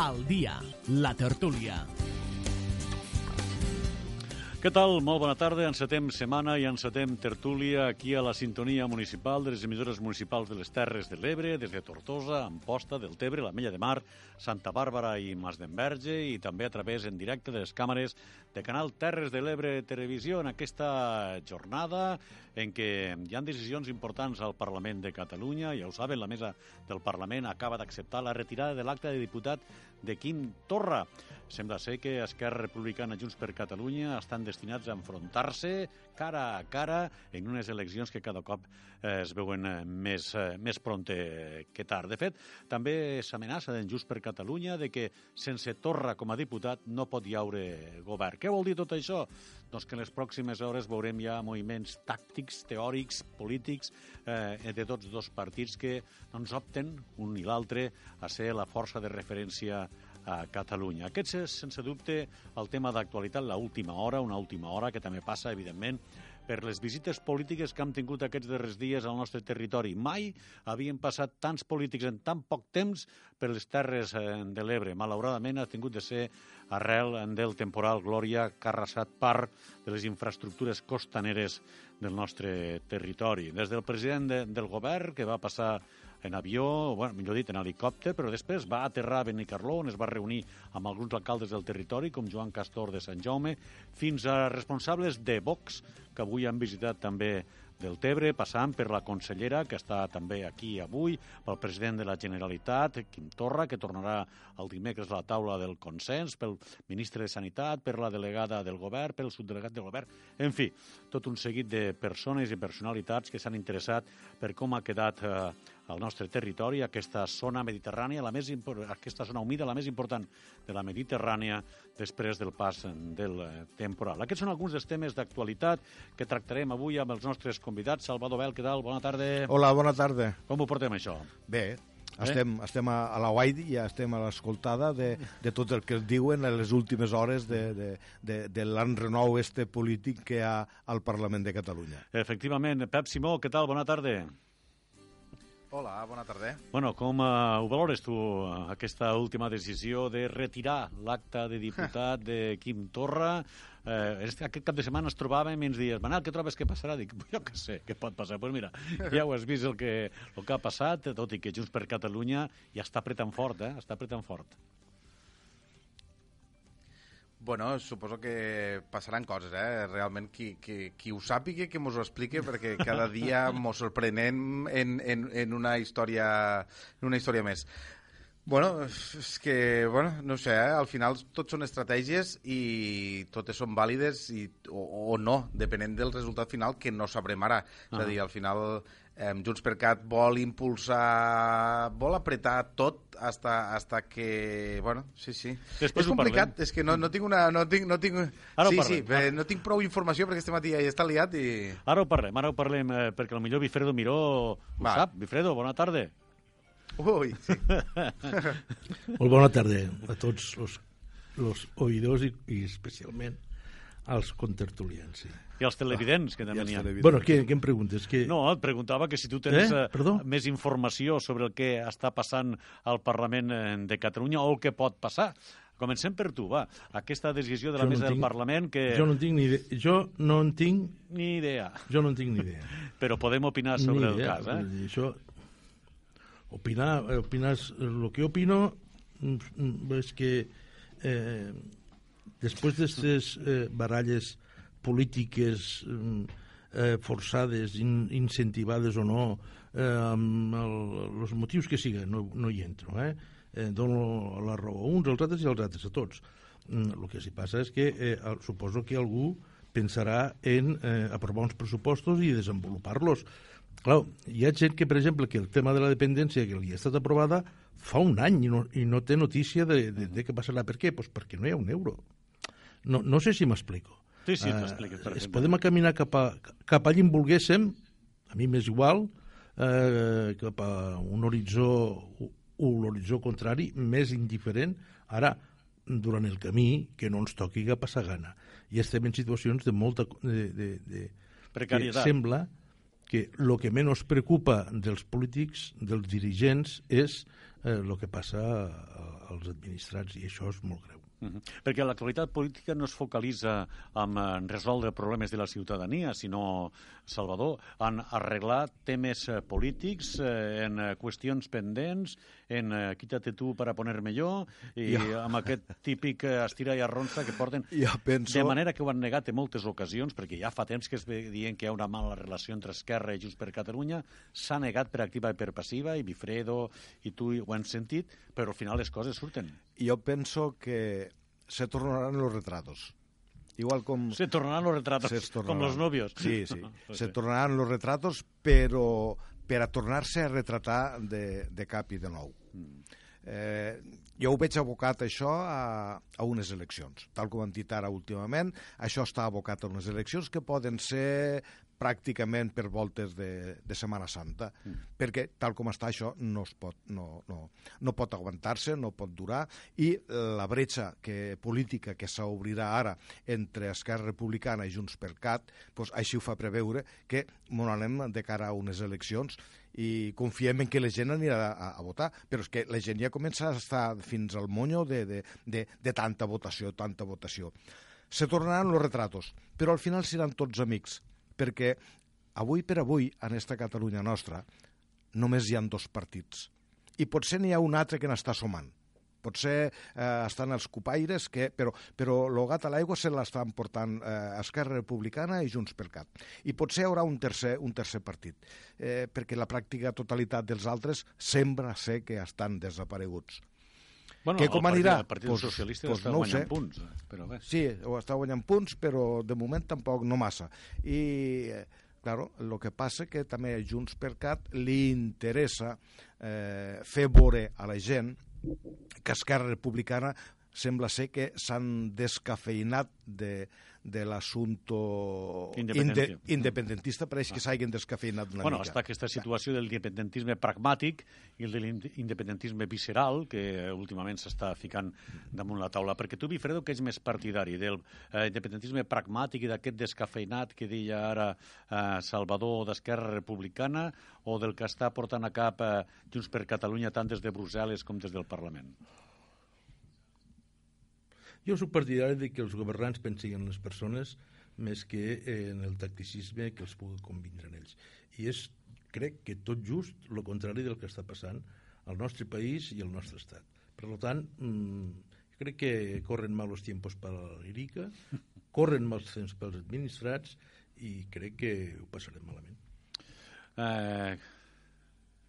Al dia, la tertúlia. Què tal? Molt bona tarda. Encetem setmana i encetem tertúlia aquí a la sintonia municipal de les emissores municipals de les Terres de l'Ebre, des de Tortosa, Amposta, del Tebre, la Mella de Mar, Santa Bàrbara i Mas d'Enverge i també a través en directe de les càmeres de Canal Terres de l'Ebre Televisió en aquesta jornada en què hi han decisions importants al Parlament de Catalunya. Ja ho saben, la mesa del Parlament acaba d'acceptar la retirada de l'acte de diputat de Quim Torra. Sembla ser que Esquerra Republicana Junts per Catalunya estan destinats a enfrontar-se cara a cara en unes eleccions que cada cop eh, es veuen eh, més, eh, més pronte que tard. De fet, també s'amenaça d'en Junts per Catalunya de que sense Torra com a diputat no pot hi haure govern. Què vol dir tot això? Doncs que en les pròximes hores veurem ja moviments tàctics, teòrics, polítics eh, de tots dos partits que doncs, opten, un i l'altre, a ser la força de referència a Catalunya. Aquest és, sense dubte, el tema d'actualitat, la última hora, una última hora que també passa, evidentment, per les visites polítiques que hem tingut aquests darrers dies al nostre territori. Mai havien passat tants polítics en tan poc temps per les terres eh, de l'Ebre. Malauradament ha tingut de ser arrel del temporal Glòria que ha arrasat part de les infraestructures costaneres del nostre territori. Des del president de, del govern, que va passar en avió, bueno, millor dit, en helicòpter, però després va aterrar a Benicarló, on es va reunir amb alguns alcaldes del territori, com Joan Castor de Sant Jaume, fins a responsables de Vox, que avui han visitat també del Tebre, passant per la consellera, que està també aquí avui, pel president de la Generalitat, Quim Torra, que tornarà el dimecres a la taula del consens, pel ministre de Sanitat, per la delegada del govern, pel subdelegat del govern, en fi, tot un seguit de persones i personalitats que s'han interessat per com ha quedat eh, el nostre territori, aquesta zona mediterrània, la més aquesta zona humida, la més important de la Mediterrània després del pas del eh, temporal. Aquests són alguns dels temes d'actualitat que tractarem avui amb els nostres convidats. Salvador Bel, què tal? Bona tarda. Hola, bona tarda. Com ho portem, això? Bé, estem, estem a, a la guai i estem a l'escoltada de, de tot el que es diuen en les últimes hores de, de, de, de l'enrenou este polític que hi ha al Parlament de Catalunya. Efectivament. Pep Simó, què tal? Bona tarda. Hola, bona tarda. Bueno, com uh, ho valores tu, aquesta última decisió de retirar l'acte de diputat de Quim Torra? Eh, aquest cap de setmana es trobàvem i ens dies, Manel, què trobes que passarà? Dic, jo què sé, què pot passar? Doncs pues mira, ja ho has vist el que, el que ha passat, tot i que Junts per Catalunya ja està apretant fort, eh? Està apretant fort. Bueno, suposo que passaran coses, eh? Realment, qui, qui, qui ho sàpiga, que mos ho explique, perquè cada dia mos sorprenem en, en, en, una història, en una història més. Bueno, és que, bueno, no sé, eh? al final tot són estratègies i totes són vàlides i, o, o no, depenent del resultat final, que no sabrem ara. Ah. És a dir, al final eh, Junts per Cat vol impulsar, vol apretar tot hasta, hasta que... Bueno, sí, sí. Després és complicat, és que no, no tinc una... No tinc, no tinc... Ara sí, sí, eh, no tinc prou informació perquè este matí ja està liat i... Ara ho parlem, ara ho parlem, eh, perquè el millor Bifredo Miró ho Va. sap. Bifredo, bona tarda. Ui, sí. Molt bona tarda a tots els, els oïdors i, i especialment als contertulians. Sí. I els televidents, que també n'hi ha. Bueno, què, què em preguntes? Que... No, et preguntava que si tu tens Eh? eh? Perdó? més informació sobre el que està passant al Parlament eh, de Catalunya o el que pot passar. Comencem per tu, va. Aquesta decisió de la Jo no mesa del tinc- Parlament que... Jo no en tinc ni idea. Jo no en tinc... Ni idea. Jo no en tinc ni idea. Però podem opinar sobre el cas, eh? Això... Opinar, eh, opinar lo que opino mm, mm, és que eh, després d'aquestes eh, baralles polítiques mm, eh, forçades, in, incentivades o no, eh, amb el, els motius que siguen, no, no hi entro, eh? eh? Dono la raó a uns, als altres i als altres, a tots. Mm, el que sí passa és que eh, suposo que algú pensarà en eh, aprovar uns pressupostos i desenvolupar-los. Clar, hi ha gent que, per exemple, que el tema de la dependència que li ha estat aprovada fa un any i no, i no té notícia de, de, de què passarà. Per què? Pues perquè no hi ha un euro. No, no sé si m'explico. Sí, sí, Eh, t'expliques es perfectament. podem caminar cap, a, cap allà on volguéssim, a mi m'és igual, eh, cap a un horitzó o l'horitzó contrari, més indiferent, ara, durant el camí, que no ens toqui a passar gana. I estem en situacions de molta... De, de, de, Precarietat. Que sembla que el que menys preocupa dels polítics, dels dirigents, és el eh, que passa als administrats, i això és molt greu. Uh -huh. Perquè l'actualitat política no es focalitza en, resoldre problemes de la ciutadania, sinó, Salvador, en arreglar temes eh, polítics, eh, en eh, qüestions pendents, en quítate tu para ponerme yo, i Ja. amb aquest típic estira i arronsa que porten... Ja penso- De manera que ho han negat en moltes ocasions, perquè ja fa temps que es dient que hi ha una mala relació entre Esquerra i Junts per Catalunya, s'ha negat per activa i per passiva, i Bifredo i tu ho han sentit, però al final les coses surten. Yo pienso que se tornarán los retratos. Igual como... Se tornarán los retratos, se com los novios. Sí, sí. Pues se sí. tornaran los retratos, però per a tornar-se a retratar de, de cap i de nou. Eh, jo ho veig abocat, això, a, a unes eleccions. Tal com han dit ara últimament, això està abocat a unes eleccions que poden ser pràcticament per voltes de, de Setmana Santa, mm. perquè tal com està això no, es pot, no, no, no pot aguantar-se, no pot durar, i la bretxa que, política que s'obrirà ara entre Esquerra Republicana i Junts per Cat, doncs així ho fa preveure que mon anem de cara a unes eleccions i confiem en que la gent anirà a, a votar, però és que la gent ja comença a estar fins al monyo de, de, de, de tanta votació, tanta votació. Se tornaran los retratos, però al final seran tots amics, perquè avui per avui, en esta Catalunya nostra, només hi han dos partits. I potser n'hi ha un altre que n'està sumant. Potser eh, estan els copaires, que, però, però el gat a l'aigua se l'estan portant eh, Esquerra Republicana i Junts per Cat. I potser hi haurà un tercer, un tercer partit, eh, perquè la pràctica totalitat dels altres sembla ser que estan desapareguts. Bueno, que com el anirà? El Partit pues, Socialista pues està no guanyant sé. punts, però bé. Sí, ho està guanyant punts, però de moment tampoc no massa. I, eh, claro, el que passa que també a Junts per Cat li interessa eh, fer veure a la gent que Esquerra Republicana sembla ser que s'han descafeinat de, de l'assumpte Independència. inde, independentista, pareix que s'hagin descafeinat una bueno, mica. està aquesta situació del independentisme pragmàtic i el de l'independentisme visceral, que últimament s'està ficant damunt la taula. Perquè tu, Bifredo, que ets més partidari del eh, independentisme pragmàtic i d'aquest descafeinat que deia ara eh, Salvador d'Esquerra Republicana o del que està portant a cap eh, Junts per Catalunya tant des de Brussel·les com des del Parlament? Jo sóc partidari de que els governants pensin en les persones més que en el tacticisme que els pugui convindre en ells. I és, crec que tot just el contrari del que està passant al nostre país i al nostre estat. Per tant, mmm, crec que corren mal els tiempos per a l'IRICA, corren mal els temps pels administrats i crec que ho passarem malament. Eh,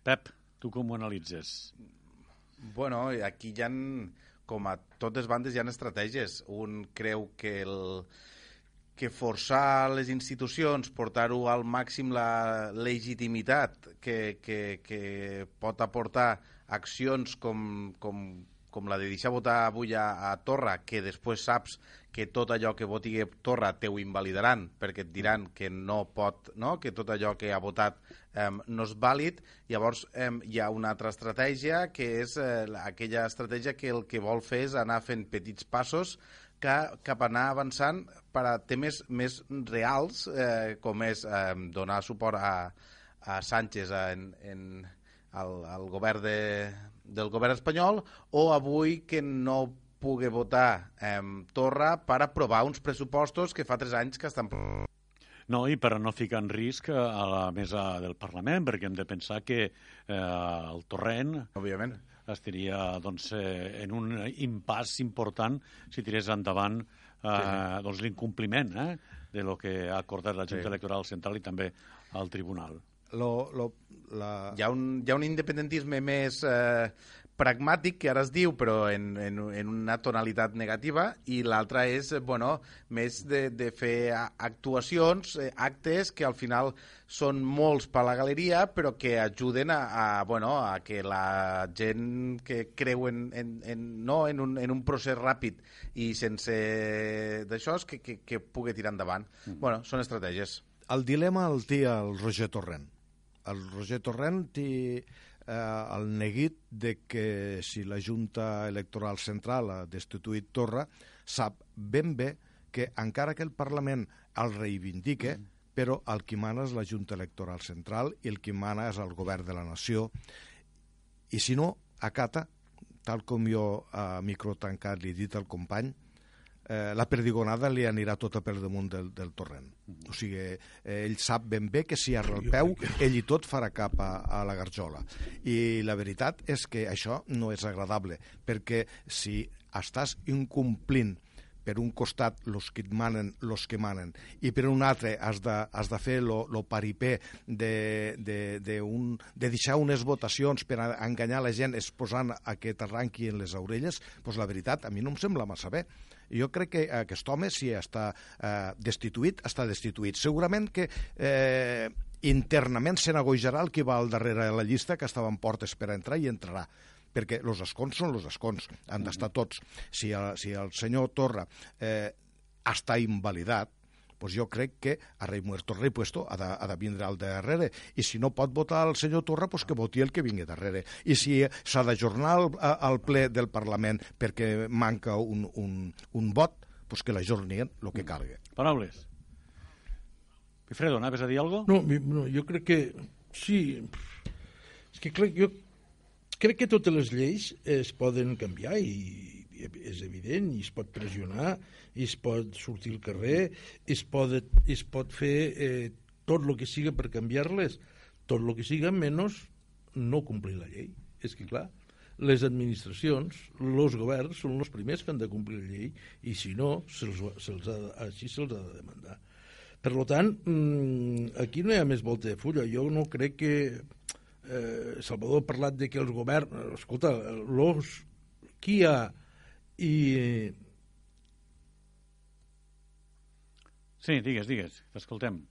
Pep, tu com ho analitzes? Bueno, aquí hi ha, com a totes bandes, hi ha estratègies. Un creu que el que forçar les institucions, portar-ho al màxim la legitimitat que, que, que pot aportar accions com, com, com la de deixar votar avui a, a Torra, que després saps que tot allò que voti Torra te ho invalidaran, perquè et diran que no pot, no? que tot allò que ha votat um, no és vàlid, llavors um, hi ha una altra estratègia que és uh, aquella estratègia que el que vol fer és anar fent petits passos que, cap a anar avançant per a temes més reals, eh, com és eh, donar suport a, a Sánchez en, en al, al govern de, del govern espanyol o avui que no pugui votar eh, Torra per aprovar uns pressupostos que fa tres anys que estan No, i per no ficar en risc a la mesa del Parlament, perquè hem de pensar que eh, el torrent Òbviament. estaria doncs, eh, en un impàs important si tirés endavant eh, Sí. doncs, l'incompliment eh, de lo que ha acordat la Junta Sí. Electoral Central i també el Tribunal. Lo, lo, la... hi, ha un, hi ha un independentisme més eh, pragmàtic, que ara es diu, però en, en, en una tonalitat negativa, i l'altra és, eh, bueno, més de, de fer actuacions, eh, actes que al final són molts per la galeria, però que ajuden a, a, bueno, a que la gent que creu en, en, en, no, en, un, en un procés ràpid i sense d'això, que, que, que pugui tirar endavant. Mm. Bueno, són estratègies. El dilema el té el Roger Torrent. El Roger Torrent té eh, el neguit de que si la Junta Electoral Central ha destituït Torra, sap ben bé que encara que el Parlament el reivindique, mm. però el qui mana és la Junta Electoral Central i el qui mana és el govern de la nació. I si no, acata, tal com jo a micro tancat li he dit al company, eh, la perdigonada li anirà tota per damunt del, del torrent. O sigui, eh, ell sap ben bé que si arra el peu, ell i tot farà cap a, a la garjola. I la veritat és que això no és agradable, perquè si estàs incomplint per un costat los que et manen, los que manen, i per un altre has de, has de fer lo, lo paripé de, de, de, un, de deixar unes votacions per a enganyar la gent exposant a que t'arranqui en les orelles, doncs la veritat, a mi no em sembla massa bé. Jo crec que aquest home, si està eh, destituït, està destituït. Segurament que eh, internament se negociarà el que va al darrere de la llista, que estava en portes per entrar i entrarà perquè els escons són els escons, han d'estar tots. Si el, si el senyor Torra eh, està invalidat, pues jo crec que a rei muerto rei puesto ha de, ha de vindre al darrere i si no pot votar el senyor Torra pues que voti el que vingui darrere i si s'ha d'ajornar al, al ple del Parlament perquè manca un, un, un vot pues que l'ajornien el que calgui Paraules. Wilfredo, anaves a dir alguna No, mi- no, jo crec que sí. És que crec, jo crec que totes les lleis es poden canviar i, és evident, i es pot pressionar, i es pot sortir al carrer, i es pot, i es pot fer eh, tot el que siga per canviar-les, tot el que siga menys no complir la llei. És que, clar, les administracions, els governs, són els primers que han de complir la llei i si no, se'ls se ha, de- així se'ls ha de demandar. Per tant, mm, aquí no hi ha més volta de fulla. Jo no crec que... Eh, Salvador ha parlat de que els governs... Escolta, los, ha i... Sí, digues, digues, t'escoltem.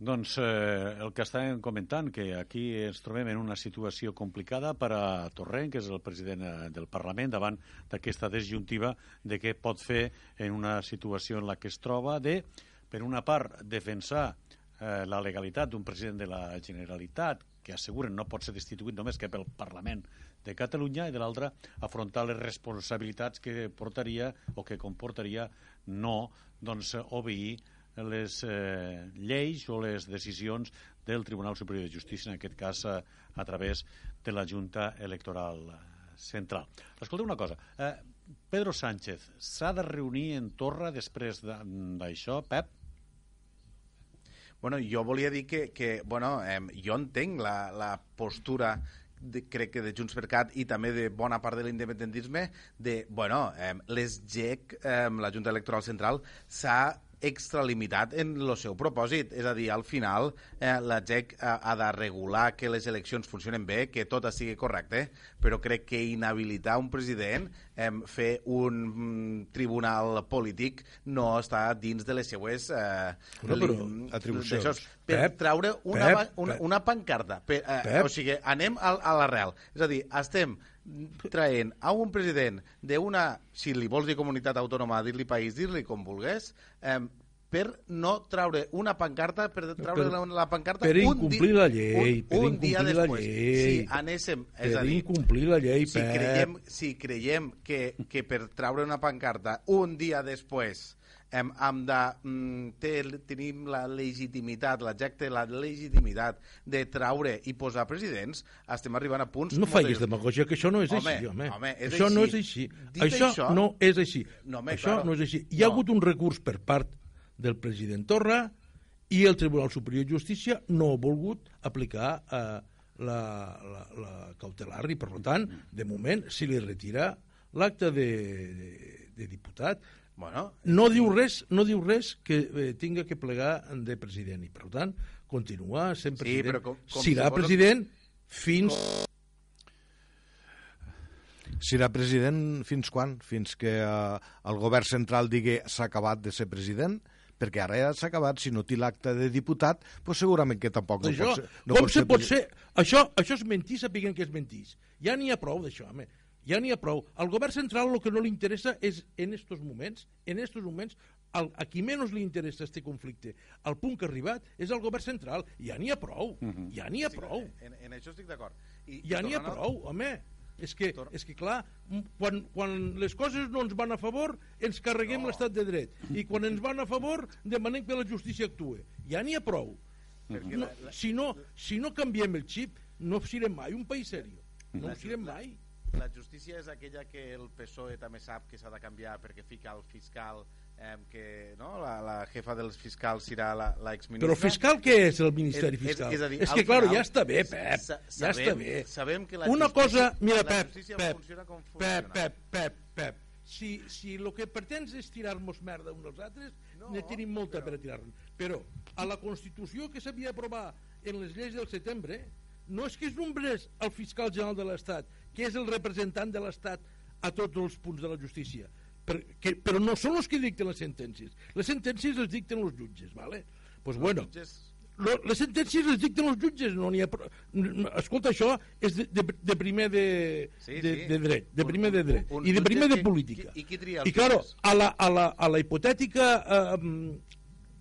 Doncs eh, el que estàvem comentant, que aquí ens trobem en una situació complicada per a Torrent, que és el president eh, del Parlament, davant d'aquesta disjuntiva de què pot fer en una situació en la que es troba de, per una part, defensar eh, la legalitat d'un president de la Generalitat que asseguren no pot ser destituït només que pel Parlament de Catalunya i de l'altra afrontar les responsabilitats que portaria o que comportaria no doncs, obeir les eh, lleis o les decisions del Tribunal Superior de Justícia, en aquest cas a, a través de la Junta Electoral Central. Escolta una cosa, eh, Pedro Sánchez s'ha de reunir en Torra després de- d'això, Pep? Bueno, jo volia dir que, que bueno, eh, jo entenc la, la postura de, crec que de Junts per Cat i també de bona part de l'independentisme de, bueno, eh, les GEC, eh, la Junta Electoral Central, s'ha extralimitat en el seu propòsit. És a dir, al final eh, la GEC ha, ha de regular que les eleccions funcionen bé, que tot sigui correcte, però crec que inhabilitar un president, eh, fer un mm, tribunal polític, no està dins de les seues eh, No, però atribucions. Per Pep, traure una, Pep, una, una pancarta. Per, eh, Pep. o sigui, anem a, a l'arrel. És a dir, estem traient a un president d'una, si li vols dir comunitat autònoma, dir-li país, dir-li com vulgués, eh, per no traure una pancarta, per traure Per- la, la pancarta per un incomplir di- la llei, un, per un dia la després. llei. Si anéssim, és Per a dir, incomplir la llei, si Pep. creiem, si creiem que, que per traure una pancarta un dia després hem, hem de mm, ter, tenim la legitimitat, té la legitimitat de traure i posar presidents, estem arribant a punts... No facis greus. demagògia, que això no és Home, així, home. home, és això no és així. així. Dit això, això- no és així. No, home, això claro. no és així. Hi ha No. hagut un recurs per part del president Torra i el Tribunal Superior de Justícia no ha volgut aplicar eh, la, la, la cautelar i, per tant, de moment, si li retira l'acte de, de, de diputat. Bueno, no diu res, no diu res que eh, tinga que plegar de president i, per tant, continua sent Sí, president. però com- com Serà suposo- president fins... Serà president fins quan? Fins que eh, el govern central digui s'ha acabat de ser president? Perquè ara ja s'ha acabat, si no té l'acte de diputat, pues segurament que tampoc no això, pot ser. No com se pot president. ser? Això, això és mentir sapiguem que és mentís. Ja n'hi ha prou d'això, home. Ja n'hi ha prou. Al govern central el que no li interessa és, en estos moments, en estos moments, al, a qui menys li interessa este conflicte, al punt que ha arribat, és el govern central. Ja n'hi ha prou. Ja n'hi ha Estic- prou. En, en això estic d'acord. I- Ja n'hi ha prou, home. És que, és que clar, quan, quan les coses no ens van a favor, ens carreguem l'estat de dret. I quan ens van a favor, demanem que la justícia actue. Ja n'hi ha prou. Perquè No, la- la- si, no, si no canviem el xip, no serem mai un país seriós. No ho serem mai. La justícia és aquella que el PSOE també sap que s'ha de canviar perquè fica el fiscal eh, que no? la, la jefa dels fiscals serà la, la exministra. Però fiscal què és el Ministeri És- és- Fiscal? és a dir, és que, claro, final, ja està bé, Pep. sa- ja sabem- està bé. sabem que la Una justícia- cosa, mira, Pep, Pep, funciona com Pep, funciona. Pep, Pep, Pep, si, si el que pretens és tirar-nos merda uns als altres, no, ne tenim molta però... per a tirar-nos. Però a la Constitució que s'havia d'aprovar en les lleis del setembre, no és que es nombrés el fiscal general de l'Estat, que és el representant de l'Estat a tots els punts de la justícia, perquè, però no són els que dicten les sentències. Les sentències les dicten els jutges, ¿vale? Pues bueno, lo, les sentències les dicten els jutges, no n'hi ha... pro- Escolta, això és de, de, de primer de, Sí, de, sí. de dret, de Un- primer de dret, un- un i de primer de que- política. qui- i qui tria I claro, jutges? a la, a la, a la hipotètica eh,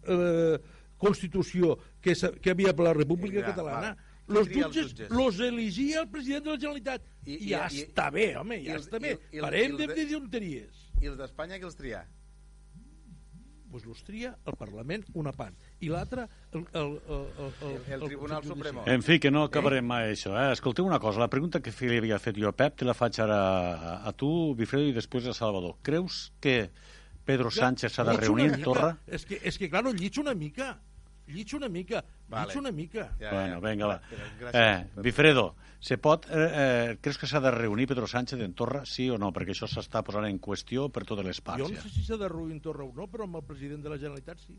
eh, Constitució que, que havia per la República Ja, Catalana, va. Los jutges jutges? los eligia el president de la Generalitat. I, I- ja i- i- està bé, home, i ja els- està bé. i- i- Parem i de, de- tonteries. I els d'Espanya qui els tria? Pues los tria el Parlament una part i l'altra el, el, el, el, el, El Tribunal Supremo. En fi, que no acabarem mai això. Eh? Escolteu una cosa, la pregunta que li havia fet jo a Pep te la faig ara a, a tu, Bifredo, i després a Salvador. Creus que Pedro Sánchez s'ha de reunir mica. Torra? És que, és que claro, llitja una mica. Llitja una mica. Vale. Llitja una mica. bueno, vinga, va. Gràcies. Eh, Bifredo, se pot, eh, eh, creus que s'ha de reunir Pedro Sánchez en Torra, sí o no? Perquè això s'està posant en qüestió per totes les parts. Jo no Ja. sé si s'ha de reunir en Torra o no, però amb el president de la Generalitat sí.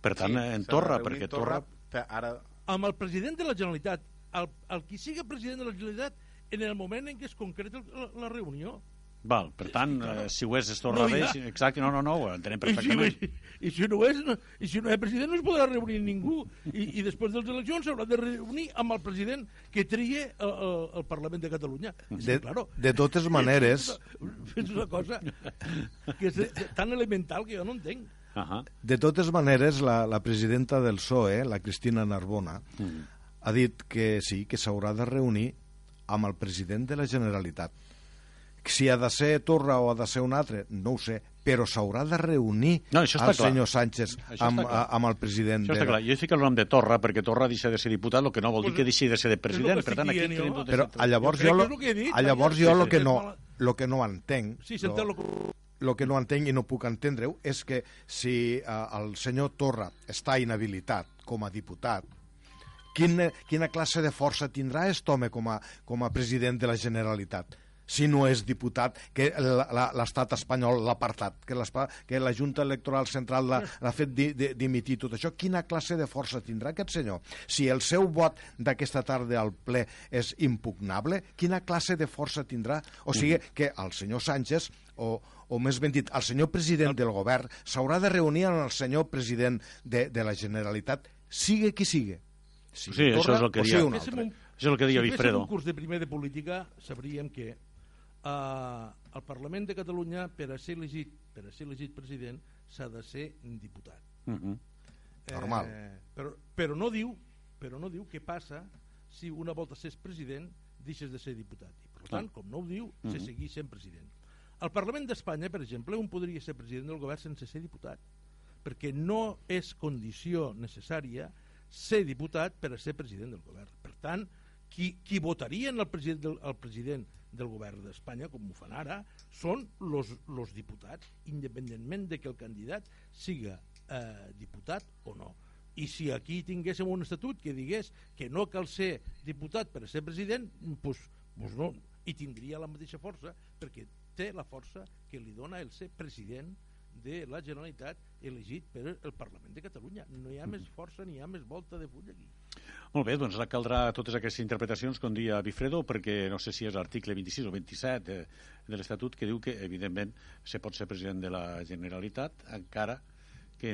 Per tant, Sí, en Torra, perquè Torra, Torra... Ara... Amb el president de la Generalitat, el, el qui siga president de la Generalitat, en el moment en què es concreta la, la reunió. Val, per tant, eh, si ho és, es Torra No bé, si- exacte, no, no, no, ho entenem I si, perfectament. i, i si no és, no, i si no és president no es podrà reunir ningú i, i després de les eleccions s'haurà de reunir amb el president que trie el, el, el Parlament de Catalunya És De, claro, de totes maneres, és una cosa que és tan elemental que jo no entenc Uh -huh. de totes maneres, la, la presidenta del PSOE, la Cristina Narbona, Mm. ha dit que sí, que s'haurà de reunir amb el president de la Generalitat. Si ha de ser Torra o ha de ser un altre, no ho sé, però s'haurà de reunir No, això està el clar. senyor Sánchez amb, a- amb el president Això està de clar. Jo he ficat el nom de Torra perquè Torra deixa de ser diputat, el que no vol dir que deixi de ser de president. Per el tant, aquí dient tot Però a llavors Jo jo, que lo, és el que he dit, a llavors jo sí, lo sí, que no, lo que no entenc Sí, s'entén lo que- el que no entenc i no puc entendre-ho és que si eh, el senyor Torra està inhabilitat com a diputat, quina, quina classe de força tindrà aquest home com a, com a president de la Generalitat? Si no és diputat, que l'estat espanyol l'ha apartat, que, que la Junta Electoral Central l'ha fet di, di, dimitir tot això, quina classe de força tindrà aquest senyor? Si el seu vot d'aquesta tarda al ple és impugnable, quina classe de força tindrà? O sigui que el senyor Sánchez, o, o més ben dit, el senyor president del govern, s'haurà de reunir amb el senyor president de, de la Generalitat, sigue qui sigue. Sí, això és el que o deia- sigui un altre. Això és el que deia si Bifredo. féssim un curs de primer de política sabríem que eh, el Parlament de Catalunya per a ser elegit per a ser elegit president s'ha de ser diputat Mhm. Normal. Eh, però, però no diu però no diu què passa si una volta s'és president deixes de ser diputat i per tant, com no ho diu, se Mhm. segueix sent president al Parlament d'Espanya, per exemple, un podria ser president del govern sense ser diputat perquè no és condició necessària ser diputat per a ser president del govern. Per tant, qui, qui votarien el president del, el president del govern d'Espanya, com ho fan ara, són los, los diputats, independentment de que el candidat siga eh, diputat o no. I si aquí tinguéssim un estatut que digués que no cal ser diputat per ser president, doncs, doncs no, i tindria la mateixa força, perquè té la força que li dona el ser president de la Generalitat elegit per el Parlament de Catalunya. No hi ha més força ni hi ha més volta de full aquí. Molt bé, doncs ara caldrà totes aquestes interpretacions, com dia Bifredo, perquè no sé si és l'article 26 o 27 de, de l'Estatut que diu que, evidentment, se pot ser president de la Generalitat encara que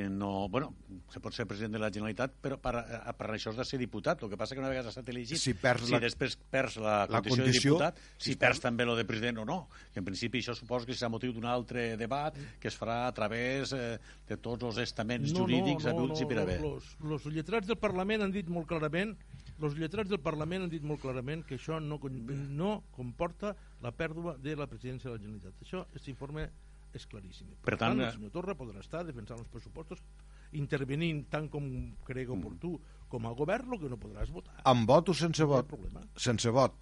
no... Bueno, se pot ser president de la Generalitat, però per, a- per això has de ser diputat. El que passa que una vegada has estat elegit, Si perds si la- després perds la, la condició, condició, de diputat, si, si perds perds- també lo de president o no. Que en principi això suposa que serà motiu d'un altre debat que es farà a través eh, de tots els estaments jurídics haguts i per haver. Los, los lletrats del Parlament han dit molt clarament los lletrats del Parlament han dit molt clarament que això no, no comporta la pèrdua de la presidència de la Generalitat. Això, aquest informe és claríssim. Per tant, el eh, senyor Torra podrà estar defensant els pressupostos intervenint tant com cregui oportú com a govern, el que no podràs votar. Amb vot o sense No vot? problema. Sense vot.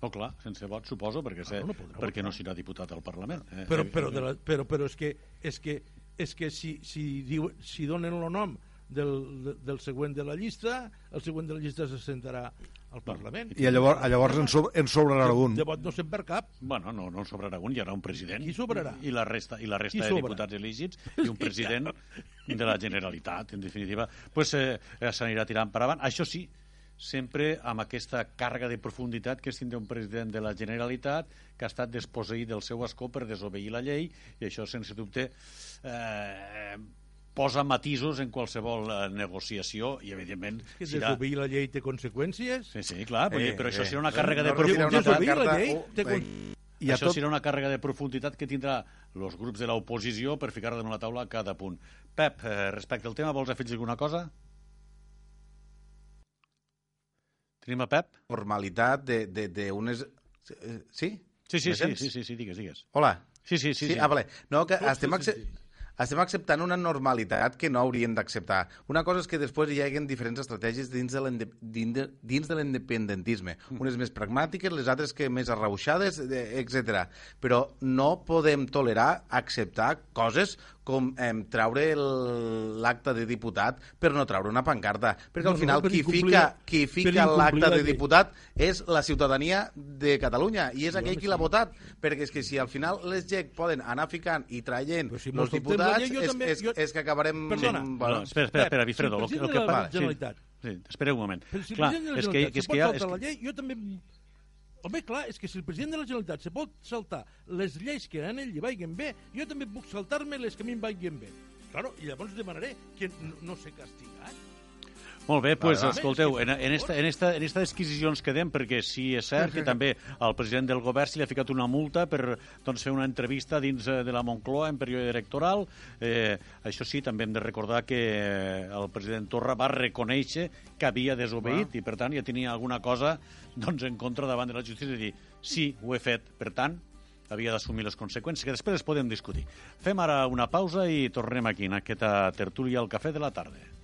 Oh, clar, sense vot, suposo, perquè, sé, no podrà perquè votar. no serà diputat al Parlament. Eh? però, però, de la, però, però és que, és que, és que si, si, diu, si donen el nom del, de, del següent de la llista, el següent de la llista se sentarà al Parlament. I llavors, llavors en, sobre, en sobrarà algun. Vot no se'n perd cap. Bueno, no, no en sobrarà un, hi haurà un president. Qui sobrarà? I la resta, i la resta de diputats elegits i un president de la Generalitat, en definitiva. pues, eh, s'anirà tirant per avant. Això sí, sempre amb aquesta càrrega de profunditat que és tindre un president de la Generalitat que ha estat desposseït del seu escó per desobeir la llei i això, sense dubte, eh, posa matisos en qualsevol eh, negociació i, evidentment, Que serà... desobeir la llei té conseqüències. Sí, sí, clar, eh, Eh, però això eh, serà una eh, càrrega de no, profunditat. desobeir la llei té con... I això tot... serà una càrrega de profunditat que tindrà els grups de l'oposició per ficar damunt la taula cada punt. Pep, eh, respecte al tema, vols afegir alguna cosa? Tenim a Pep? Normalitat d'unes... Sí? Sí, sí, Me sí, sents? sí, sí, sí, digues, digues. Hola. Sí, sí, sí. sí. sí. Ah, vale. No, que Sí, estem, sí, acce sí. Estem acceptant una normalitat que no haurien d'acceptar. Una cosa és que després hi hagin diferents estratègies dins de dins l'independentisme. Mm. Unes més pragmàtiques, les altres que més arrauxades, etc. Però no podem tolerar acceptar coses com eh, traure el- l'acte de diputat per no traure una pancarta. Perquè No, al no, final per qui incomplir- fica, qui fica l'acte la de diputat és la ciutadania de Catalunya i és Sí, aquell qui l'ha sí. votat. Perquè és que si al final les GEC poden anar ficant i traient si els diputats, llei, jo és, també- és, jo- és que acabarem... Perdona. Bueno, No, espera, espera, espera, Bifredo. si el el, que- el president que de la pa- Generalitat- Sí, sí, espera un moment. Però si el Clar, president de la és que, Generalitat és se que hi ha... saltar És la que... llei, jo també... Home, clar, és que si el president de la Generalitat se pot saltar les lleis que a ell li vagin bé, jo també puc saltar-me les que a mi em vagin bé. Claro, i llavors demanaré que no, no sé castigat. Molt bé, doncs, va. escolteu, en, en, esta, en, esta, en esta disquisició ens quedem perquè sí, és cert que també al president del govern se li ha ficat una multa per doncs, fer una entrevista dins eh, de la Moncloa en període electoral. Eh, això sí, també hem de recordar que eh, el president Torra va reconèixer que havia desobeït i, per tant, ja tenia alguna cosa doncs, en contra davant de la justícia de dir sí, ho he fet, per tant, havia d'assumir les conseqüències, que després es podem discutir. Fem ara una pausa i tornem aquí en aquesta tertúlia al Cafè de la Tarda.